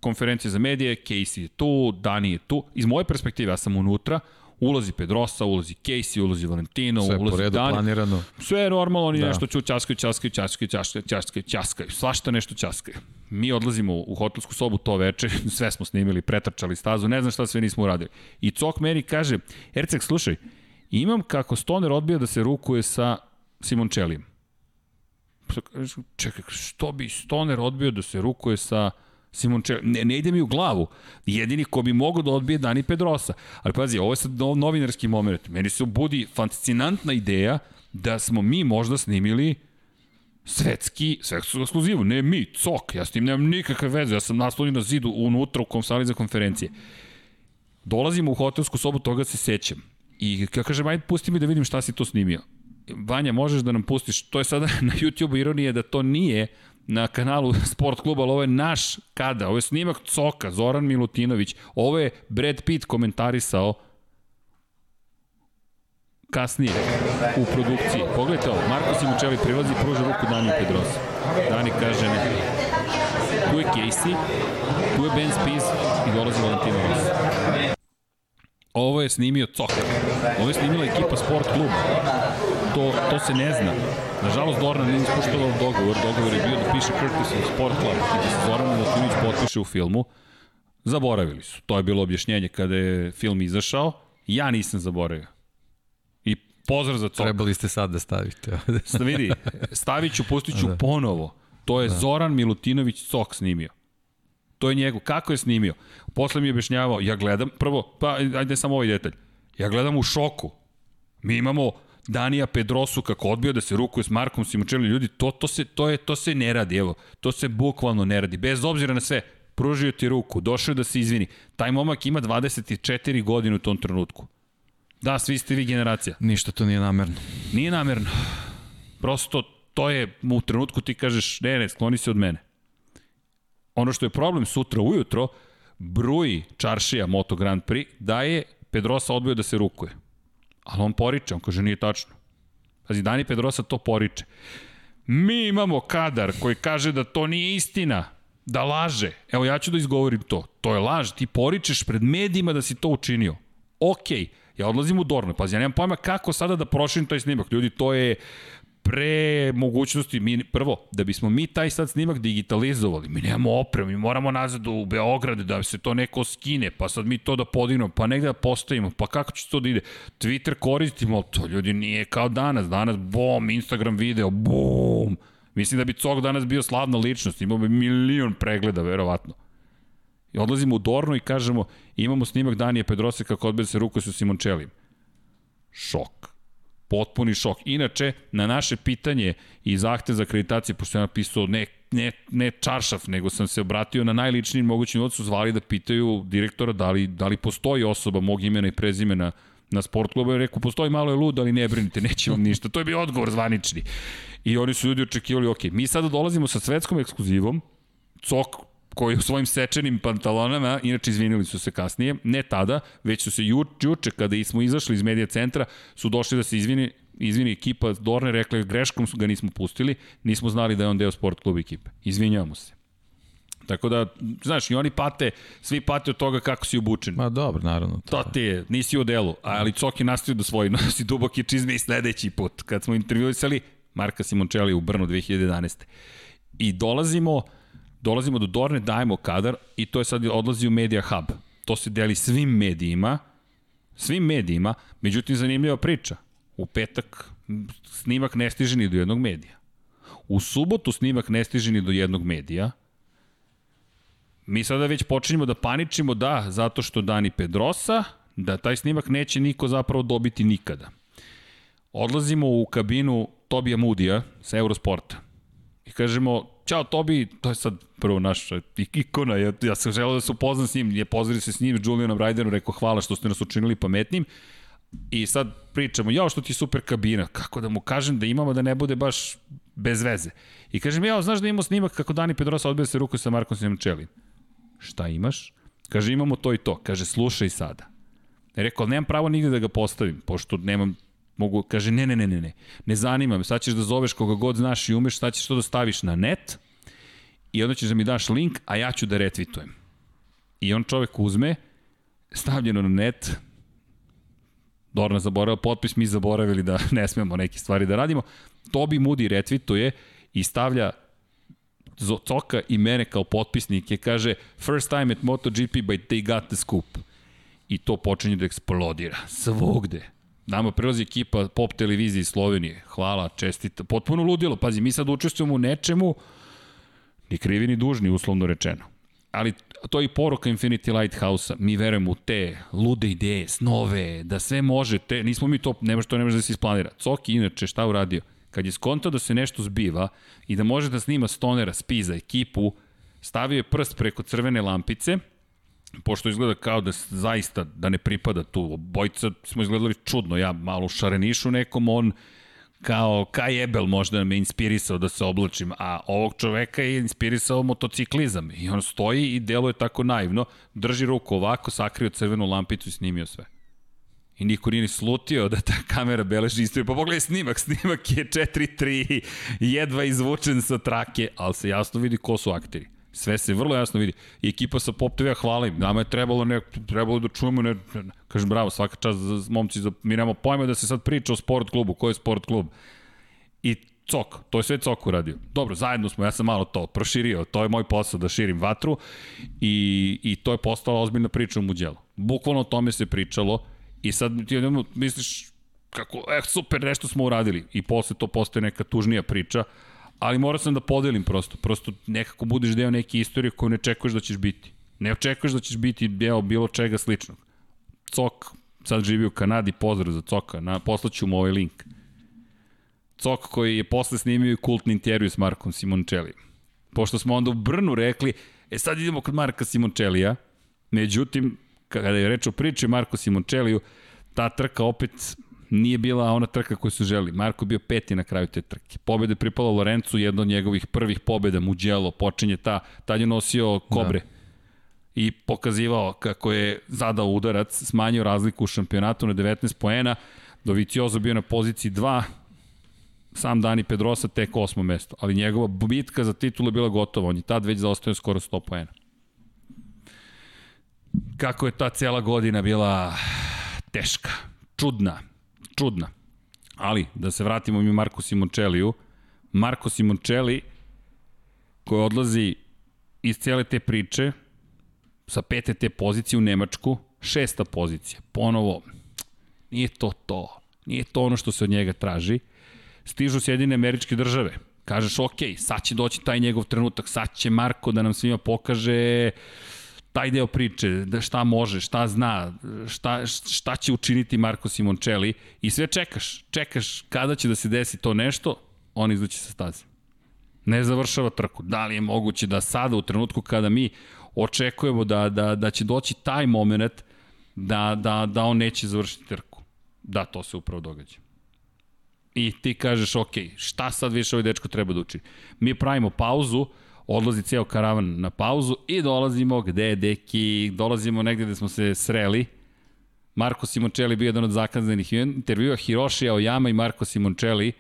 A: Konferencija za medije, Casey je tu, Dani je tu. Iz moje perspektive, ja sam unutra, Ulazi Pedrosa, ulazi Casey, ulazi Valentino,
B: Sve
A: ulazi
B: Dani. Sve planirano.
A: Sve je normalno, oni da. nešto ću časkaju, časkaju, časkaju, časkaju, časkaju, časkaju. Svašta nešto časkaju. Mi odlazimo u hotelsku sobu to veče, sve smo snimili, pretrčali stazu, ne znam šta sve nismo uradili. I Cok meni kaže, Ercek, slušaj, imam kako Stoner odbija da se rukuje sa Simončelijem. Čekaj, što bi Stoner odbio da se rukuje sa Simon Čer, ne, ne ide mi u glavu. Jedini ko bi mogao da odbije Dani Pedrosa. Ali pazi, ovo je sad novinarski moment. Meni se budi fascinantna ideja da smo mi možda snimili Svetski, svetsku ekskluzivu, ne mi, cok, ja s tim nemam nikakve veze, ja sam naslonjen na zidu unutra u komsali za konferencije. Dolazimo u hotelsku sobu, toga se sećam. I kako kažem, ajde pusti mi da vidim šta si to snimio. Vanja, možeš da nam pustiš, to je sada na YouTube ironije da to nije na kanalu Sport kluba, ali ovo je naš kada, ovo je snimak Coka, Zoran Milutinović, ovo je Brad Pitt komentarisao kasnije u produkciji. Pogledajte ovo, Marko Simučeli prilazi i pruža ruku Daniju Pedrosa. Dani kaže ne. Tu je Casey, tu je Ben Spies i dolazi Valentino Rossi. Ovo je snimio Cok. Ovo je snimila ekipa Sport kluba. To, to se ne zna. Nažalost, Dorna nije ispoštovao dogovor. Dogovor je bio da piše Curtis u Sport Club i da se Zoran Milutinović potpiše u filmu. Zaboravili su. To je bilo objašnjenje kada je film izašao. Ja nisam zaboravio. I pozdrav za Cok.
B: Trebali ste sad da stavite.
A: Sta vidi, stavit ću, pustit ću da. ponovo. To je da. Zoran Milutinović Cok snimio. To je njegov. Kako je snimio? Posle mi je objašnjavao, ja gledam, prvo, pa ajde samo ovaj detalj. Ja gledam u šoku. Mi imamo Danija Pedrosu kako odbio da se rukuje s Markom Simučeli. Ljudi, to, to, se, to, je, to se ne radi, evo. To se bukvalno ne radi. Bez obzira na sve, pružio ti ruku, došao da se izvini. Taj momak ima 24 godine u tom trenutku. Da, svi ste vi generacija.
B: Ništa to nije namerno.
A: Nije namerno. Prosto to je, u trenutku ti kažeš, ne, ne, skloni se od mene. Ono što je problem sutra ujutro, bruji Čaršija Moto Grand Prix da je Pedrosa odbio da se rukuje. Ali on poriče, on kaže nije tačno. Pazi, Dani Pedrosa to poriče. Mi imamo kadar koji kaže da to nije istina, da laže. Evo ja ću da izgovorim to. To je laž, ti poričeš pred medijima da si to učinio. Okej, okay. ja odlazim u Dornu. Pazi, ja nemam pojma kako sada da proširim taj snimak. Ljudi, to je pre mogućnosti, mi, prvo, da bismo mi taj sad snimak digitalizovali, mi nemamo opremu, mi moramo nazad u Beograd da se to neko skine, pa sad mi to da podignemo, pa negde da postavimo, pa kako će to da ide? Twitter koristimo, to ljudi nije kao danas, danas bom, Instagram video, bum, mislim da bi Cog danas bio slavna ličnost, imao bi milion pregleda, verovatno. I odlazimo u Dornu i kažemo, imamo snimak Danije Pedrose kako odbede se ruku sa Simončelijem. Šok potpuni šok. Inače, na naše pitanje i zahtev za akreditacije, pošto sam napisao ne, ne, ne čaršaf, nego sam se obratio na najličniji mogući noć, su zvali da pitaju direktora da li, da li postoji osoba mog imena i prezimena na sport klubu. Ja rekao, postoji malo je lud, ali ne brinite, neće vam ništa. To je bio odgovor zvanični. I oni su ljudi očekivali, ok, mi sada dolazimo sa svetskom ekskluzivom, Cok koji u svojim sečenim pantalonama, inače izvinili su se kasnije, ne tada, već su se ju, juče kada smo izašli iz medija centra, su došli da se izvini, izvini ekipa Dorne, rekla greškom su ga nismo pustili, nismo znali da je on deo sport kluba ekipe. Izvinjavamo se. Tako da, znaš, i oni pate, svi pate od toga kako si obučen.
B: Ma dobro, naravno.
A: To, to ti je, nisi u delu, ali Coki nastavio da svoji nosi duboke čizme i sledeći put. Kad smo intervjuisali Marka Simončeli u Brnu 2011. I dolazimo, dolazimo do Dorne, dajemo kadar i to je sad odlazi u Media Hub. To se deli svim medijima, svim medijima, međutim zanimljiva priča. U petak snimak ne stiže ni do jednog medija. U subotu snimak ne stiže ni do jednog medija. Mi sada već počinjemo da paničimo da, zato što Dani Pedrosa, da taj snimak neće niko zapravo dobiti nikada. Odlazimo u kabinu Tobija Mudija sa Eurosporta i kažemo, Ćao Tobi, to je sad prvo naša ikona, ja, ja sam želeo da se upoznam s njim, je pozvali se s njim, Julianom Ryderom, rekao hvala što ste nas učinili pametnim, i sad pričamo, jao što ti super kabina, kako da mu kažem da imamo da ne bude baš bez veze. I kažem, jao, znaš da imamo snimak kako Dani Pedrosa odbija se ruku sa Markom Simčelin. Šta imaš? Kaže, imamo to i to. Kaže, slušaj sada. Rekao, nemam pravo nigde da ga postavim, pošto nemam Mogu, kaže, ne, ne, ne, ne, ne, ne zanima me, sad ćeš da zoveš koga god znaš i umeš, sad ćeš to da staviš na net i onda ćeš da mi daš link, a ja ću da retvitujem. I on čovek uzme, stavljeno na net, Dorna zaboravila potpis, mi zaboravili da ne smemo neke stvari da radimo. Tobi Moody retvituje i stavlja Coka i mene kao potpisnike, kaže first time at MotoGP but they got the scoop. I to počinje da eksplodira svugde. Nama prelazi ekipa pop televizije iz Slovenije. Hvala, čestita. Potpuno ludilo. Pazi, mi sad učestvujemo u nečemu ni krivi ni dužni, uslovno rečeno. Ali to je i poruka Infinity Lighthouse-a. Mi verujemo u te lude ideje, snove, da sve može. Te, nismo mi to, nema što ne može da se isplanira. Coki, inače, šta uradio? Kad je skontao da se nešto zbiva i da može da snima stonera, spiza, ekipu, stavio je prst preko crvene lampice, pošto izgleda kao da zaista da ne pripada tu. Bojca smo izgledali čudno, ja malo šarenišu nekom, on kao Kaj Ebel možda me inspirisao da se oblačim, a ovog čoveka je inspirisao motociklizam i on stoji i deluje tako naivno, drži ruku ovako, sakrio crvenu lampicu i snimio sve. I niko nije ni slutio da ta kamera beleži istoriju. Pa pogledaj snimak, snimak je 4-3, jedva izvučen sa trake, ali se jasno vidi ko su akteri. Sve se vrlo jasno vidi. I ekipa sa Pop TV-a hvala im. Nama je trebalo, ne, trebalo da čujemo, ne, kažem bravo, svaka čast za momci, za, mi nemamo pojma da se sad priča o sport klubu. Ko je sport klub? I Cok, to je sve Cok uradio. Dobro, zajedno smo, ja sam malo to proširio, to je moj posao da širim vatru i, i to je postala ozbiljna priča u Muđelu. Bukvalno o tome se pričalo i sad ti jednom misliš kako, eh, super, nešto smo uradili i posle to postaje neka tužnija priča, ali morao sam da podelim prosto. Prosto nekako budeš deo neke istorije koju ne očekuješ da ćeš biti. Ne očekuješ da ćeš biti deo bilo čega sličnog. Cok sad živi u Kanadi, pozdrav za Coka, na, poslaću mu ovaj link. Cok koji je posle snimio i kultni intervju s Markom Simončelijem. Pošto smo onda u Brnu rekli, e sad idemo kod Marka Simončelija, međutim, kada je reč o priči Marko Simončeliju, ta trka opet nije bila ona trka koju su želi. Marko bio peti na kraju te trke. Pobede pripala Lorencu, jedna od njegovih prvih pobeda, Mugello, počinje ta, tad je nosio kobre. Da. I pokazivao kako je zadao udarac, smanjio razliku u šampionatu na 19 poena, Doviciozo bio na poziciji 2, sam Dani Pedrosa tek osmo mesto, ali njegova bitka za titulu je bila gotova, on je tad već zaostao skoro 100 poena. Kako je ta cela godina bila teška, čudna, čudna. Ali, da se vratimo mi Marko Simončeliju, Marko Simončeli koji odlazi iz cijele te priče sa pete te pozicije u Nemačku, šesta pozicija. Ponovo, nije to to. Nije to ono što se od njega traži. Stižu Sjedine američke države. Kažeš, ok, sad će doći taj njegov trenutak, sad će Marko da nam svima pokaže taj deo priče, da šta može, šta zna, šta, šta će učiniti Marko Simoncelli i sve čekaš, čekaš kada će da se desi to nešto, on izlači sa staze. Ne završava trku. Da li je moguće da sada u trenutku kada mi očekujemo da, da, da će doći taj moment da, da, da on neće završiti trku. Da, to se upravo događa. I ti kažeš, ok, šta sad više ovaj dečko treba da učini? Mi pravimo pauzu, odlazi ceo karavan na pauzu i dolazimo gde je deki, dolazimo negde gde smo se sreli. Marko Simoncelli bio jedan od zakazanih intervjua, Hiroshi Aoyama i Marko Simoncelli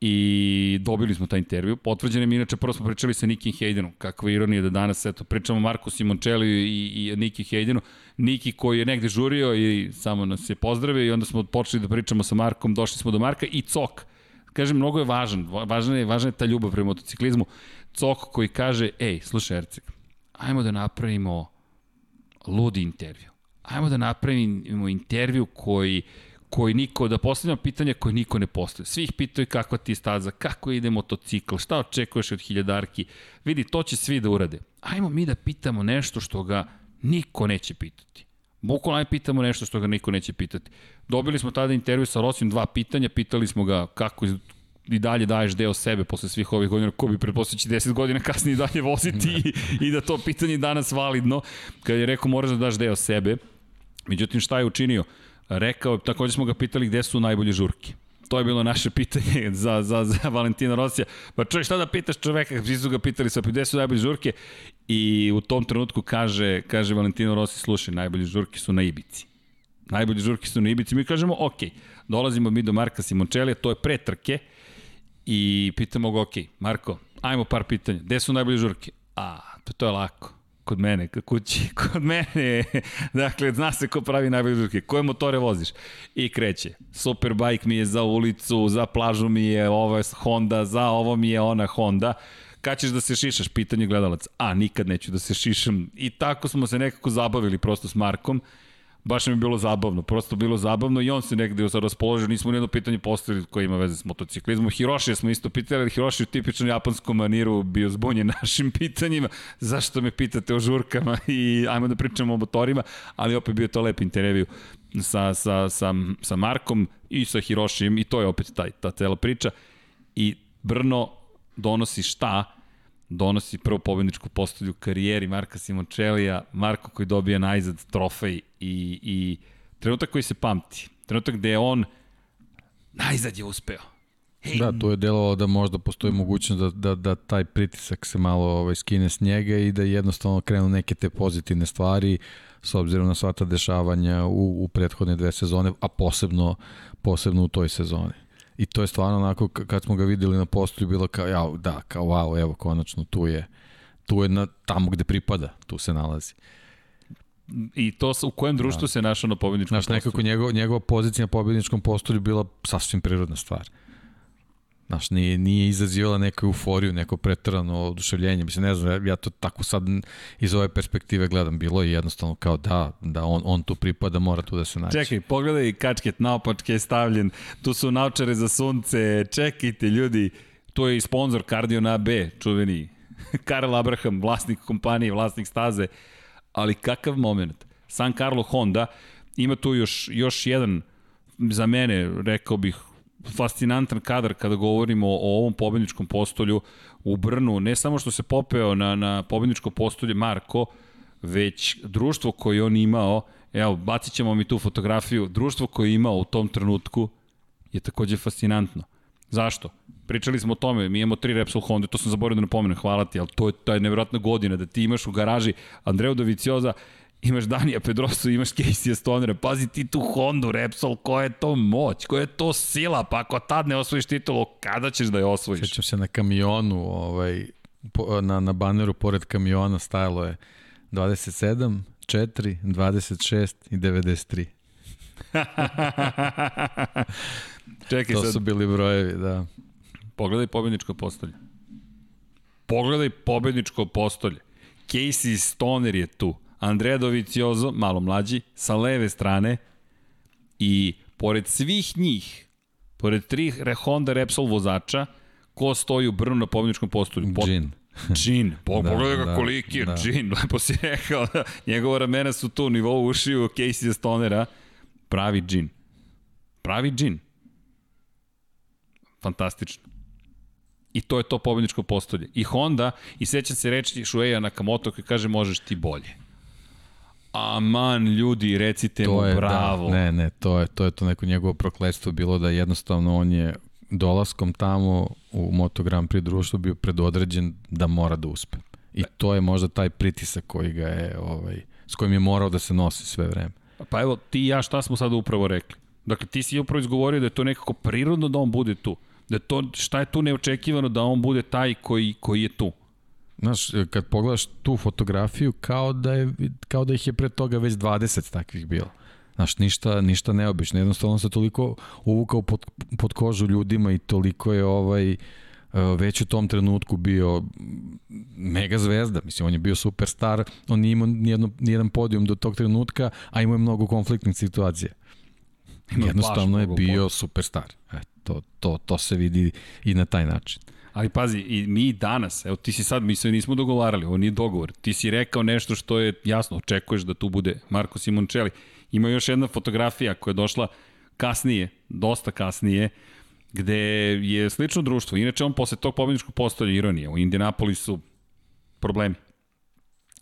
A: i dobili smo taj intervju. Potvrđen je, inače prvo smo pričali sa Nikim Haydenom, kakva ironija da danas eto, pričamo Marku Simoncelli i, i Niki Haydenu. Niki koji je negde žurio i samo nas je pozdravio i onda smo počeli da pričamo sa Markom, došli smo do Marka i Cok. Kažem, mnogo je važan, važna je, važna je ta ljubav prema motociklizmu. Cok koji kaže, ej, slušaj Erceg, ajmo da napravimo ludi intervju. Ajmo da napravimo intervju koji koji niko, da postavljamo pitanja koje niko ne postavlja. Svi ih pitaju kakva ti je staza, kako ide motocikl, šta očekuješ od hiljadarki. Vidi, to će svi da urade. Ajmo mi da pitamo nešto što ga niko neće pitati. Bukvalno aj pitamo nešto što ga niko neće pitati. Dobili smo tada intervju sa Rosim, dva pitanja, pitali smo ga kako, i dalje daješ deo sebe posle svih ovih godina, ko bi pretpostavljaći 10 godina kasnije i dalje voziti i, i da to pitanje danas validno, kad je rekao moraš da daš deo sebe. Međutim, šta je učinio? Rekao, takođe smo ga pitali gde su najbolje žurke. To je bilo naše pitanje za, za, za Valentina Rosija. Pa čovjek, šta da pitaš čoveka, svi su ga pitali sa gde su najbolje žurke i u tom trenutku kaže, kaže Valentino Rossi, slušaj, najbolje žurke su na Ibici. Najbolje žurke su na Ibici. Mi kažemo, ok, dolazimo mi do Marka Simončelija, to je pre trke, i pitamo ga, ok, Marko, ajmo par pitanja. Gde su najbolje žurke? A, to, to je lako. Kod mene, kod kući, kod mene. dakle, zna se ko pravi najbolje žurke. Koje motore voziš? I kreće. Superbike mi je za ulicu, za plažu mi je ovo je Honda, za ovo mi je ona Honda kad ćeš da se šišaš, pitanje gledalac. A, nikad neću da se šišam. I tako smo se nekako zabavili prosto s Markom baš mi je bilo zabavno, prosto bilo zabavno i on se negde raspoložio, nismo nijedno pitanje postavili koje ima veze s motociklizmom. Hiroshi smo isto pitali, ali Hiroshi u tipičnom japanskom maniru bio zbunjen našim pitanjima, zašto me pitate o žurkama i ajmo da pričamo o motorima, ali opet bio to lep intervju sa, sa, sa, sa Markom i sa Hirošijem i to je opet taj, ta cela priča. I Brno donosi šta? Donosi prvo pobedničku postolju u karijeri Marka Simončelija, Marko koji dobija najzad trofej i, i trenutak koji se pamti. Trenutak gde je on najzad je uspeo.
B: Hey. Da, to je delovalo da možda postoji mogućnost da, da, da taj pritisak se malo ovaj, skine s njega i da jednostavno krenu neke te pozitivne stvari s obzirom na sva ta dešavanja u, u prethodne dve sezone, a posebno, posebno u toj sezoni. I to je stvarno onako, kad smo ga videli na postoju, bilo kao, ja, da, kao, wow, evo, konačno, tu je, tu je na, tamo gde pripada, tu se nalazi.
A: I to u kojem društvu da. se našao na pobedničkom
B: Znaš, postolju? nekako njegov, njegova pozicija na pobedničkom postolju bila sasvim prirodna stvar. Znaš, nije, nije izazivala neku euforiju, neko pretrano oduševljenje. Mislim, ne znam, ja to tako sad iz ove perspektive gledam. Bilo je jednostavno kao da, da on, on tu pripada, mora tu da se naći.
A: Čekaj, pogledaj kačket, naopačke je stavljen, tu su naučare za sunce, čekajte ljudi, to je i sponsor Cardio na B, čuveni Karel Abraham, vlasnik kompanije, vlasnik staze, ali kakav moment. San Carlo Honda ima tu još, još jedan, za mene, rekao bih, fascinantan kadar kada govorimo o ovom pobedničkom postolju u Brnu, ne samo što se popeo na, na pobedničko postolje Marko, već društvo koje on imao, evo, bacit ćemo mi tu fotografiju, društvo koje je imao u tom trenutku je takođe fascinantno. Zašto? Pričali smo o tome, mi imamo tri Repsol Honda, to sam zaboravio da napomenem, hvala ti, ali to je, to je nevjerojatna godina da ti imaš u garaži Andreu Dovicioza, imaš Danija Pedrosu, imaš Casey Stonera, pazi ti tu Honda, Repsol, koja je to moć, koja je to sila, pa ako tad ne osvojiš titulu, kada ćeš da je osvojiš?
B: Sjećam se na kamionu, ovaj, po, na, na baneru pored kamiona stajalo je 27, 4, 26 i 93.
A: Čekaj
B: to
A: sad.
B: su bili brojevi, da.
A: Pogledaj pobedničko postolje. Pogledaj pobedničko postolje. Casey Stoner je tu. Andrea Doviciozo, malo mlađi, sa leve strane i pored svih njih, pored tri Honda Repsol vozača, ko stoji u Brnu na pobjedničkom postolju?
B: Pot... Džin.
A: Džin, po, da, pogledaj ga da, koliki je da. Džin, lepo si rekao, da, njegova ramena su tu, nivou ušiju Casey Stonera, pravi Džin. Pravi Džin. Fantastično. I to je to pobedničko postolje. I Honda, i seća se reči Shueya Nakamoto koji kaže možeš ti bolje aman ljudi, recite to mu je, da, bravo.
B: Da, ne, ne, to je, to je to neko njegovo prokledstvo bilo da jednostavno on je dolaskom tamo u Moto Grand Prix društvu bio predodređen da mora da uspe. I to je možda taj pritisak koji ga je, ovaj, s kojim je morao da se nosi sve vreme.
A: Pa evo, ti i ja šta smo sada upravo rekli? Dakle, ti si upravo izgovorio da je to nekako prirodno da on bude tu. Da to, šta je tu neočekivano da on bude taj koji, koji je tu?
B: Znaš, kad pogledaš tu fotografiju, kao da, je, kao da ih je pre toga već 20 takvih bilo. Znaš, ništa, ništa neobično. Jednostavno se toliko uvukao pod, pod kožu ljudima i toliko je ovaj e, već u tom trenutku bio mega zvezda. Mislim, on je bio superstar, on nije imao nijedno, nijedan podijum do tog trenutka, a imao je mnogo konfliktnih situacija. Jednostavno je bio superstar. E, to, to, to se vidi i na taj način.
A: Ali pazi, i mi danas, evo ti si sad, mi se nismo dogovarali, ovo nije dogovor. Ti si rekao nešto što je jasno, očekuješ da tu bude Marko Simoncelli. Ima još jedna fotografija koja je došla kasnije, dosta kasnije, gde je slično društvo. Inače, on posle tog pobjedničkog postolja ironije. U Indianapolisu problemi.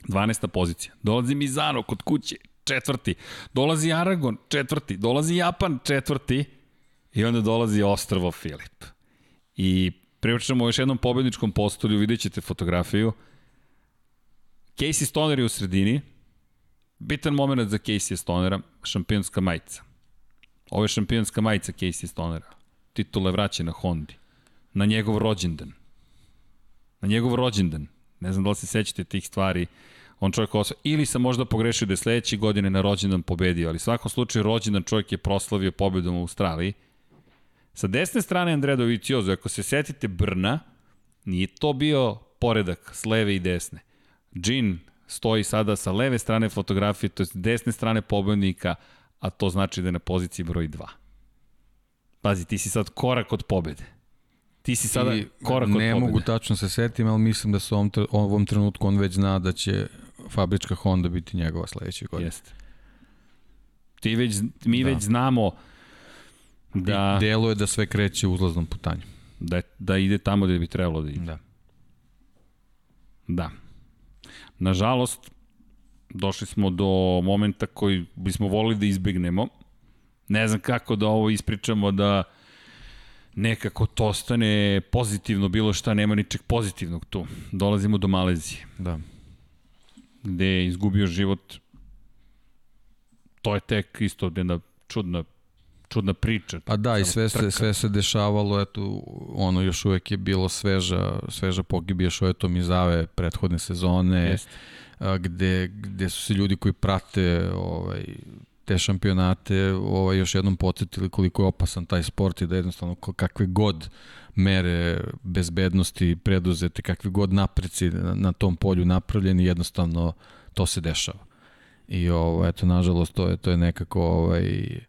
A: 12. pozicija. Dolazi Mizano kod kuće, četvrti. Dolazi Aragon, četvrti. Dolazi Japan, četvrti. I onda dolazi Ostrovo Filip. I Pričamo o još jednom pobedničkom postolju, vidjet ćete fotografiju. Casey Stoner je u sredini. Bitan moment za Casey Stonera, šampionska majica. Ovo je šampionska majica Casey Stonera. Titule vraća na Hondi. Na njegov rođendan. Na njegov rođendan. Ne znam da li se sećate tih stvari. On čovjek osva... Ili sam možda pogrešio da je sledeće godine na rođendan pobedio, ali u svakom slučaju rođendan čovjek je proslavio pobedom u Australiji. Sa desne strane Andrea Doviciozo, ako se setite Brna, nije to bio poredak s leve i desne. Jean stoji sada sa leve strane fotografije, to je desne strane pobednika, a to znači da je na poziciji broj 2. Pazi, ti si sad korak od pobede. Ti si sada I korak od pobede.
B: Ne mogu tačno se setim, ali mislim da su ovom, ovom trenutku on već zna da će fabrička Honda biti njegova sledeće godine. Jeste.
A: Ti već, mi da. već znamo Da.
B: I delo je da sve kreće uzlaznom putanju.
A: Da, da ide tamo gde bi trebalo da ide.
B: Da.
A: Da. Nažalost, došli smo do momenta koji bismo volili da izbegnemo. Ne znam kako da ovo ispričamo da nekako to ostane pozitivno, bilo šta, nema ničeg pozitivnog tu. Dolazimo do Malezije.
B: Da.
A: Gde je izgubio život to je tek isto jedna čudna čudna priča.
B: Pa da, i sve se, sve se dešavalo, eto, ono još uvek je bilo sveža, sveža pogibija Šoeto Mizave prethodne sezone, Jest. gde, gde su se ljudi koji prate ovaj, te šampionate ovaj, još jednom podsjetili koliko je opasan taj sport i da jednostavno kakve god mere bezbednosti preduzete, kakve god napreci na, na tom polju napravljeni, jednostavno to se dešava. I ovo, eto, nažalost, to je, to je nekako ovaj,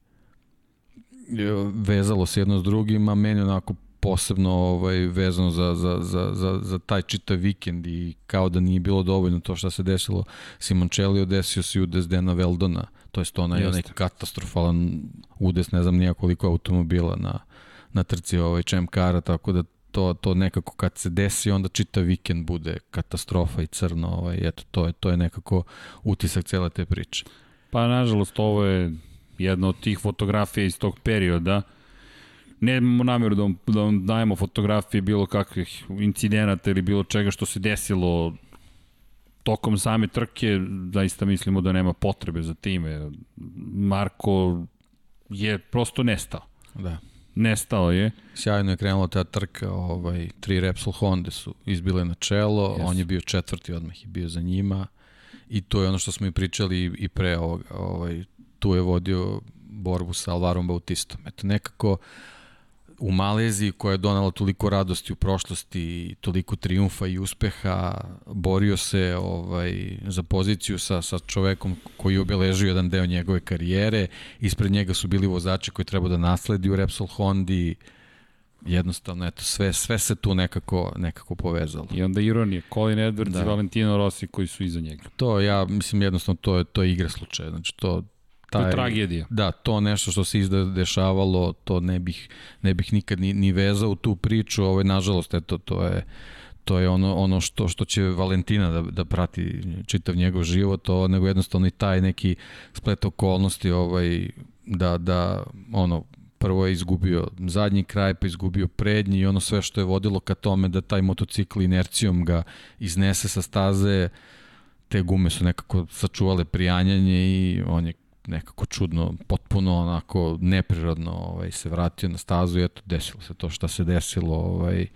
B: vezalo se jedno s drugim, a meni onako posebno ovaj, vezano za, za, za, za, za taj čitav vikend i kao da nije bilo dovoljno to što se desilo Simoncelli desio se udes Dena Veldona, to je onaj, onaj katastrofalan udes, ne znam nija koliko automobila na, na trci ovaj Čemkara, tako da to, to nekako kad se desi onda čitav vikend bude katastrofa i crno, ovaj, eto, to je, to je nekako utisak cele te priče.
A: Pa nažalost ovo je jedna od tih fotografija iz tog perioda. Nemamo namjeru da vam, da vam dajemo fotografije bilo kakvih incidenata ili bilo čega što se desilo tokom same trke, zaista mislimo da nema potrebe za time. Marko je prosto nestao.
B: Da.
A: Nestao je.
B: Sjajno je krenula ta trka, ovaj, tri Repsol Honda su izbile na čelo, yes. on je bio četvrti odmah i bio za njima i to je ono što smo i pričali i pre ovog, ovaj, tu je vodio borbu sa Alvarom Bautistom. Eto, nekako u Maleziji koja je donala toliko radosti u prošlosti, toliko triumfa i uspeha, borio se ovaj za poziciju sa sa čovekom koji je obeležio jedan deo njegove karijere. Ispred njega su bili vozači koji treba da nasledi u Repsol Hondi. Jednostavno eto sve sve se tu nekako nekako povezalo.
A: I onda ironija Colin Edwards da. i Valentino Rossi koji su iza njega.
B: To ja mislim jednostavno to je to je igra slučaja. Znači to
A: taj, to je tragedija.
B: Da, to nešto što se izda dešavalo, to ne bih, ne bih nikad ni, ni vezao u tu priču, ovo je, nažalost, eto, to je, to je ono ono što što će Valentina da da prati čitav njegov život, to nego jednostavno i taj neki splet okolnosti ovaj da da ono prvo je izgubio zadnji kraj, pa izgubio prednji i ono sve što je vodilo ka tome da taj motocikl inercijom ga iznese sa staze, te gume su nekako sačuvale prijanjanje i on je nekako čudno, potpuno onako neprirodno ovaj, se vratio na stazu i eto, desilo se to šta se desilo. Ovaj,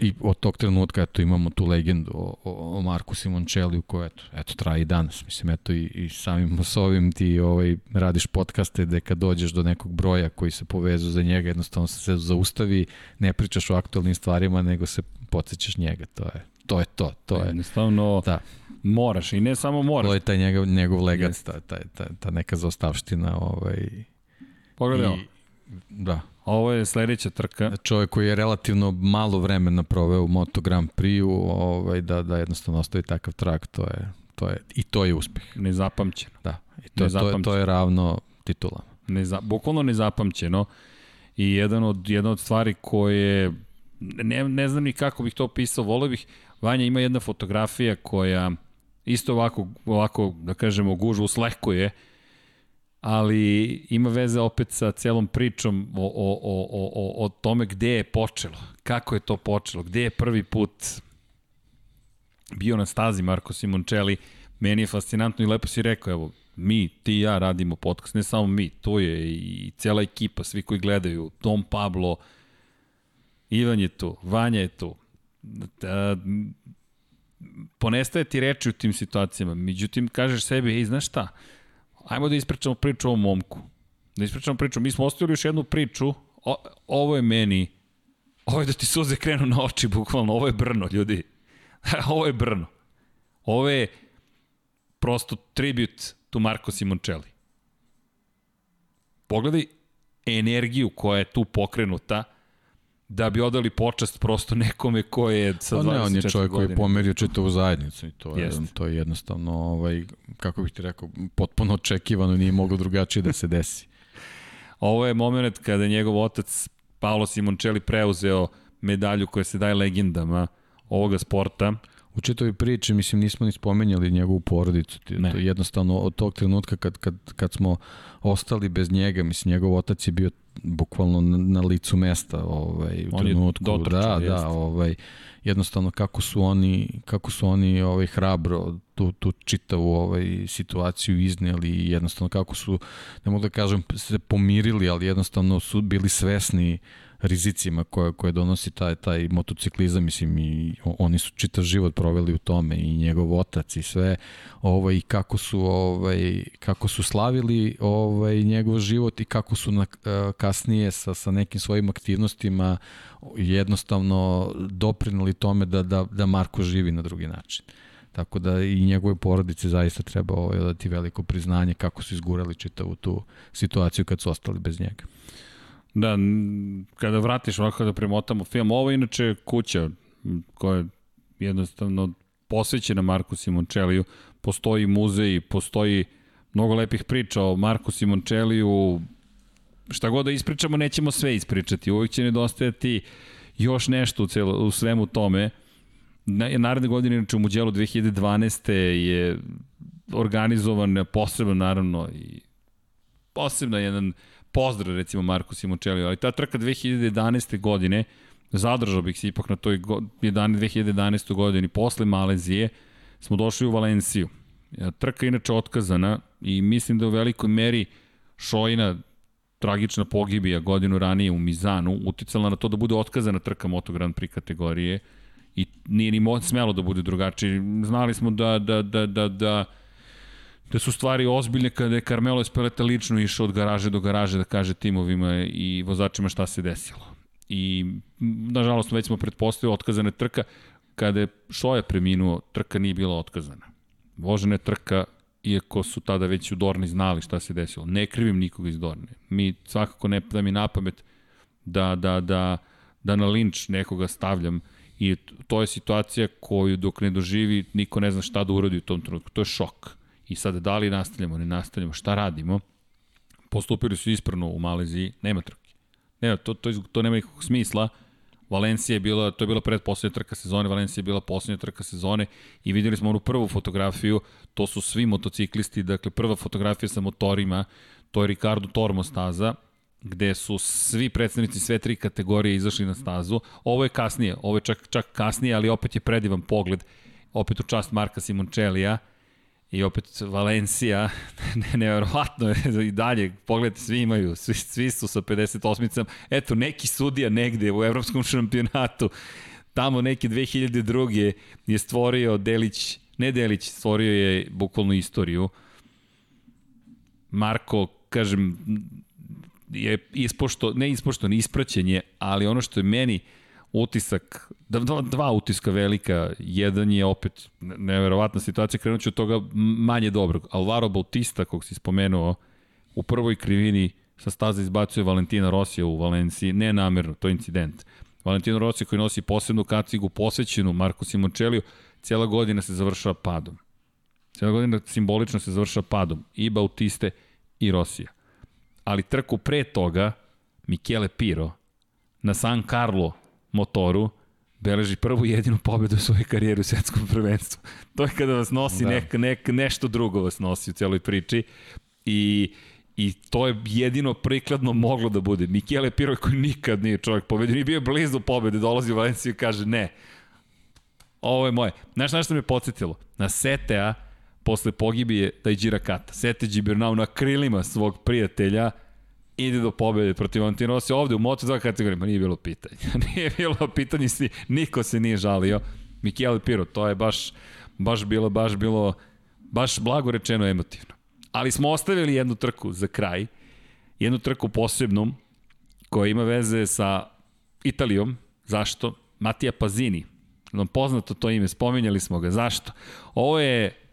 B: I od tog trenutka eto, imamo tu legendu o, o, o Marku Simoncelli u kojoj eto, eto, traje i danas. Mislim, eto, i, i samim s ovim ti ovaj, radiš podcaste gde kad dođeš do nekog broja koji se povezu za njega, jednostavno se zaustavi, ne pričaš o aktualnim stvarima, nego se podsjećaš njega. To je to. Je to, to je.
A: Jednostavno, da Moraš i ne samo moraš.
B: To je taj njegov, njegov legat, ta, ta, ta, ta neka zaostavština. Ovaj,
A: Pogledaj
B: I, Da.
A: Ovo je sledeća trka.
B: Čovjek koji je relativno malo vremena proveo u Moto Grand Prix-u, ovaj, da, da jednostavno ostavi takav trak, to je, to je, i to je uspeh.
A: Nezapamćeno.
B: Da, i to, to, je, to je ravno titulama.
A: Neza, bukvalno nezapamćeno i jedan od, jedna od stvari koje ne, ne znam ni kako bih to opisao, volio bih, Vanja ima jedna fotografija koja isto ovako, ovako da kažemo, gužvu slehkuje, ali ima veze opet sa celom pričom o, o, o, o, o tome gde je počelo, kako je to počelo, gde je prvi put bio na stazi Marko Simoncelli, meni je fascinantno i lepo si rekao, evo, mi, ti i ja radimo podcast, ne samo mi, to je i cela ekipa, svi koji gledaju, Tom Pablo, Ivan je tu, Vanja je tu, da, ponestaje ti reči u tim situacijama. Međutim, kažeš sebi, ej, znaš šta, ajmo da ispričamo priču o momku. Da ispričamo priču. Mi smo ostavili još jednu priču, o, ovo je meni, ovo je da ti suze krenu na oči, bukvalno, ovo je brno, ljudi. ovo je brno. Ovo je prosto tribut to Marko Simoncelli. Pogledaj energiju koja je tu pokrenuta, da bi odali počast prosto nekome ko je sa 24 godine.
B: On
A: je
B: čovjek koji je pomerio čitavu zajednicu i to je, Jest. to je jednostavno, ovaj, kako bih ti rekao, potpuno očekivano i nije moglo drugačije da se desi.
A: Ovo je moment kada njegov otac Paolo Simoncelli preuzeo medalju koja se daje legendama ovoga sporta.
B: U čitoj priči, mislim, nismo ni spomenjali njegovu porodicu. Ne. To jednostavno od tog trenutka kad, kad, kad smo ostali bez njega, mislim, njegov otac je bio bukvalno na, na licu mesta ovaj, u On trenutku. Je da, jest. da, ovaj, jednostavno kako su oni, kako su oni ovaj, hrabro tu, tu čitavu ovaj, situaciju izneli i jednostavno kako su, ne mogu da kažem, se pomirili, ali jednostavno su bili svesni rizicima koje, koje donosi taj, taj motociklizam, mislim, i oni su čitav život proveli u tome i njegov otac i sve, ovaj, kako su, ovaj, kako su slavili ovaj, njegov život i kako su na, eh, kasnije sa, sa nekim svojim aktivnostima jednostavno doprinali tome da, da, da Marko živi na drugi način. Tako da i njegove porodice zaista treba ovaj, dati veliko priznanje kako su izgurali čitavu tu situaciju kad su ostali bez njega.
A: Da, kada vratiš ovako da premotamo film, ovo je inače kuća koja je jednostavno posvećena Marku Simončeliju, postoji muzej, postoji mnogo lepih priča o Marku Simončeliju, šta god da ispričamo, nećemo sve ispričati, uvijek će nedostajati još nešto u, celo, u svemu tome. Na, naredne godine, inače u Muđelu 2012. je organizovan posebno, naravno, i posebno jedan pozdrav recimo Marko Simoncelli, ali ta trka 2011. godine, zadržao bih se ipak na toj 2011. godini, posle Malezije, smo došli u Valenciju. Trka je inače otkazana i mislim da u velikoj meri Šojina tragična pogibija godinu ranije u Mizanu uticala na to da bude otkazana trka Moto Grand Prix kategorije i nije ni smelo da bude drugačije. Znali smo da, da, da, da, da da su stvari ozbiljne kada je Carmelo Espeleta lično išao od garaže do garaže da kaže timovima i vozačima šta se desilo. I, nažalost, već smo pretpostavili otkazana trka. Kada je Šoja preminuo, trka nije bila otkazana. Vožena je trka, iako su tada već u Dorni znali šta se desilo. Ne krivim nikoga iz Dorne. Mi svakako ne da mi na pamet da, da, da, da na linč nekoga stavljam i to je situacija koju dok ne doživi niko ne zna šta da uradi u tom trenutku. To je šok I sad, da li nastavljamo, ne nastavljamo, šta radimo? Postupili su ispravno u Maleziji, nema trke. Nema, to, to, to nema nikakvog smisla. Valencija je bila, to je bila predposlednja trka sezone, Valencija je bila poslednja trka sezone i videli smo onu prvu fotografiju, to su svi motociklisti, dakle prva fotografija sa motorima, to je Ricardo Tormo staza, gde su svi predstavnici sve tri kategorije izašli na stazu. Ovo je kasnije, ovo je čak, čak kasnije, ali opet je predivan pogled, opet u čast Marka Simoncellija, I opet Valencija, nevjerovatno je i dalje, pogledajte, svi imaju, svi, svi su sa 58-icama. Eto, neki sudija negde u evropskom šampionatu, tamo neki 2002. je stvorio Delić, ne Delić, stvorio je bukvalno istoriju. Marko, kažem, je ispošto, ne ispošto, ne ispraćenje, ali ono što je meni utisak, dva, dva utiska velika, jedan je opet neverovatna situacija, krenut ću od toga manje dobrog. Alvaro Bautista, kog si spomenuo, u prvoj krivini sa staza izbacuje Valentina Rosija u Valenciji, ne namerno, to je incident. Valentino Rossi koji nosi posebnu kacigu posvećenu Marko Simončeliju, cijela godina se završava padom. Cijela godina simbolično se završava padom i Bautiste i Rosija. Ali trku pre toga, Michele Piro, na San Carlo motoru, beleži prvu jedinu pobedu u svojoj karijeri u svetskom prvenstvu. To je kada vas nosi da. nek, nek, nešto drugo vas nosi u celoj priči i I to je jedino prikladno moglo da bude. Michele Piroj koji nikad nije čovjek pobedio, nije bio blizu pobede, dolazi u Valenciju i kaže ne, ovo je moje. Znaš na što me podsjetilo? Na Setea posle pogibije Dajđira Kata. Sete Gibernau na krilima svog prijatelja ide do pobede protiv Valentino Rossi ovde u Moto2 kategoriji, nije bilo pitanje. nije bilo pitanje, niko se nije žalio. Michele Piro, to je baš, baš bilo, baš bilo, baš blago rečeno emotivno. Ali smo ostavili jednu trku za kraj, jednu trku posebnu, koja ima veze sa Italijom. Zašto? Matija Pazini. Nam poznato to ime, spominjali smo ga. Zašto? Ovo je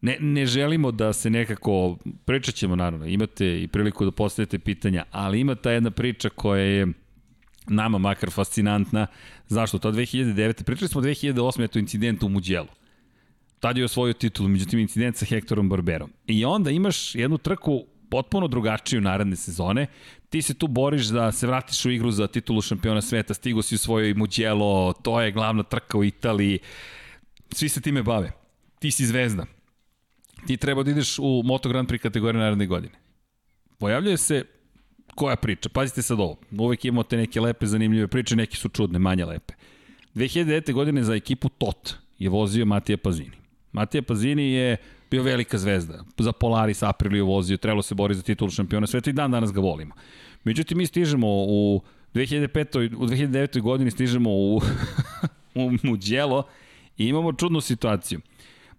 A: Ne, ne želimo da se nekako, pričat ćemo naravno, imate i priliku da postavite pitanja, ali ima ta jedna priča koja je nama makar fascinantna. Zašto? To 2009. Pričali smo 2008. eto incident u Muđelu. Tad je osvojio titulu, međutim incident sa Hektorom Barberom. I onda imaš jednu trku potpuno drugačiju naredne sezone. Ti se tu boriš da se vratiš u igru za titulu šampiona sveta, stigo si u svojoj Mugello, to je glavna trka u Italiji. Svi se time bave. Ti si zvezda. Ti treba da ideš u Moto Grand Prix kategorije naredne godine. Pojavljuje se koja priča? Pazite sad ovo. Uvek imamo te neke lepe, zanimljive priče, neke su čudne, manje lepe. 2009. godine za ekipu TOT je vozio Matija Pazini. Matija Pazini je bio velika zvezda. Za Polaris Aprilia vozio, trebalo se bori za titulu šampiona sveta i dan danas ga volimo. Međutim, mi stižemo u 2005. u 2009. godini stižemo u, u Mugello i imamo čudnu situaciju.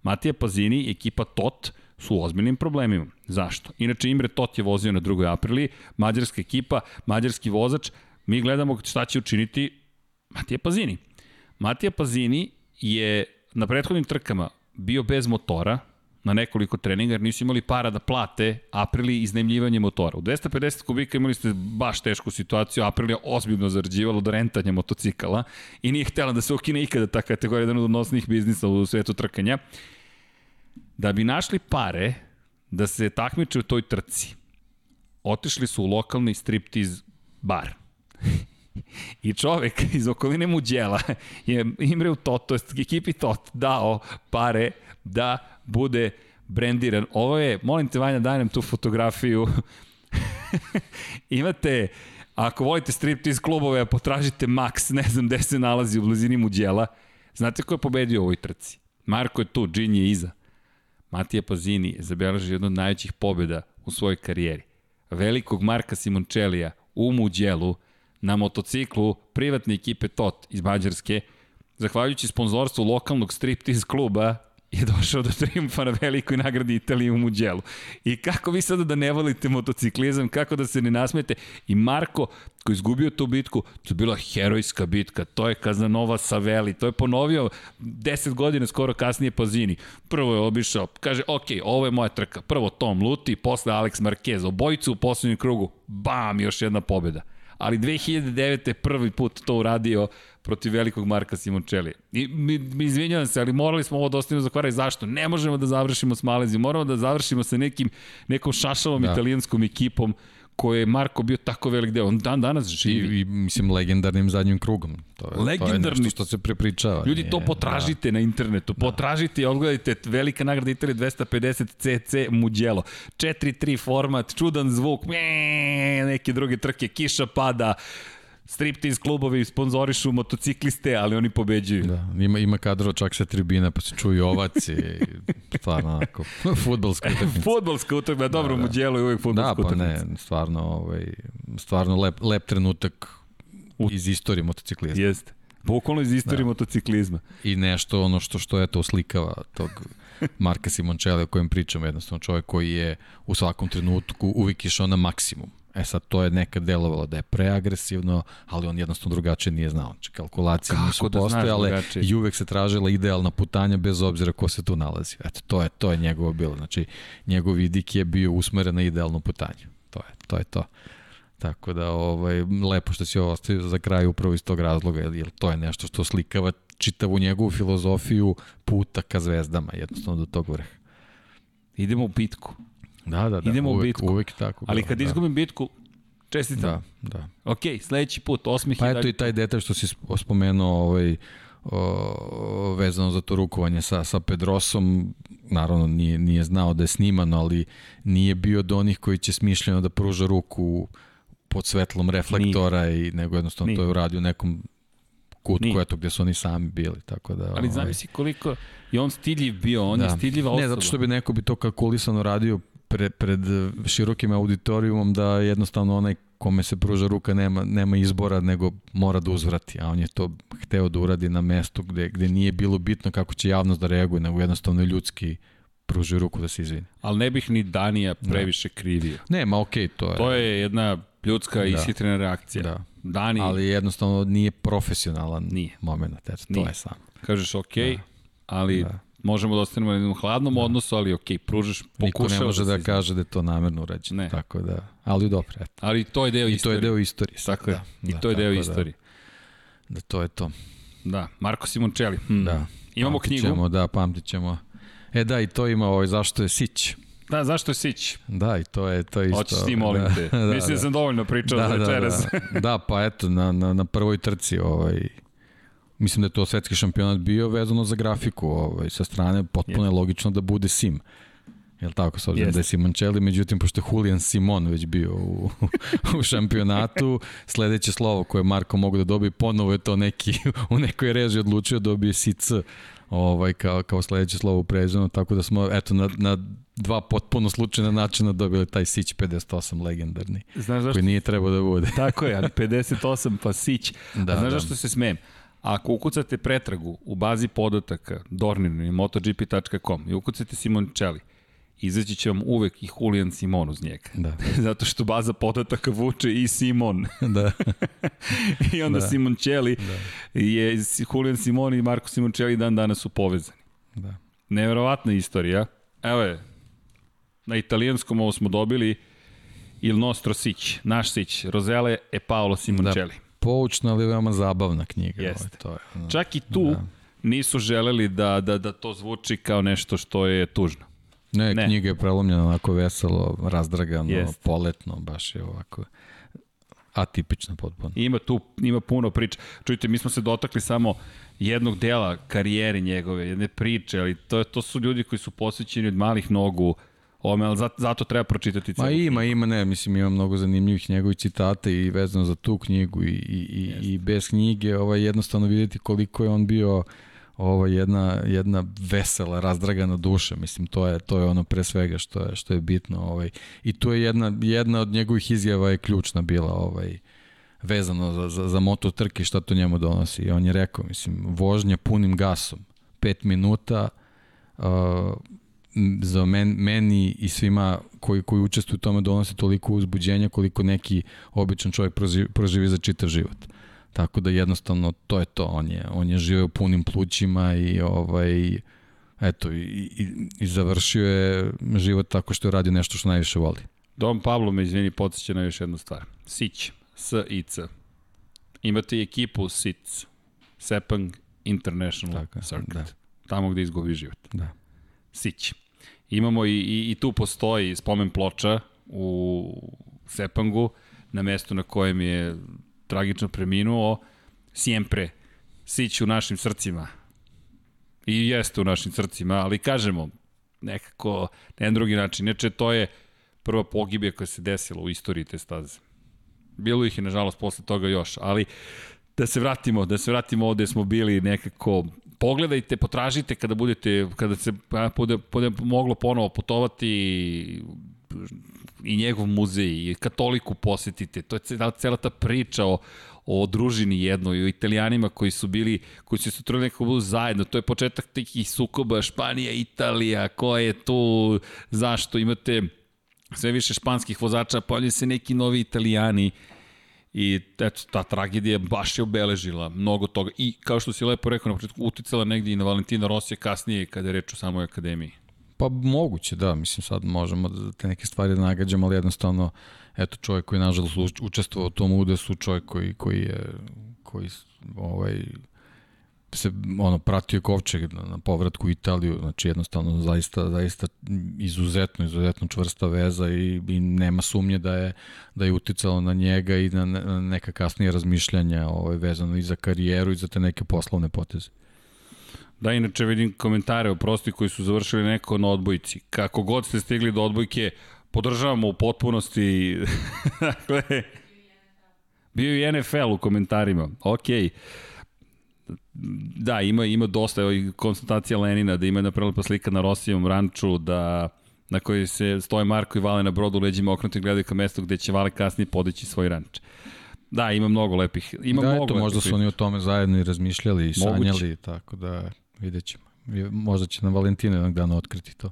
A: Matija Pazini, ekipa TOT, su u ozbiljnim problemima. Zašto? Inače, Imre Tot je vozio na drugoj aprili, mađarska ekipa, mađarski vozač, mi gledamo šta će učiniti Matija Pazini. Matija Pazini je na prethodnim trkama bio bez motora, na nekoliko treninga, jer nisu imali para da plate Aprili iznajmljivanje motora. U 250 kubika imali ste baš tešku situaciju, Aprili je ozbiljno zarađivalo do rentanja motocikala i nije htjela da se ukine ikada ta kategorija jedan od odnosnih biznisa u svetu trkanja. Da bi našli pare da se takmiče u toj trci, otišli su u lokalni striptiz bar. I čovek iz okoline Muđela je Imre u Tot, to je ekipi Tot, dao pare da bude brendiran. Ovo je, molim te Vanja, daj nam tu fotografiju. Imate, ako volite striptease klubove, potražite Max, ne znam gde se nalazi u blizini Muđela. Znate ko je pobedio u ovoj trci? Marko je tu, Džin je iza. Matija Pazini je zabeležio jednu od najvećih pobjeda u svojoj karijeri. Velikog Marka Simončelija u Muđelu na motociklu privatne ekipe TOT iz Mađarske, zahvaljujući sponzorstvu lokalnog striptease kluba je došao do triumfa na velikoj nagradi Italije u Muđelu. I kako vi sada da ne volite motociklizam, kako da se ne nasmete. I Marko, koji izgubio tu bitku, to je bila herojska bitka, to je Kazanova Saveli, to je ponovio 10 godina skoro kasnije Pazini. Prvo je obišao, kaže, ok, ovo je moja trka. Prvo Tom Luti, posle Alex Marquez, obojicu u poslednjem krugu, bam, još jedna pobjeda ali 2009. prvi put to uradio protiv velikog Marka Simončelija. I mi, mi izvinjavam se, ali morali smo ovo da ostavimo za kvaraj. Zašto? Ne možemo da završimo s Malezijom, moramo da završimo sa nekim, nekom šašavom da. italijanskom ekipom koje je Marko bio tako velik deo. On dan danas živi.
B: I, i mislim, legendarnim zadnjim krugom. To je, Legendarni. To je nešto što se prepričava.
A: Ljudi, to potražite da. na internetu. Da. Potražite i odgledajte velika nagrada Italije 250 CC Mugello. 4-3 format, čudan zvuk, mee, neke druge trke, kiša pada, striptease klubovi sponzorišu motocikliste, ali oni pobeđuju.
B: Da, ima, ima kadro čak sa tribina, pa se čuju ovaci, stvarno onako, futbolska utakmica.
A: futbolska utakmica, dobro da, da. mu djeluje uvijek futbolska utakmica.
B: Da, pa ne, stvarno, ovaj, stvarno lep, lep trenutak iz istorije motociklizma.
A: Jeste. Bukvalno iz istorije da. motociklizma.
B: I nešto ono što što je to oslikava tog Marka Simončela o kojem pričamo, jednostavno čovjek koji je u svakom trenutku uvijek išao na maksimum. E sad, to je nekad delovalo da je preagresivno, ali on jednostavno drugačije nije znao. Znači, kalkulacije Kako nisu da postojale i uvek se tražila idealna putanja bez obzira ko se tu nalazi. Eto, to je, to je njegovo bilo. Znači, njegov vidik je bio usmeren na idealno putanje. To je to. Je to. Tako da, ovaj, lepo što si ovo ostavio za kraj upravo iz tog razloga, jer to je nešto što slikava čitavu njegovu filozofiju puta ka zvezdama, jednostavno do tog vrha.
A: Idemo u bitku.
B: Da, da, da.
A: Idemo
B: uvek,
A: u bitku.
B: Uvek tako.
A: Ali kad da. izgubim bitku, čestitam.
B: Da, da.
A: Ok, sledeći put, osmih
B: pa eto i taj detalj što si spomenuo ovaj, o, vezano za to rukovanje sa, sa Pedrosom, naravno nije, nije znao da je snimano, ali nije bio do onih koji će smišljeno da pruža ruku pod svetlom reflektora nije. i nego jednostavno nije. to je uradio u nekom kutku Nije. eto gde su oni sami bili tako da
A: Ali ovaj... zamisli koliko je on stiljiv bio, on da. je stiljiva osoba.
B: Ne, zato što bi neko bi to kalkulisano radio pre, pred širokim auditorijumom da jednostavno onaj kome se pruža ruka nema, nema izbora nego mora da uzvrati, a on je to hteo da uradi na mestu gde, gde nije bilo bitno kako će javnost da reaguje, nego jednostavno ljudski pruži ruku da se izvini.
A: Ali ne bih ni Danija da. previše da. krivio.
B: Ne, ma okej, okay, to je...
A: To je jedna ljudska da. ishitrena reakcija. Da.
B: Dani... Ali jednostavno nije profesionalan nije. moment, eto, to je sam.
A: Kažeš okej, okay, da. ali da možemo da ostanemo na jednom hladnom da. odnosu, ali ok, pružaš, pokušao
B: Niko ne može
A: da,
B: da kaže da je to namerno urađeno. Ne. Tako da, ali dobro, eto.
A: Ali to je deo
B: I
A: istorije.
B: I to je deo istorije.
A: Tako je. Da, I da, to je deo da, istorije.
B: Da, da to je to.
A: Da, Marko Simoncelli. Hm.
B: Da.
A: Imamo
B: pamtit
A: knjigu.
B: Ćemo, da, pamtit ćemo. E da, i to ima ovaj, zašto je Sić.
A: Da, zašto je Sić?
B: Da, i to je, to je isto.
A: Hoćeš ti, molim
B: da,
A: te.
B: da,
A: Mislim da, da sam dovoljno pričao
B: da,
A: za večeras.
B: Da, da. da, pa eto, na, na, na prvoj trci ovaj, mislim da je to svetski šampionat bio vezano za grafiku ovaj, sa strane, potpuno je logično da bude sim. Jel tako, s obzirom da je Simoncelli, međutim, pošto je Julian Simon već bio u, u šampionatu, sledeće slovo koje Marko mogu da dobije, ponovo je to neki, u nekoj reži odlučio da dobije SIC ovaj, kao, kao sledeće slovo u prezonu, tako da smo, eto, na, na dva potpuno slučajna načina dobili taj Sić 58 legendarni,
A: Znaš zašto?
B: koji nije trebao da bude.
A: Tako je, ali 58 pa Sić. Da, A znaš da. zašto se smijem? Ako ukucate pretragu u bazi podataka Dornirno i MotoGP.com i ukucate Simoncelli, izaći će vam uvek i Julian Simon uz njega. Da. Zato što baza podataka vuče i Simon. Da. I onda da. Simoncelli da. je Julian Simon i Marko Simoncelli dan danas su povezani. Da. Neverovatna istorija. Evo je, na italijanskom ovo smo dobili Il nostro Sić, naš Sić, Rozele e Paolo Simoncelli.
B: Poučna, ali veoma zabavna knjiga.
A: Jeste. Ovaj, to je, da. Čak i tu da. nisu želeli da, da, da to zvuči kao nešto što je tužno.
B: Ne, ne. knjiga je prelomljena onako veselo, razdragano, Jest. poletno, baš je ovako atipično potpuno.
A: Ima tu, ima puno priča. Čujte, mi smo se dotakli samo jednog dela karijere njegove, jedne priče, ali to, to su ljudi koji su posvećeni od malih nogu ome, ali zato, treba pročitati
B: celu Ma ima, knjigu. ima, ne, mislim ima mnogo zanimljivih njegovih citata i vezano za tu knjigu i, i, i, i bez knjige ovaj, jednostavno vidjeti koliko je on bio ovo jedna jedna vesela razdragana duša. Mislim to je to je ono pre svega što je što je bitno ovaj. I to je jedna jedna od njegovih izjava je ključna bila ovaj vezano za za za moto trke šta to njemu donosi. I on je rekao mislim vožnja punim gasom. 5 minuta uh, za men, meni i svima koji, koji učestvuju u tome donosi toliko uzbuđenja koliko neki običan čovjek proživi, proživi za čitav život. Tako da jednostavno to je to, on je, on je živeo punim plućima i ovaj, eto, i, i, i završio je život tako što je radio nešto što najviše voli.
A: Dom Pablo me, izvini, podsjeća na još jednu stvar. Sić, S i C. Imate i ekipu SIC, Sepang International tako, Circuit. Da. Tamo gde izgubi život.
B: Da.
A: Sić. Imamo i, i, i tu postoji spomen ploča u Sepangu, na mestu na kojem je tragično preminuo, Siempre, Sić u našim srcima. I jeste u našim srcima, ali kažemo, nekako, na jedan drugi način. Inače, to je prva pogibija koja se desila u istoriji te staze. Bilo ih je, nažalost, posle toga još, ali da se vratimo, da se vratimo ovde smo bili nekako pogledajte, potražite kada budete, kada se bude, bude moglo ponovo putovati i njegov muzej i katoliku posetite. To je cela, cela ta priča o, o družini jednoj, o italijanima koji su bili, koji su se trudili nekako budu zajedno. To je početak tih sukoba Španija, Italija, ko je tu, zašto imate sve više španskih vozača, pojavljaju se neki novi italijani I eto, ta tragedija baš je obeležila mnogo toga. I kao što si lepo rekao na početku, uticala negdje i na Valentina Rosija kasnije kada je reč o samoj akademiji.
B: Pa moguće, da. Mislim, sad možemo da te neke stvari da nagađamo, ali jednostavno, eto, čovjek koji nažalost učestvovao u tom udesu, čovjek koji, koji je, koji, ovaj, se ono pratio Kovčeg na, na povratku u Italiju, znači jednostavno zaista zaista izuzetno izuzetno čvrsta veza i, i nema sumnje da je da je uticalo na njega i na, na neka kasnija razmišljanja ovaj vezano i za karijeru i za te neke poslovne poteze.
A: Da, inače vidim komentare o prosti koji su završili neko na odbojci. Kako god ste stigli do odbojke, podržavamo u potpunosti. dakle, bio i NFL u komentarima. Okej. Okay da, ima, ima dosta, evo i konstatacija Lenina, da ima jedna prelepa slika na Rosijevom ranču, da na kojoj se stoje Marko i Vale na brodu leđima okrenuti i gledaju ka mestu gde će Vale kasnije podići svoj ranč. Da, ima mnogo lepih. Ima
B: da,
A: mnogo
B: eto, možda su oni o tome zajedno i razmišljali i Moguće. sanjali, tako da vidjet ćemo. Možda će na Valentina jednog dana otkriti to.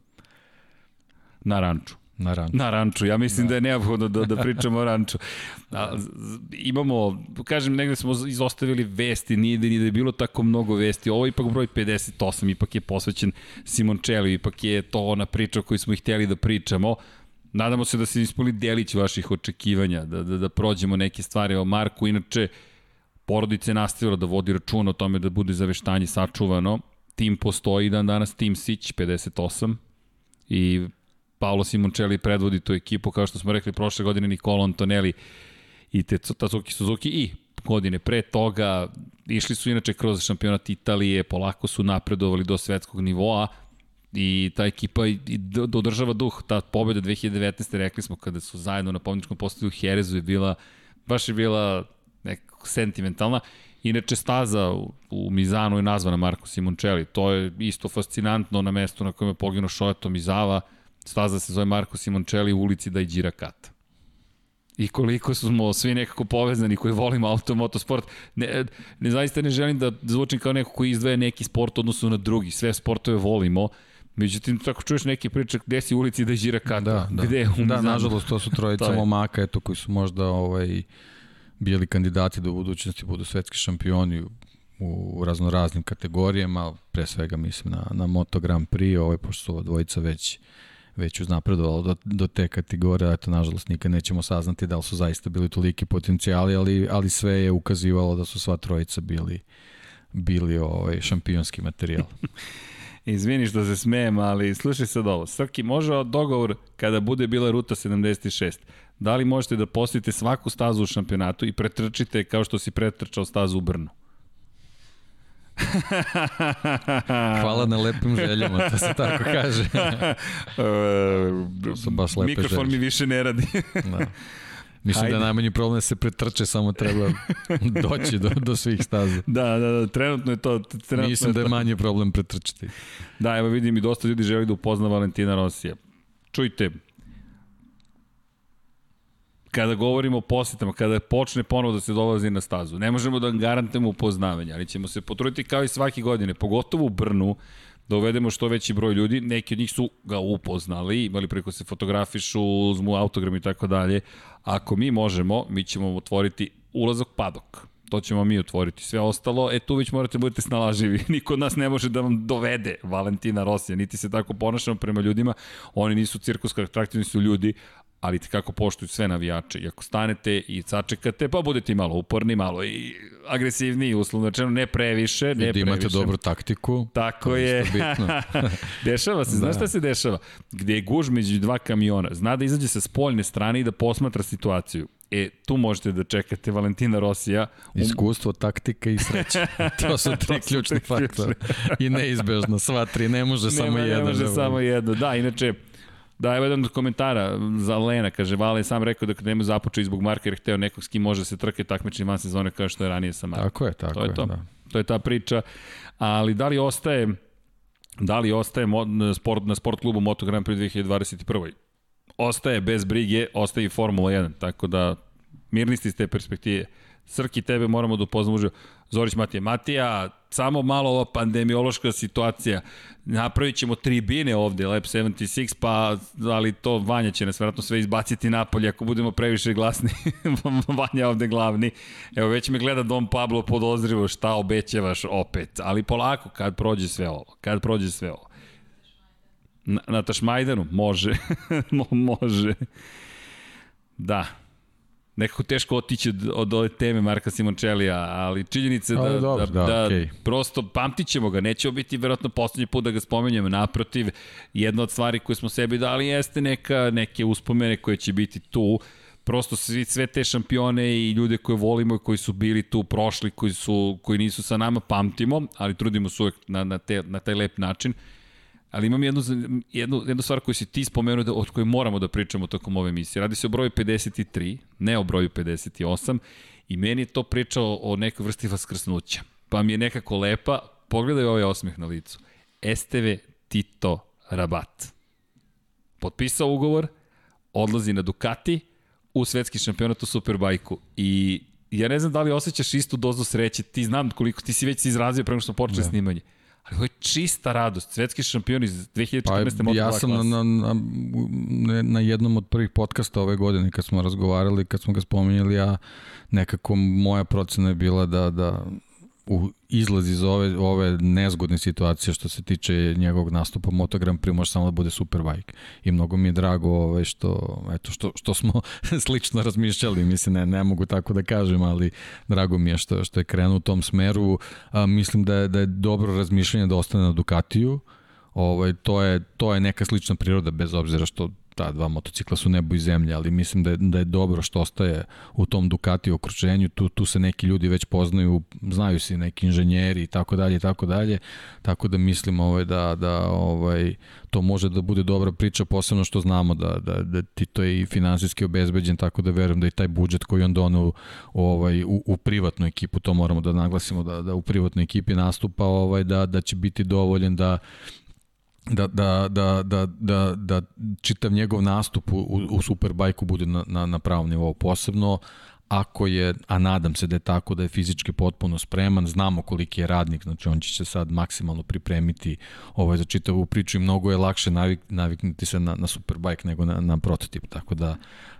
A: Na ranču.
B: Na ranču.
A: Na ranču. Ja mislim da, da je neophodno da, da pričamo o ranču. A, imamo, kažem, negde smo izostavili vesti, nije da, nije da je bilo tako mnogo vesti. Ovo je ipak broj 58, ipak je posvećen Simoncelli, ipak je to ona priča koju smo i htjeli da pričamo. Nadamo se da se ispoli delić vaših očekivanja, da, da, da prođemo neke stvari o Marku. Inače, porodice nastavila da vodi račun o tome da bude zaveštanje sačuvano. Tim postoji dan danas, Tim Sić 58 i Paolo Simoncelli predvodi tu ekipu, kao što smo rekli prošle godine Nicolo Antonelli i Tatsuki Suzuki i godine pre toga išli su inače kroz šampionat Italije, polako su napredovali do svetskog nivoa i ta ekipa dodržava duh. Ta pobjeda 2019. rekli smo kada su zajedno na pobjedičkom postoju u Herezu je bila, baš je bila nekako sentimentalna. Inače, staza u, u Mizanu je nazvana Marko Simoncelli. To je isto fascinantno na mestu na kojem je poginuo Shoeto Mizava. Staza se zove Marko Simoncelli u ulici Dajđira Kata i koliko smo svi nekako povezani koji volimo auto, motosport. Ne, ne zaista ne želim da zvučim kao neko koji izdvaja neki sport odnosu na drugi. Sve sportove volimo. Međutim, tako čuješ neke priče gde si u ulici da žira kada,
B: da, da.
A: gde
B: u Da, nažalost, to su trojica momaka, eto, koji su možda ovaj, bili kandidati da u budućnosti budu svetski šampioni u raznoraznim kategorijama, pre svega mislim na, na Moto Grand Prix, ovaj, pošto su ova dvojica već već uznapredovalo do, do te kategorije, eto, nažalost, nikad nećemo saznati da li su zaista bili toliki potencijali, ali, ali sve je ukazivalo da su sva trojica bili, bili ovaj, šampionski materijal.
A: Izvini što se smejem, ali slušaj sad ovo. Srki, može dogovor kada bude bila ruta 76. Da li možete da posjetite svaku stazu u šampionatu i pretrčite kao što si pretrčao stazu u Brnu?
B: Hvala na lepim željama, to se tako kaže.
A: to su baš lepe Mikrofon želje. mi više ne radi. da.
B: Mislim Hajde. da je najmanji problem da se pretrče, samo treba doći do, do svih staza.
A: Da, da, da, trenutno je to. Trenutno
B: Mislim
A: je
B: da je manji problem pretrčiti.
A: Da, evo vidim i dosta ljudi želi da upozna Valentina Rosija. Čujte, kada govorimo o posjetama, kada počne ponovo da se dolazi na stazu, ne možemo da garantujemo upoznavanje, ali ćemo se potruditi kao i svake godine, pogotovo u Brnu, da uvedemo što veći broj ljudi, neki od njih su ga upoznali, imali preko se fotografišu, uzmu autogram i tako dalje. Ako mi možemo, mi ćemo otvoriti ulazak padok. To ćemo mi otvoriti. Sve ostalo, e tu već morate da budete snalaživi. Niko od nas ne može da vam dovede Valentina Rosija, niti se tako ponašamo prema ljudima. Oni nisu cirkuska atraktivni su ljudi, ali kako poštuju sve navijače. I ako stanete i sačekate, pa budete malo uporni, malo i agresivniji, uslovno rečeno, ne previše, ne previše. I da
B: imate dobru taktiku.
A: Tako je. dešava se, znaš da. šta se dešava? Gde je guž među dva kamiona, zna da izađe sa spoljne strane i da posmatra situaciju. E, tu možete da čekate Valentina Rosija.
B: Um... Iskustvo, taktika i sreća. To su tri ključni faktori. I neizbežno, sva tri, ne može Nema, samo jedno.
A: Ne može samo jedno. Da, inače, Da, evo jedan od komentara za Lena, kaže, Vale je sam rekao da kad nema započeo zbog Marka jer hteo nekog s kim može se trke takmični van sezone kao što je ranije sa Markom.
B: Tako je, tako
A: to je.
B: To.
A: Da. to je ta priča. Ali da li ostaje da li ostaje sport, na sport klubu Moto Grand Prix 2021. Ostaje bez brige, ostaje i Formula 1, tako da mirni ste iz te perspektive. Srki, tebe moramo da upoznamo uživo. Zorić Matija. Matija, samo malo ova pandemiološka situacija. Napravit ćemo tribine ovde, Lab 76, pa ali to Vanja će nas vjerojatno sve izbaciti napolje ako budemo previše glasni. Vanja ovde glavni. Evo, već me gleda Dom Pablo podozrivo šta obećavaš opet. Ali polako, kad prođe sve ovo. Kad prođe sve ovo. Na, na Tašmajdanu? Može. može. Da, nekako teško otići od, od ove teme Marka Simončelija, ali činjenica da, ali dobro, da, da, da okay. prosto pamtit ćemo ga, neće biti verovatno poslednji put da ga spomenjemo, naprotiv, jedna od stvari koje smo sebi dali jeste neka, neke uspomene koje će biti tu, prosto svi, sve te šampione i ljude koje volimo i koji su bili tu prošli, koji, su, koji nisu sa nama, pamtimo, ali trudimo se uvek na, na, te, na taj lep način. Ali imam jednu, jednu, jednu stvar koju si ti spomenuo da, od koje moramo da pričamo tokom ove emisije. Radi se o broju 53, ne o broju 58 i meni je to pričao o nekoj vrsti vaskrsnuća. Pa mi je nekako lepa, pogledaj ovaj osmeh na licu. Esteve Tito Rabat. Potpisao ugovor, odlazi na Ducati u svetski šampionat u Superbajku i ja ne znam da li osjećaš istu dozu sreće, ti znam koliko ti si već izrazio prema što smo počeli da. snimanje. Ali ovo je čista radost. Svetski šampion iz 2014. Pa,
B: ja sam na, na, na, na jednom od prvih podcasta ove godine kad smo razgovarali, kad smo ga spominjali, ja nekako moja procena je bila da, da u izlaz iz ove, ove nezgodne situacije što se tiče njegovog nastupa Moto Grand Prix može samo da bude Superbike. I mnogo mi je drago ovaj, što, eto, što, što smo slično razmišljali, mislim, ne, ne mogu tako da kažem, ali drago mi je što, što je krenuo u tom smeru. A, mislim da je, da je dobro razmišljanje da ostane na Ducatiju, ovaj, to, je, to je neka slična priroda, bez obzira što ta dva motocikla su nebo i zemlja, ali mislim da je, da je dobro što ostaje u tom Ducati okruženju, tu, tu se neki ljudi već poznaju, znaju se neki inženjeri i tako dalje i tako dalje, tako da mislim ovaj, da, da ovaj, to može da bude dobra priča, posebno što znamo da, da, da ti to je i finansijski obezbeđen, tako da verujem da i taj budžet koji on donao ovaj, u, u privatnu ekipu, to moramo da naglasimo da, da u privatnoj ekipi nastupa, ovaj, da, da će biti dovoljen da da, da, da, da, da, da čitav njegov nastup u, u Superbajku bude na, na, na pravom nivou. Posebno ako je, a nadam se da je tako, da je fizički potpuno spreman, znamo koliki je radnik, znači on će se sad maksimalno pripremiti ovaj, za čitavu priču i mnogo je lakše navik, naviknuti se na, na Superbike nego na, na prototip, tako da,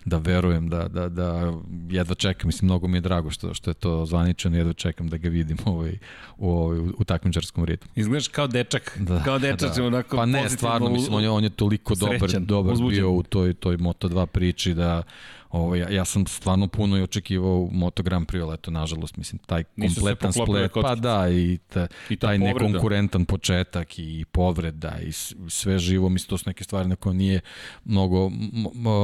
B: da verujem da, da, da jedva čekam, mislim, mnogo mi je drago što, što je to zvaničano, jedva čekam da ga vidim ovaj, u, ovaj, u, u takmičarskom ritmu.
A: Izgledaš kao dečak, da, kao dečak, da. onako
B: Pa ne, stvarno, mislim, on je, on je toliko srećan, dobar, dobar uzbuđen. bio u toj, toj Moto2 priči da Ovo, ja, ja sam stvarno puno i očekivao Moto Grand Prix, ali eto, nažalost, mislim, taj kompletan splet, pa da, i, ta, I ta taj povreda. nekonkurentan početak i povreda i sve živo, mislim, to su neke stvari na koje nije mnogo,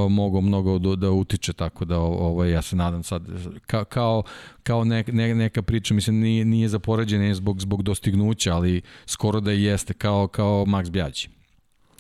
B: mogo mnogo da, da utiče, tako da ovo, ja se nadam sad, ka, kao, kao ne, ne, neka priča, mislim, nije, nije za poređenje zbog, zbog dostignuća, ali skoro da jeste kao, kao Max Bjađi.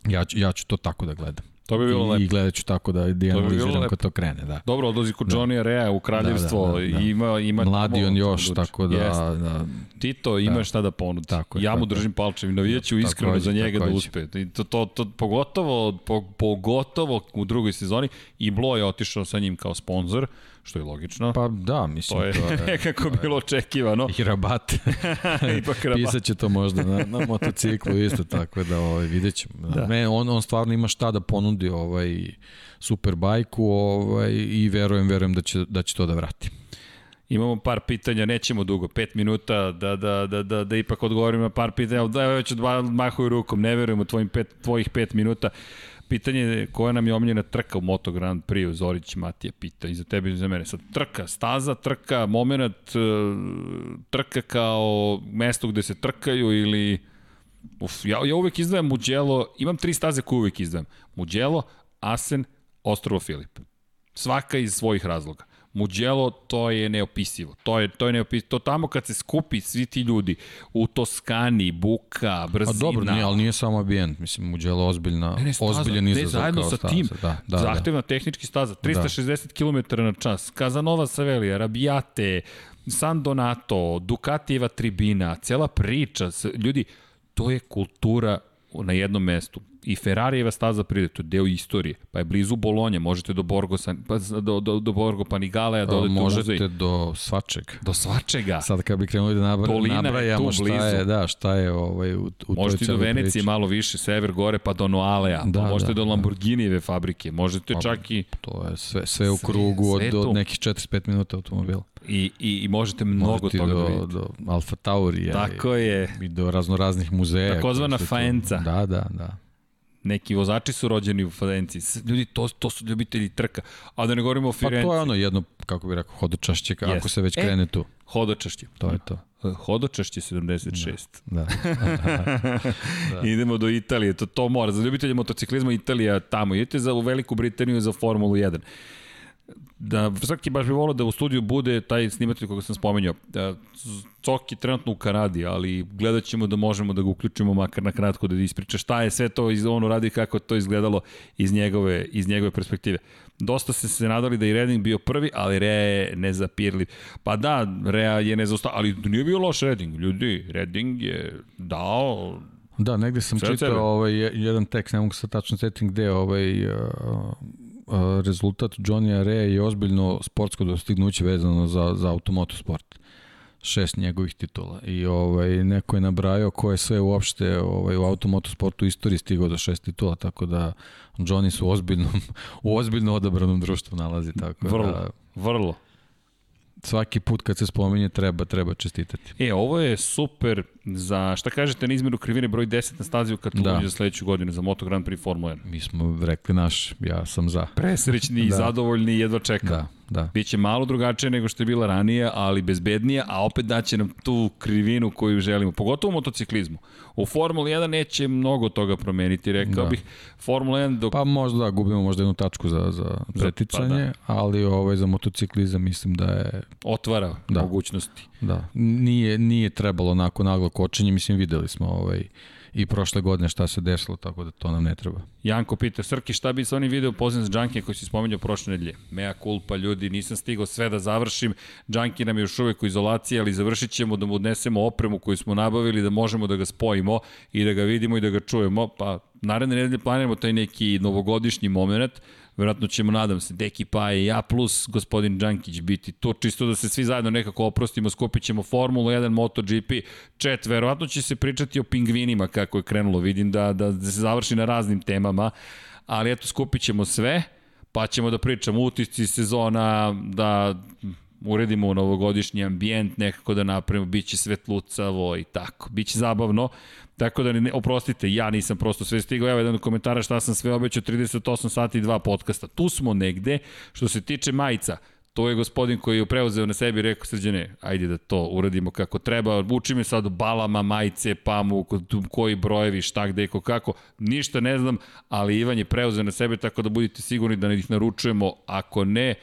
B: Ja, ja ću to tako da gledam.
A: To bi bilo
B: I,
A: lepo.
B: I gledat ću tako da, da analiziram kad to krene. Da.
A: Dobro, odlazi kod da. Johnny Rea u kraljevstvo. Da, da, da, da. Ima, ima
B: Mladi on još, da tako da... Jest. da
A: Tito ima da. šta da ponudi. Tako, ja mu držim palčevi. Navijaću da, iskreno za njega da uspe. I to, to, to, pogotovo, po, pogotovo u drugoj sezoni. I Blo je otišao sa njim kao sponsor što je logično.
B: Pa da, mislim.
A: To je, to je nekako to je, bilo očekivano.
B: I rabat. Ipak rabat. Pisaće to možda na, na motociklu isto, tako da ovaj, vidjet ćemo. Da. Me, on, on stvarno ima šta da ponudi ovaj, Superbajku ovaj, i verujem, verujem da će, da će to da vrati.
A: Imamo par pitanja, nećemo dugo, pet minuta, da, da, da, da, da ipak odgovorimo na par pitanja, da već odmahuju rukom, ne verujem u tvojim pet, tvojih pet minuta. Pitanje je koja nam je omiljena trka u Moto Grand Prix, Zorić Matija pita, i za tebe i za mene. Sad, trka, staza, trka, moment, e, trka kao mesto gde se trkaju ili... Uf, ja, ja uvek izdvajam Mugello, imam tri staze koje uvek izdvajam. Mugello, Asen, Ostrovo Filip. Svaka iz svojih razloga. Mugello, to je neopisivo. To je, to je neopisivo. To tamo kad se skupi svi ti ljudi u Toskani, buka, brzina.
B: A dobro, nije, ali nije samo ambijent. Mislim, Mugello ozbiljna, ne, ne, staza, ozbiljan izazov
A: zajedno kao sa staza. tim. Da, da, Zahtevna da. tehnički staza. 360 da. km na čas. Kazanova Savelija, Rabiate, San Donato, Ducatijeva tribina, cela priča. Ljudi, to je kultura na jednom mestu. I Ferrarijeva staza pride, to je deo istorije. Pa je blizu Bolonja, možete do Borgo, pa, do, do, do Borgo Panigale, da odete
B: možete u muzej. do svačega.
A: Do svačega.
B: Sad kad bi krenuli da nabra, Dolina nabrajamo šta blizu. je, da, šta je ovaj, u, u
A: Možete do Venecije priči. malo više, sever gore, pa do Noalea. Da, pa možete da, do da. Lamborghinijeve fabrike. Možete pa, čak i...
B: To je sve, sve u krugu sve, sve od, od nekih 45 minuta automobila.
A: I, i, i možete mnogo toga
B: do,
A: da vidite.
B: do Alfa Taurija.
A: Tako
B: i,
A: je.
B: I do raznoraznih muzeja.
A: Takozvana faenca.
B: Da, da, da.
A: Neki vozači su rođeni u Fadenci. Ljudi, to, to su ljubitelji trka. A da ne govorimo o Firenci.
B: Pa to je ono jedno, kako bih rekao, hodočašće, yes. ako se već e, krene tu.
A: Hodočašće.
B: To je to.
A: E, hodočašće 76.
B: Da.
A: da. Idemo do Italije, to, to mora. Za ljubitelje motociklizma Italija tamo. Idete za u Veliku Britaniju za Formulu 1 da svaki baš bi volio da u studiju bude taj snimatelj koga sam spomenuo. Da, Cok je trenutno u Kanadi, ali gledat ćemo da možemo da ga uključimo makar na kratko da ispriča šta je sve to iz ono radi kako to izgledalo iz njegove, iz njegove perspektive. Dosta se se nadali da je Redding bio prvi, ali Rea je nezapirljiv. Pa da, Rea je nezaustav, ali nije bio loš Redding. Ljudi, Redding je dao
B: Da, negde sam čitao ovaj, jedan tekst, ne mogu sa tačno setting gde, ovaj, uh, rezultat Johnny Area je ozbiljno sportsko dostignuće vezano za, za automoto sport šest njegovih titula. I ovaj neko je nabrajao ko je sve uopšte ovaj u automoto sportu istoriji stigao do šest titula tako da Johnny su ozbiljno u ozbiljno odabranom društvu nalazi tako
A: vrlo
B: da
A: vrlo
B: svaki put kad se spominje treba treba čestitati.
A: E, ovo je super za, šta kažete na izmeru krivine broj 10 na stazi u Kataloniji da. za sledeću godinu za Moto Grand Prix Formula 1?
B: Mi smo rekli naš, ja sam za.
A: Presrećni i da. zadovoljni i jedva čekam.
B: Da. Da.
A: Biće malo drugačije nego što je bila ranije, ali bezbednija, a opet daće nam tu krivinu koju želimo, pogotovo u motociklizmu. U Formuli 1 neće mnogo toga promeniti, rekao
B: Da.
A: bih. Formula 1 dok
B: Pa možda da, gubimo možda jednu tačku za, za preticanje,
A: pa
B: ali ovaj, za motociklizam mislim da je
A: otvara
B: Da.
A: mogućnosti.
B: Da, nije, nije trebalo onako naglo kočenje, mislim videli smo ovaj, i prošle godine šta se desilo, tako da to nam ne treba.
A: Janko pita, Srki, šta bi sa onim video pozivam za Junkie koji si spomenuo prošle nedelje? Mea culpa, ljudi, nisam stigao sve da završim. Junkie nam je još uvek u izolaciji, ali završit ćemo da mu odnesemo opremu koju smo nabavili, da možemo da ga spojimo i da ga vidimo i da ga čujemo. Pa, naredne nedelje planiramo taj neki novogodišnji moment. Verovatno ćemo, nadam se, Deki Paje i ja plus gospodin Đankić biti tu, čisto da se svi zajedno nekako oprostimo, skupit ćemo Formulu 1, MotoGP, chat, verovatno će se pričati o pingvinima kako je krenulo, vidim da, da, da se završi na raznim temama, ali eto, skupit ćemo sve, pa ćemo da pričamo. Utisci sezona, da uredimo novogodišnji ambijent, nekako da napravimo, bit će svetlucavo i tako. Biće zabavno, tako da ne, oprostite, ja nisam prosto sve stigao, evo jedan komentara šta sam sve obećao, 38 sati i dva podcasta. Tu smo negde, što se tiče majica, To je gospodin koji je preuzeo na sebi i rekao srđane, ajde da to uradimo kako treba, uči me sad balama, majice, pamu, koji brojevi, šta gde, ko kako, ništa ne znam, ali Ivan je preuzeo na sebe tako da budite sigurni da ih naručujemo, ako ne,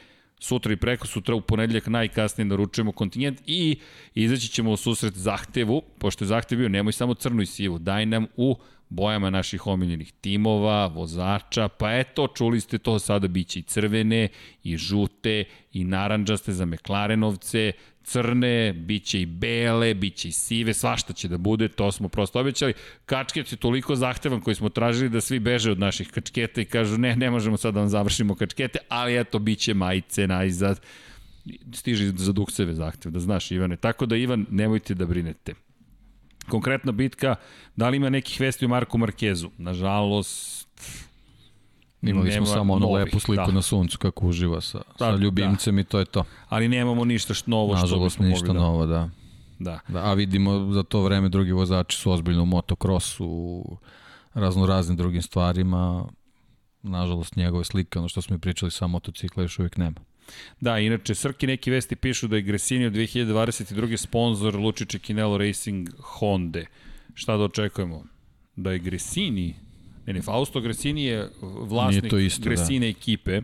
A: sutra i preko sutra u ponedljak najkasnije naručujemo kontingent i izaći ćemo u susret zahtevu, pošto je zahtev bio nemoj samo crnu i sivu, daj nam u bojama naših omiljenih timova, vozača, pa eto, čuli ste to, sada biće i crvene, i žute, i naranđaste za Meklarenovce, crne, biće i bele, biće i sive, svašta će da bude, to smo prosto obećali. Kačket je toliko zahtevan koji smo tražili da svi beže od naših kačketa i kažu ne, ne možemo sad da vam završimo kačkete, ali eto, biće majice najzad. Stiže za dukseve zahtev, da znaš Ivane. Tako da Ivan, nemojte da brinete. Konkretna bitka, da li ima nekih vesti o Marku Markezu? Nažalost,
B: Imali smo samo onu
A: novih,
B: lepu sliku
A: da.
B: na suncu kako uživa sa, sa
A: Da,
B: ljubimcem i to je to.
A: ali nemamo ništa što novo što
B: Nažalost,
A: bismo
B: ništa
A: mogli da...
B: novo, da.
A: Da.
B: da. A vidimo za to vreme drugi vozači su ozbiljno u motokrosu, u razno raznim drugim stvarima. Nažalost, njegove slike, ono što smo i pričali sa motocikla, još uvijek nema.
A: Da, inače, Srki neki vesti pišu da je Gresini od 2022. sponsor Lučiće Kinelo Racing Honda. Šta da očekujemo? Da je Gresini, ne ne, Fausto Gresini je vlasnik
B: to isto, da.
A: Gresine ekipe.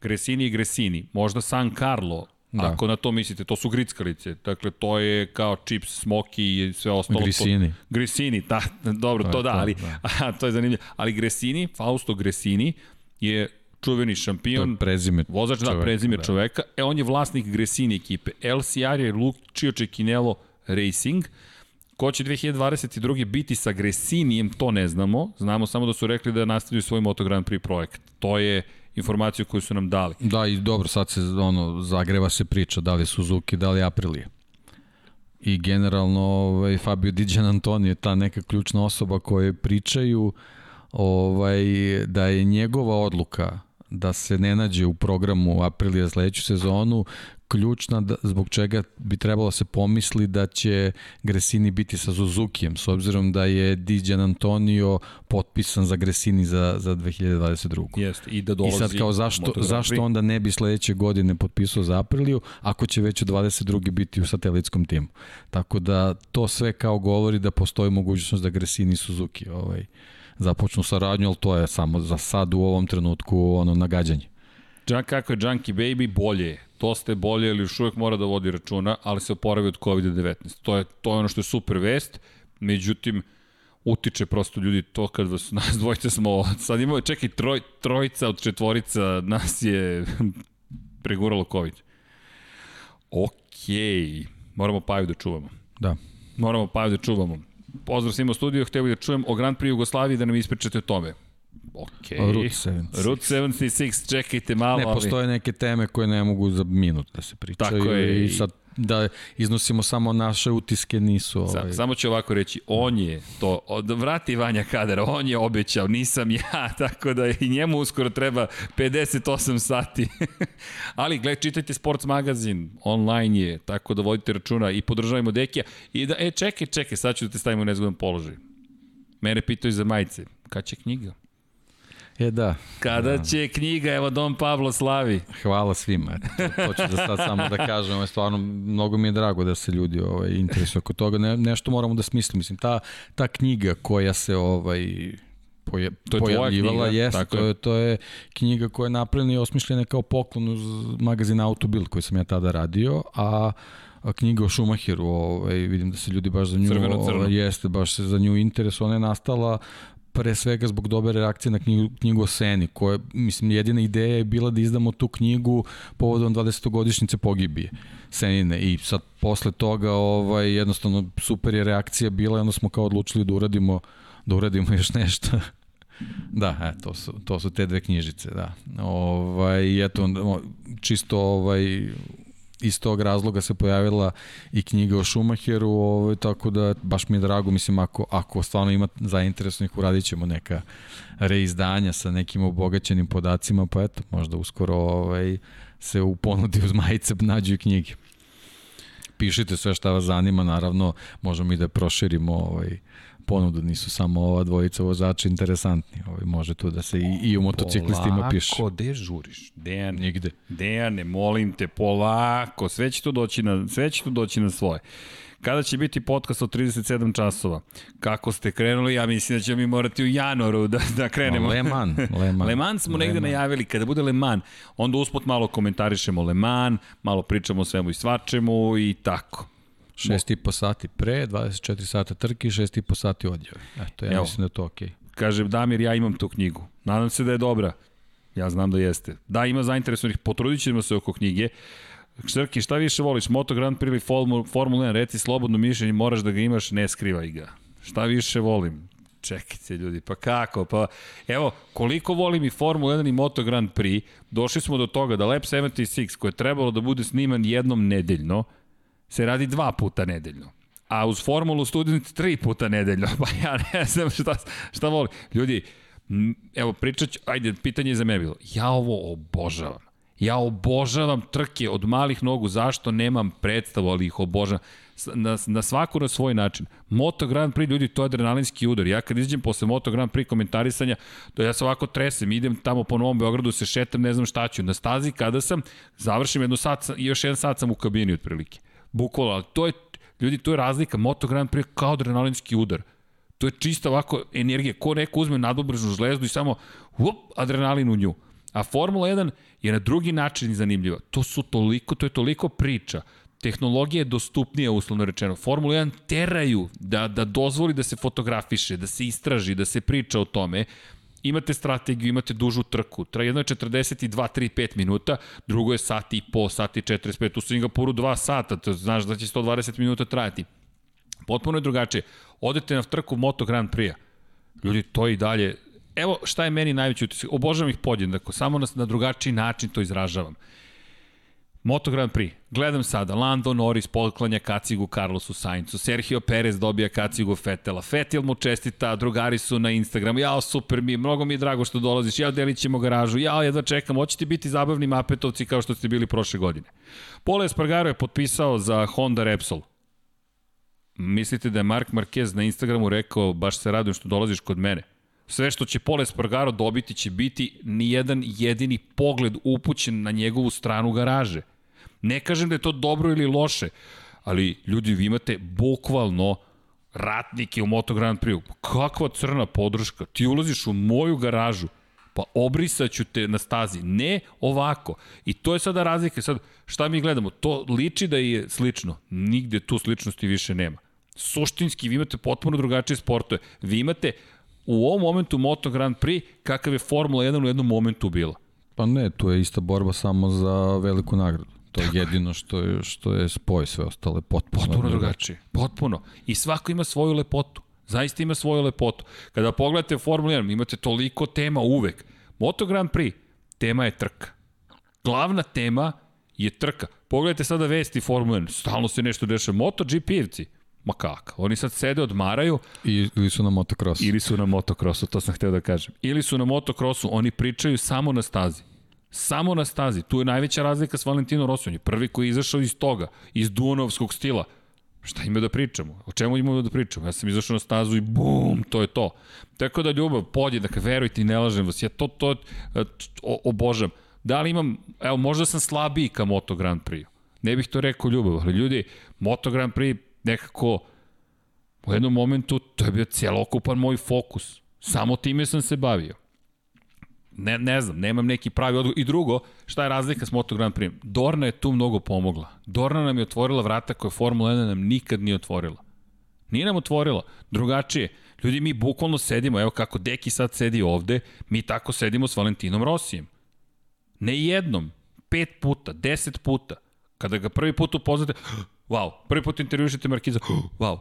A: Gresini i Gresini. Možda San Carlo,
B: Da.
A: Ako na to mislite, to su grickalice. Dakle, to je kao chips, smoki i sve ostalo.
B: Grisini.
A: To, Grisini, da, dobro, to,
B: To je
A: da,
B: to,
A: ali
B: da.
A: a, to je zanimljivo. Ali Gresini, Fausto Gresini je čuveni
B: To
A: šampion,
B: je prezime
A: Vozač, da,
B: čoveka,
A: prezime
B: da.
A: čoveka. E, on je vlasnik Gresini ekipe. LCR je Lucio Čekinelo Racing. Ko će 2022. biti sa Gresinijem, to ne znamo. Znamo samo da su rekli da nastavljaju svoj Moto Grand Prix projekat. To je informaciju koju su nam dali.
B: Da, i dobro, sad se ono, zagreva se priča, da li Suzuki, da li Aprilia. I generalno ovaj, Fabio Diđan Antoni je ta neka ključna osoba koje pričaju ovaj, da je njegova odluka da se ne nađe u programu Aprilija sledeću sezonu ključna da, zbog čega bi trebalo se pomisli da će Gresini biti sa Suzukijem, s obzirom da je Diđan Antonio potpisan za Gresini za, za 2022.
A: Jeste, i da
B: I
A: dolazi...
B: sad kao zašto, zašto onda ne bi sledeće godine potpisao za Apriliju, ako će već u 22. biti u satelitskom timu. Tako da to sve kao govori da postoji mogućnost da Gresini i Suzuki ovaj, započnu saradnju, ali to je samo za sad u ovom trenutku ono nagađanje.
A: Džan, kako je Junkie Baby, bolje je. To ste bolje, ali još uvek mora da vodi računa, ali se oporavi od COVID-19. To je, to je ono što je super vest, međutim, utiče prosto ljudi to kad vas, nas dvojice smo, sad imamo, čekaj, troj, trojica od četvorica nas je preguralo COVID. Okej, moramo Paju da čuvamo.
B: Da.
A: Moramo Paju da čuvamo. Pozdrav svima u studiju, htio bih da čujem o Grand Prix Jugoslaviji da nam ispričate o tome. Okej.
B: Route 76.
A: Route 76, čekajte malo.
B: Ne,
A: ali-
B: postoje neke teme koje ne mogu za minut da se pričaju
A: Tako je.
B: i sad da iznosimo samo naše utiske nisu ovaj,
A: samo ću ovako reći, on je to, od, vrati Vanja Kadar, on je obećao, nisam ja, tako da i njemu uskoro treba 58 sati. Ali gledaj, čitajte Sports magazin, online je, tako da vodite računa i podržavajmo Dekija. I da, e, čekaj, čekaj, sad ću da te stavimo u nezgodan položaj. Mene pitaju za majice, kad će knjiga?
B: E da.
A: Kada da. će knjiga, evo Dom Pablo slavi.
B: Hvala svima. To, to ću da sad samo da kažem. Ovo je stvarno, mnogo mi je drago da se ljudi ovaj, interesuju oko toga. Ne, nešto moramo da smislimo. Mislim, ta, ta knjiga koja se ovaj, poje, to je pojavljivala, jest, to, je, to je knjiga koja je napravljena i osmišljena kao poklon uz magazin Autobild koji sam ja tada radio, a knjiga o Schumacheru, ovaj, vidim da se ljudi baš za nju, crveno, crveno. Ovaj, jeste, baš se za nju interes, ona je nastala pre svega zbog dobre reakcije na knjigu, knjigu o Seni, koja, mislim, jedina ideja je bila da izdamo tu knjigu povodom 20. godišnjice pogibije Senine i sad posle toga ovaj, jednostavno super je reakcija bila i onda smo kao odlučili da uradimo da uradimo još nešto Da, e, to su, to su te dve knjižice, da. Ovaj, eto, čisto ovaj, iz tog razloga se pojavila i knjiga o Schumacheru, ovaj, tako da baš mi je drago, mislim, ako, ako stvarno ima zainteresovanih, uradit ćemo neka reizdanja sa nekim obogaćenim podacima, pa eto, možda uskoro ovaj, se u ponudi uz majice nađu i knjige. Pišite sve šta vas zanima, naravno, možemo i da proširimo ovaj, ponudu, nisu samo ova dvojica vozača interesantni. Ovaj, može tu da se i, i u motociklistima piše.
A: Polako, gde žuriš? Dejan,
B: Nigde.
A: Dejane, molim te, polako, sve će tu doći na, sve će tu doći na svoje. Kada će biti podcast od 37 časova? Kako ste krenuli? Ja mislim da ćemo mi morati u januaru da, da krenemo.
B: Le Mans. Le Mans,
A: Le Mans smo Le negde najavili. Kada bude Le Mans, onda usput malo komentarišemo Le Mans, malo pričamo o svemu i svačemu i tako.
B: 6,5 sati pre, 24 sata trke, 6,5 sati odjave. Eto, ja Evo, mislim da je to okej. Okay.
A: Kaže Damir, ja imam tu knjigu. Nadam se da je dobra. Ja znam da jeste. Da, ima zainteresovanih, potrudit ćemo se oko knjige. Štrki, šta više voliš, Moto Grand Prix ili Formula 1, reci slobodno mišljenje, moraš da ga imaš, ne skrivaj ga. Šta više volim? Čekajte ljudi, pa kako? Pa evo, koliko volim i Formula 1 i Moto Grand Prix, došli smo do toga da Lab 76, koje je trebalo da bude sniman jednom nedeljno, se radi dva puta nedeljno. A uz formulu student tri puta nedeljno. Pa ja ne znam šta, šta voli. Ljudi, evo pričat ću, ajde, pitanje je za mene bilo. Ja ovo obožavam. Ja obožavam trke od malih nogu, zašto nemam predstavu, ali ih obožavam. Na, na svaku na svoj način. Moto Grand Prix, ljudi, to je adrenalinski udar. Ja kad izađem posle Moto Grand Prix komentarisanja, to ja se ovako tresem, idem tamo po Novom Beogradu, se šetam, ne znam šta ću. Na stazi kada sam, završim jedno sat, još jedan sat sam u kabini otprilike. Bukvalno, ali to je, ljudi, to je razlika. Moto Grand Prix kao adrenalinski udar. To je čista ovako energija. Ko neko uzme nadobržnu žlezdu i samo up, adrenalin u nju. A Formula 1 je na drugi način zanimljiva. To su toliko, to je toliko priča. Tehnologija je dostupnija, uslovno rečeno. Formula 1 teraju da, da dozvoli da se fotografiše, da se istraži, da se priča o tome imate strategiju, imate dužu trku. Jedno je 42, 3, 5 minuta, drugo je sat i po, sat i 45. U Singapuru 2 sata, to znaš da će 120 minuta trajati. Potpuno je drugačije. Odete na trku Moto Grand Prix-a. Ljudi, to i dalje... Evo šta je meni najveći utisak. Obožavam ih podjednako, samo na, na drugačiji način to izražavam. Moto Grand Prix. Gledam sada, Lando Norris poklanja kacigu Carlosu Saincu, Sergio Perez dobija kacigu Fetela, Fetel mu čestita, drugari su na Instagramu, jao super mi, mnogo mi je drago što dolaziš, jao delit ćemo garažu, jao jedva čekam, hoćete biti zabavni mapetovci kao što ste bili prošle godine. Pole Espargaro je potpisao za Honda Repsol. Mislite da je Mark Marquez na Instagramu rekao, baš se radujem što dolaziš kod mene? Sve što će Pole Espargaro dobiti će biti nijedan jedini pogled upućen na njegovu stranu garaže Ne kažem da je to dobro ili loše, ali ljudi, vi imate bukvalno ratnike u Moto Grand Prix. Kakva crna podrška. Ti ulaziš u moju garažu, pa obrisaću te na stazi. Ne ovako. I to je sada razlika. Sad, šta mi gledamo? To liči da je slično. Nigde tu sličnosti više nema. Suštinski, vi imate potpuno drugačije sportove. Vi imate u ovom momentu Moto Grand Prix kakav je Formula 1 u jednom momentu bila.
B: Pa ne, to je ista borba samo za veliku nagradu. To je jedino što je, što je spoj, sve ostale potpuno,
A: potpuno drugačije. Potpuno. I svako ima svoju lepotu. Zaista ima svoju lepotu. Kada pogledate Formula 1, imate toliko tema uvek. Moto Grand Prix, tema je trka. Glavna tema je trka. Pogledajte sada vesti Formula 1, stalno se nešto dešava. MotoGP-evci, ma kak, oni sad sede, odmaraju.
B: I, ili su na motokrosu.
A: Ili su na motokrosu, to sam hteo da kažem. Ili su na motokrosu, oni pričaju samo na stazi. Samo na stazi. Tu je najveća razlika s Valentino Rossi. On je prvi koji je izašao iz toga, iz Duonovskog stila. Šta ima da pričamo? O čemu imamo da pričamo? Ja sam izašao na stazu i bum, to je to. Tako da ljubav, podjedaka, verujte i ne lažem vas, ja to, to o, obožam. Da li imam, evo, možda sam slabiji ka Moto Grand Prix. Ne bih to rekao ljubav, ali ljudi, Moto Grand Prix nekako u jednom momentu to je bio celokupan moj fokus. Samo time sam se bavio. Ne, ne znam, nemam neki pravi odgovor. I drugo, šta je razlika s Moto Grand Prix? Dorna je tu mnogo pomogla. Dorna nam je otvorila vrata koje Formula 1 nam nikad nije otvorila. Nije nam otvorila. Drugačije. Ljudi, mi bukvalno sedimo, evo kako Deki sad sedi ovde, mi tako sedimo s Valentinom Rosijem. Ne jednom, pet puta, deset puta. Kada ga prvi put upoznate, wow, prvi put intervjušite Markiza, wow,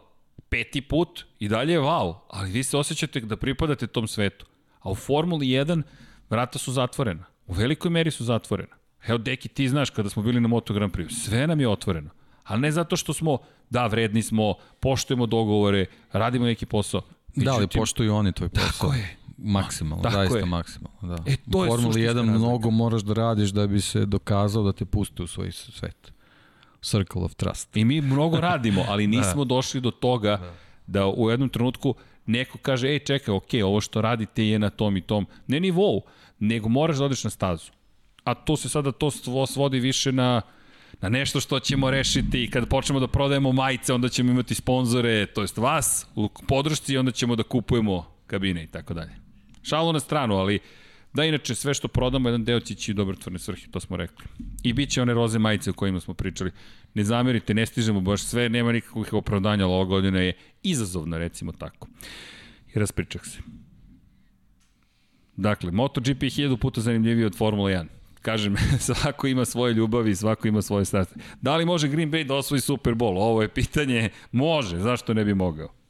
A: peti put i dalje je wow, ali vi se osjećate da pripadate tom svetu. A u Formuli 1 vrata su zatvorena. U velikoj meri su zatvorena. Evo, Deki, ti znaš kada smo bili na Moto Grand Prix, sve nam je otvoreno. Ali ne zato što smo, da, vredni smo, poštujemo dogovore, radimo neki posao.
B: Da, ali poštuju oni tvoj posao.
A: Tako je.
B: Maksimalno, tako zaista je. maksimalno. Da. E, to u Formuli 1 razlika. mnogo moraš da radiš da bi se dokazao da te puste u svoj svet. Circle of Trust.
A: I mi mnogo radimo, ali da. nismo da. došli do toga da. da u jednom trenutku neko kaže, ej čekaj, ok, ovo što radite je na tom i tom, ne nivou, nego moraš da odeš na stazu. A to se sada to svodi više na na nešto što ćemo rešiti i kad počnemo da prodajemo majice, onda ćemo imati sponzore, to jest vas u podršci onda ćemo da kupujemo kabine i tako dalje. Šalu na stranu, ali Da, inače, sve što prodamo, jedan deo će ići u dobrotvorne svrhe, to smo rekli. I bit će one roze majice o kojima smo pričali. Ne zamerite, ne stižemo baš sve, nema nikakvih opravdanja, ali ova godina je izazovna, recimo tako. I raspričak se. Dakle, MotoGP je hiljadu puta zanimljiviji od Formula 1. Kažem, svako ima svoje ljubavi, svako ima svoje strasti. Da li može Green Bay da osvoji Super Bowl? Ovo je pitanje. Može, zašto ne bi mogao?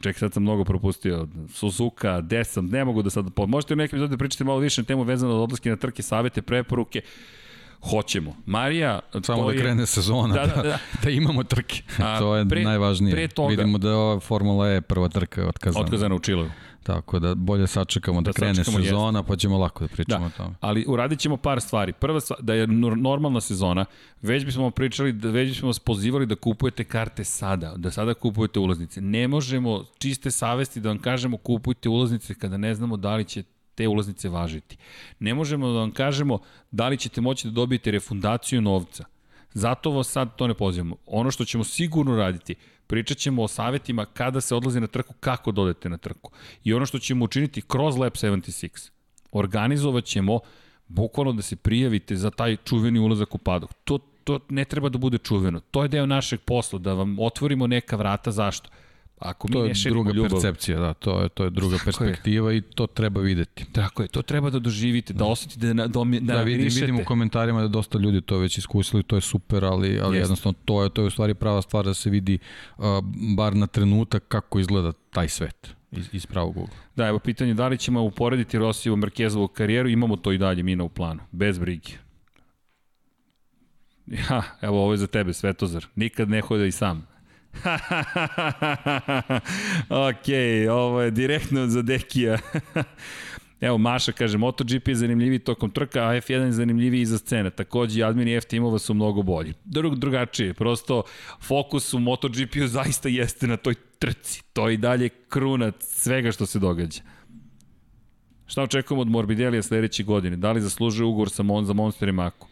A: Ček, sad sam mnogo propustio. Suzuka, Desam, ne mogu da sad... Možete u nekim da pričati malo više na temu vezano od odlaske na trke, savete, preporuke. Hoćemo. Marija,
B: Samo da je... krene sezona, da, da, da. da imamo trke. A, to je pre, najvažnije. Pre toga, Vidimo da je ova Formula E prva trka otkazana.
A: Otkazana u Čilovu.
B: Tako da bolje sačekamo da, da krene sačekamo sezona, jest. pa ćemo lako da pričamo da. o tome.
A: Ali uradit ćemo par stvari. Prva stvar, da je normalna sezona, već bismo pričali, da već bismo vas pozivali da kupujete karte sada, da sada kupujete ulaznice. Ne možemo čiste savesti da vam kažemo kupujte ulaznice kada ne znamo da li će te ulaznice važiti. Ne možemo da vam kažemo da li ćete moći da dobijete refundaciju novca. Zato vas sad to ne pozivamo. Ono što ćemo sigurno raditi, Pričat ćemo o savetima kada se odlazi na trku, kako dodete na trku. I ono što ćemo učiniti kroz Lab 76, organizovat ćemo bukvalno da se prijavite za taj čuveni ulazak u padok. To, to ne treba da bude čuveno. To je deo našeg posla, da vam otvorimo neka vrata. Zašto? Ako mi
B: to je
A: ne
B: druga
A: ljubav,
B: percepcija, da, to je to je druga Tako perspektiva je. i to treba videti.
A: Tako je, to treba da doživite, da, da osetite da da,
B: da, da vidim, vidim u komentarima da dosta ljudi to već iskusili, to je super, ali ali Jest. jednostavno to je to je u stvari prava stvar da se vidi uh, bar na trenutak kako izgleda taj svet iz, iz pravog ugla.
A: Da, evo pitanje da li ćemo uporediti Rosijevu Markezovu karijeru, imamo to i dalje mi na u planu, bez brige. Ja, evo ovo je za tebe, Svetozar. Nikad ne hoda i sam. ok, ovo je direktno za Dekija. Evo, Maša kaže, MotoGP je zanimljiviji tokom trka, a F1 je zanimljiviji iza scene. Takođe, admini F timova su mnogo bolji. Drug, drugačije, prosto fokus u MotoGP-u zaista jeste na toj trci. To i dalje kruna svega što se događa. Šta očekujemo od Morbidelija sledeće godine? Da li zaslužuje ugovor sa Mon, za Monster i Mako?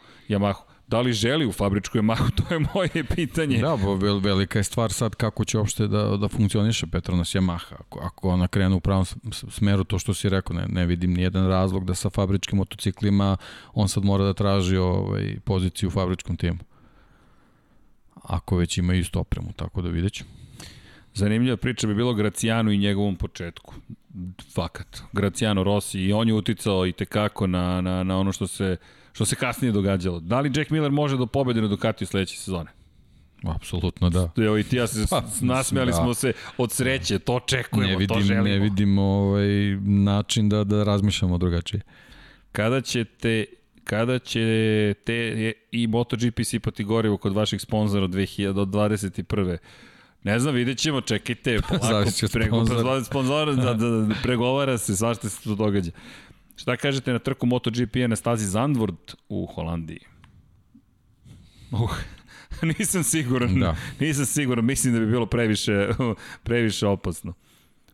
A: Da li želi u fabričku Yamahu, to je moje pitanje.
B: Da, vel, velika je stvar sad kako će uopšte da, da funkcioniše Petronas Yamaha. Ako, ako ona krene u pravom smeru, to što si rekao, ne, ne vidim nijedan razlog da sa fabričkim motociklima on sad mora da traži ovaj, poziciju u fabričkom timu. Ako već ima istu opremu, tako da vidjet ćemo.
A: Zanimljiva priča bi bilo Gracianu i njegovom početku. Fakat. Graciano Rossi i on je uticao i tekako na, na, na ono što se što se kasnije događalo. Da li Jack Miller može do pobede na Ducatiju sledeće sezone?
B: Apsolutno da.
A: Evo i ti ja se pa, nasmijali da. smo se od sreće, to očekujemo,
B: ne vidim,
A: to želimo.
B: Ne vidimo ovaj način da, da razmišljamo drugačije.
A: Kada ćete kada će te i MotoGP sipati gorivo kod vaših sponzora od 2021. Ne znam, vidjet ćemo, čekajte, polako, preko sponzora, da, da, da, pregovara se, svašta se to događa. Šta kažete na trku MotoGP na stazi Zandvoort u Holandiji? Uh, nisam siguran. Da. Nisam siguran, mislim da bi bilo previše, previše opasno.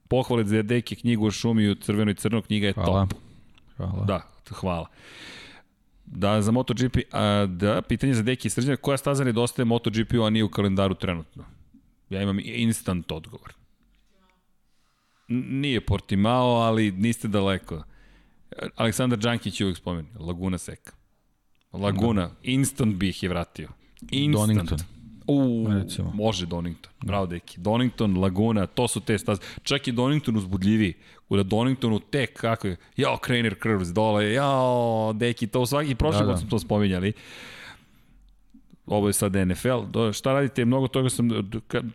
A: Pohvale za Deki knjigu o šumi u crvenoj crno, knjiga je
B: hvala.
A: top.
B: Hvala.
A: Da, hvala. Da, za MotoGP, a, da, pitanje za Deki i Srđana, koja staza nedostaje MotoGP-u, a nije u kalendaru trenutno? Ja imam instant odgovor. Nije Portimao, ali niste daleko. Aleksandar Đankić je uvijek spomen. Laguna Seka. Laguna, da. instant bih je vratio. Instant.
B: Donington.
A: U, Recimo. može Donington. Bravo, deki. Donington, Laguna, to su te staze. Čak i Donington uzbudljiviji. U da Doningtonu tek kako je, jao, Craner Curves dole, jao, deki, to svaki prošli da, da. smo to spominjali. Ovo je sad NFL. Do, šta radite? Mnogo toga sam,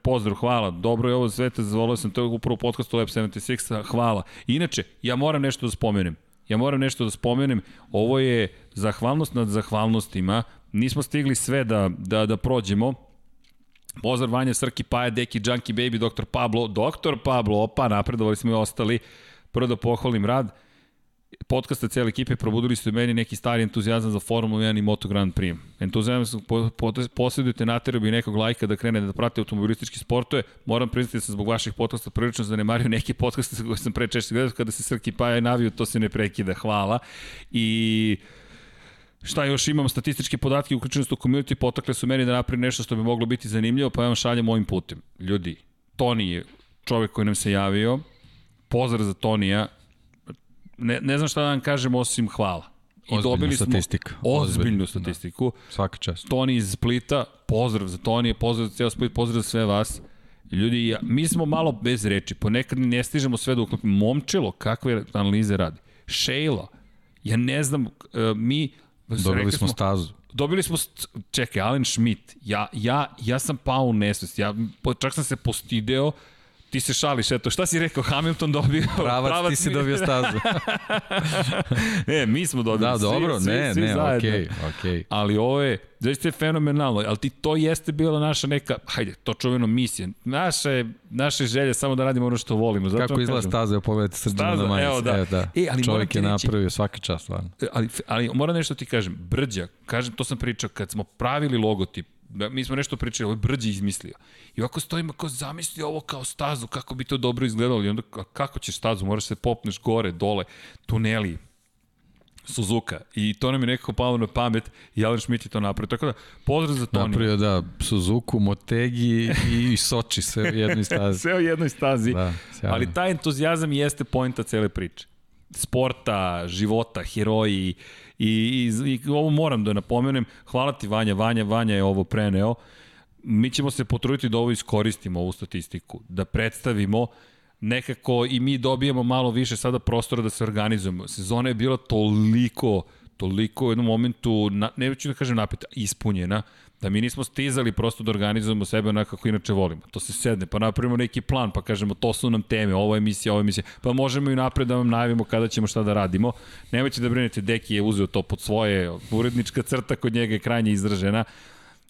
A: pozdrav, hvala. Dobro je ovo sve, te zavolio sam to upravo u podcastu Lab 76, hvala. Inače, ja moram nešto da spomenem. Ja moram nešto da spomenem. Ovo je zahvalnost nad zahvalnostima. Nismo stigli sve da, da, da prođemo. Pozdrav Vanja, Srki, Paja, Deki, Junkie Baby, Dr. Pablo, Dr. Pablo, opa, napredovali smo i ostali. Prvo da pohvalim rad podcasta cele ekipe probudili su meni neki stari entuzijazam za Formulu 1 i Moto Grand Prix. Entuzijazam po, po, posjedujete naterao bi nekog lajka da krene da prate automobilistički sportove. Moram priznati da sam zbog vaših podcasta prilično zanemario neke podcaste koje sam pre češće gledao kada se Srki Paja navio, to se ne prekida. Hvala. I Šta još imam, statističke podatke uključenost u community potakle su meni da napravim nešto što bi moglo biti zanimljivo, pa ja vam šaljem ovim putem. Ljudi, Toni je čovek koji nam se javio, pozdrav za Tonija, ne, ne znam šta da vam kažem osim hvala.
B: I ozbiljnu dobili smo statistika.
A: ozbiljnu da. statistiku.
B: Da. Svaka čast.
A: Toni iz Splita, pozdrav za Toni, pozdrav za cijel Split, pozdrav za sve vas. Ljudi, ja, mi smo malo bez reči, ponekad ne stižemo sve da uklopimo. Momčilo, kakve analize radi? Šejla, ja ne znam, uh, mi...
B: Dobili smo, smo stazu.
A: Dobili smo, čekaj, Alen Schmidt, ja, ja, ja sam pao u nesvest, ja čak sam se postideo, ti se šališ, eto, šta si rekao, Hamilton dobio...
B: Pravac, pravac ti si dobio stazu.
A: ne, mi smo dobili.
B: Da, dobro, svi, ne, svi, ne, okej, okej. Okay, okay.
A: Ali ovo je, zaista je fenomenalno, ali ti to jeste bila naša neka, hajde, to čuveno misija. Naše, naše želje samo da radimo ono što volimo. Zato
B: Kako izgleda staza, pogledajte srđana na majicu. Evo, da. E, da. E, ali Čovjek je napravio svaki čas, stvarno.
A: Ali, ali moram nešto ti kažem, brđa, kažem, to sam pričao, kad smo pravili logotip, mi smo nešto pričali, ovo je Brđi izmislio. I ovako stojimo kao zamisli ovo kao stazu, kako bi to dobro izgledalo. I onda kako ćeš stazu, moraš se popneš gore, dole, tuneli, Suzuka. I to nam je nekako palo na pamet i Alan Schmidt je to napravio. Tako da, pozdrav za Toni.
B: Napravio, da, Suzuku, Motegi i Soči, sve u jednoj stazi.
A: sve u jednoj stazi. Da, Ali taj entuzijazam jeste pojenta cele priče. Sporta, života, heroji, I, i, i ovo moram da napomenem, hvala ti Vanja, Vanja, Vanja je ovo preneo. Mi ćemo se potruditi da ovo iskoristimo, ovu statistiku, da predstavimo nekako i mi dobijemo malo više sada prostora da se organizujemo. Sezona je bila toliko, toliko u jednom momentu, na, ne ću da kažem napeta, ispunjena, Da mi nismo stizali prosto da organizujemo sebe onako kako inače volimo. To se sedne, pa napravimo neki plan, pa kažemo to su nam teme, ovo je emisija, ovo je emisija. Pa možemo i napred da vam najavimo kada ćemo šta da radimo. Nemojte da brinete, Deki je uzeo to pod svoje, urednička crta kod njega je krajnje izražena.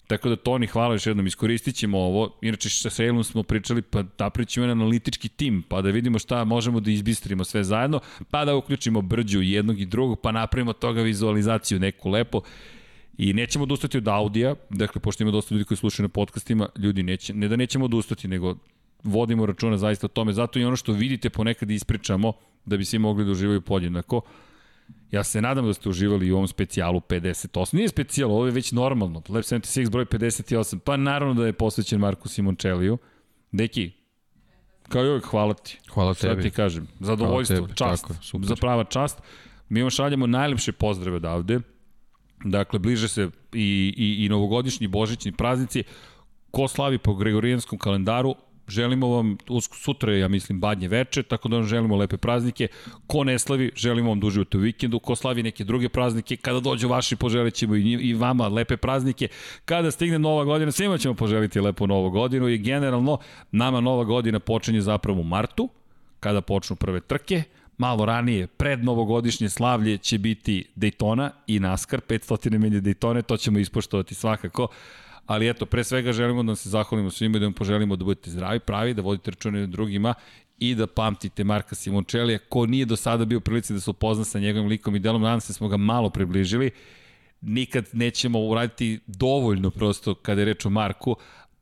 A: Tako da Toni, hvala još jednom, iskoristit ćemo ovo. Inače sa Sejlom smo pričali, pa napravit ćemo jedan analitički tim, pa da vidimo šta možemo da izbistrimo sve zajedno, pa da uključimo brđu jednog i drugog, pa napravimo toga vizualizaciju neku lepo. I nećemo odustati od Audija, dakle, pošto ima dosta ljudi koji slušaju na podcastima, ljudi, neće, ne da nećemo odustati, nego vodimo računa zaista o tome. Zato i ono što vidite ponekad ispričamo, da bi svi mogli da uživaju podjednako. Ja se nadam da ste uživali u ovom specijalu 58. Nije specijal, ovo je već normalno. Lab 76 broj 58. Pa naravno da je posvećen Marku Simončeliju. Deki, kao i uvek, hvala ti.
B: Hvala tebi.
A: Sad ti kažem, zadovoljstvo, tebi, čast, tako, super. za prava čast. Mi vam šaljamo najlepše pozdrave odavde. Dakle, bliže se i, i, i novogodišnji božićni praznici. Ko slavi po gregorijanskom kalendaru, želimo vam, sutra ja mislim, badnje veče, tako da vam želimo lepe praznike. Ko ne slavi, želimo vam da uživate u vikendu. Ko slavi neke druge praznike, kada dođu vaši, poželit ćemo i, i vama lepe praznike. Kada stigne nova godina, svima ćemo poželiti lepu novu godinu i generalno nama nova godina počinje zapravo u martu, kada počnu prve trke, malo ranije, pred novogodišnje slavlje će biti Daytona i NASCAR, 500 milje Daytone, to ćemo ispoštovati svakako. Ali eto, pre svega želimo da se zahvalimo svima i da vam poželimo da budete zdravi, pravi, da vodite račune drugima i da pamtite Marka Simončelija, ko nije do sada bio prilici da se upozna sa njegovim likom i delom, nadam se da smo ga malo približili. nikad nećemo uraditi dovoljno prosto kada je reč o Marku,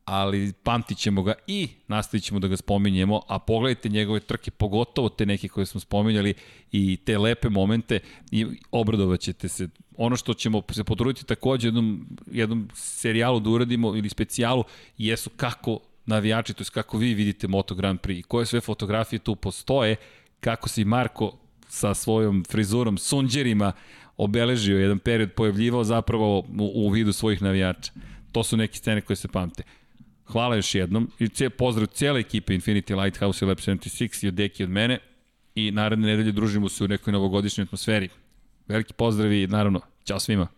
A: ali pamtit ćemo ga i nastavit ćemo da ga spominjemo, a pogledajte njegove trke, pogotovo te neke koje smo spominjali i te lepe momente i obradovat ćete se. Ono što ćemo se potruditi takođe jednom, jednom serijalu da uradimo ili specijalu jesu kako navijači, to je kako vi vidite Moto Grand Prix, koje sve fotografije tu postoje, kako se Marko sa svojom frizurom, sunđerima, obeležio jedan period, pojavljivao zapravo u, u vidu svojih navijača. To su neke scene koje se pamte. Hvala još jednom i cije, pozdrav cijele ekipe Infinity Lighthouse i Lab 76 i od Deki od mene i naredne nedelje družimo se u nekoj novogodišnjoj atmosferi. Veliki pozdrav i naravno, ćao svima.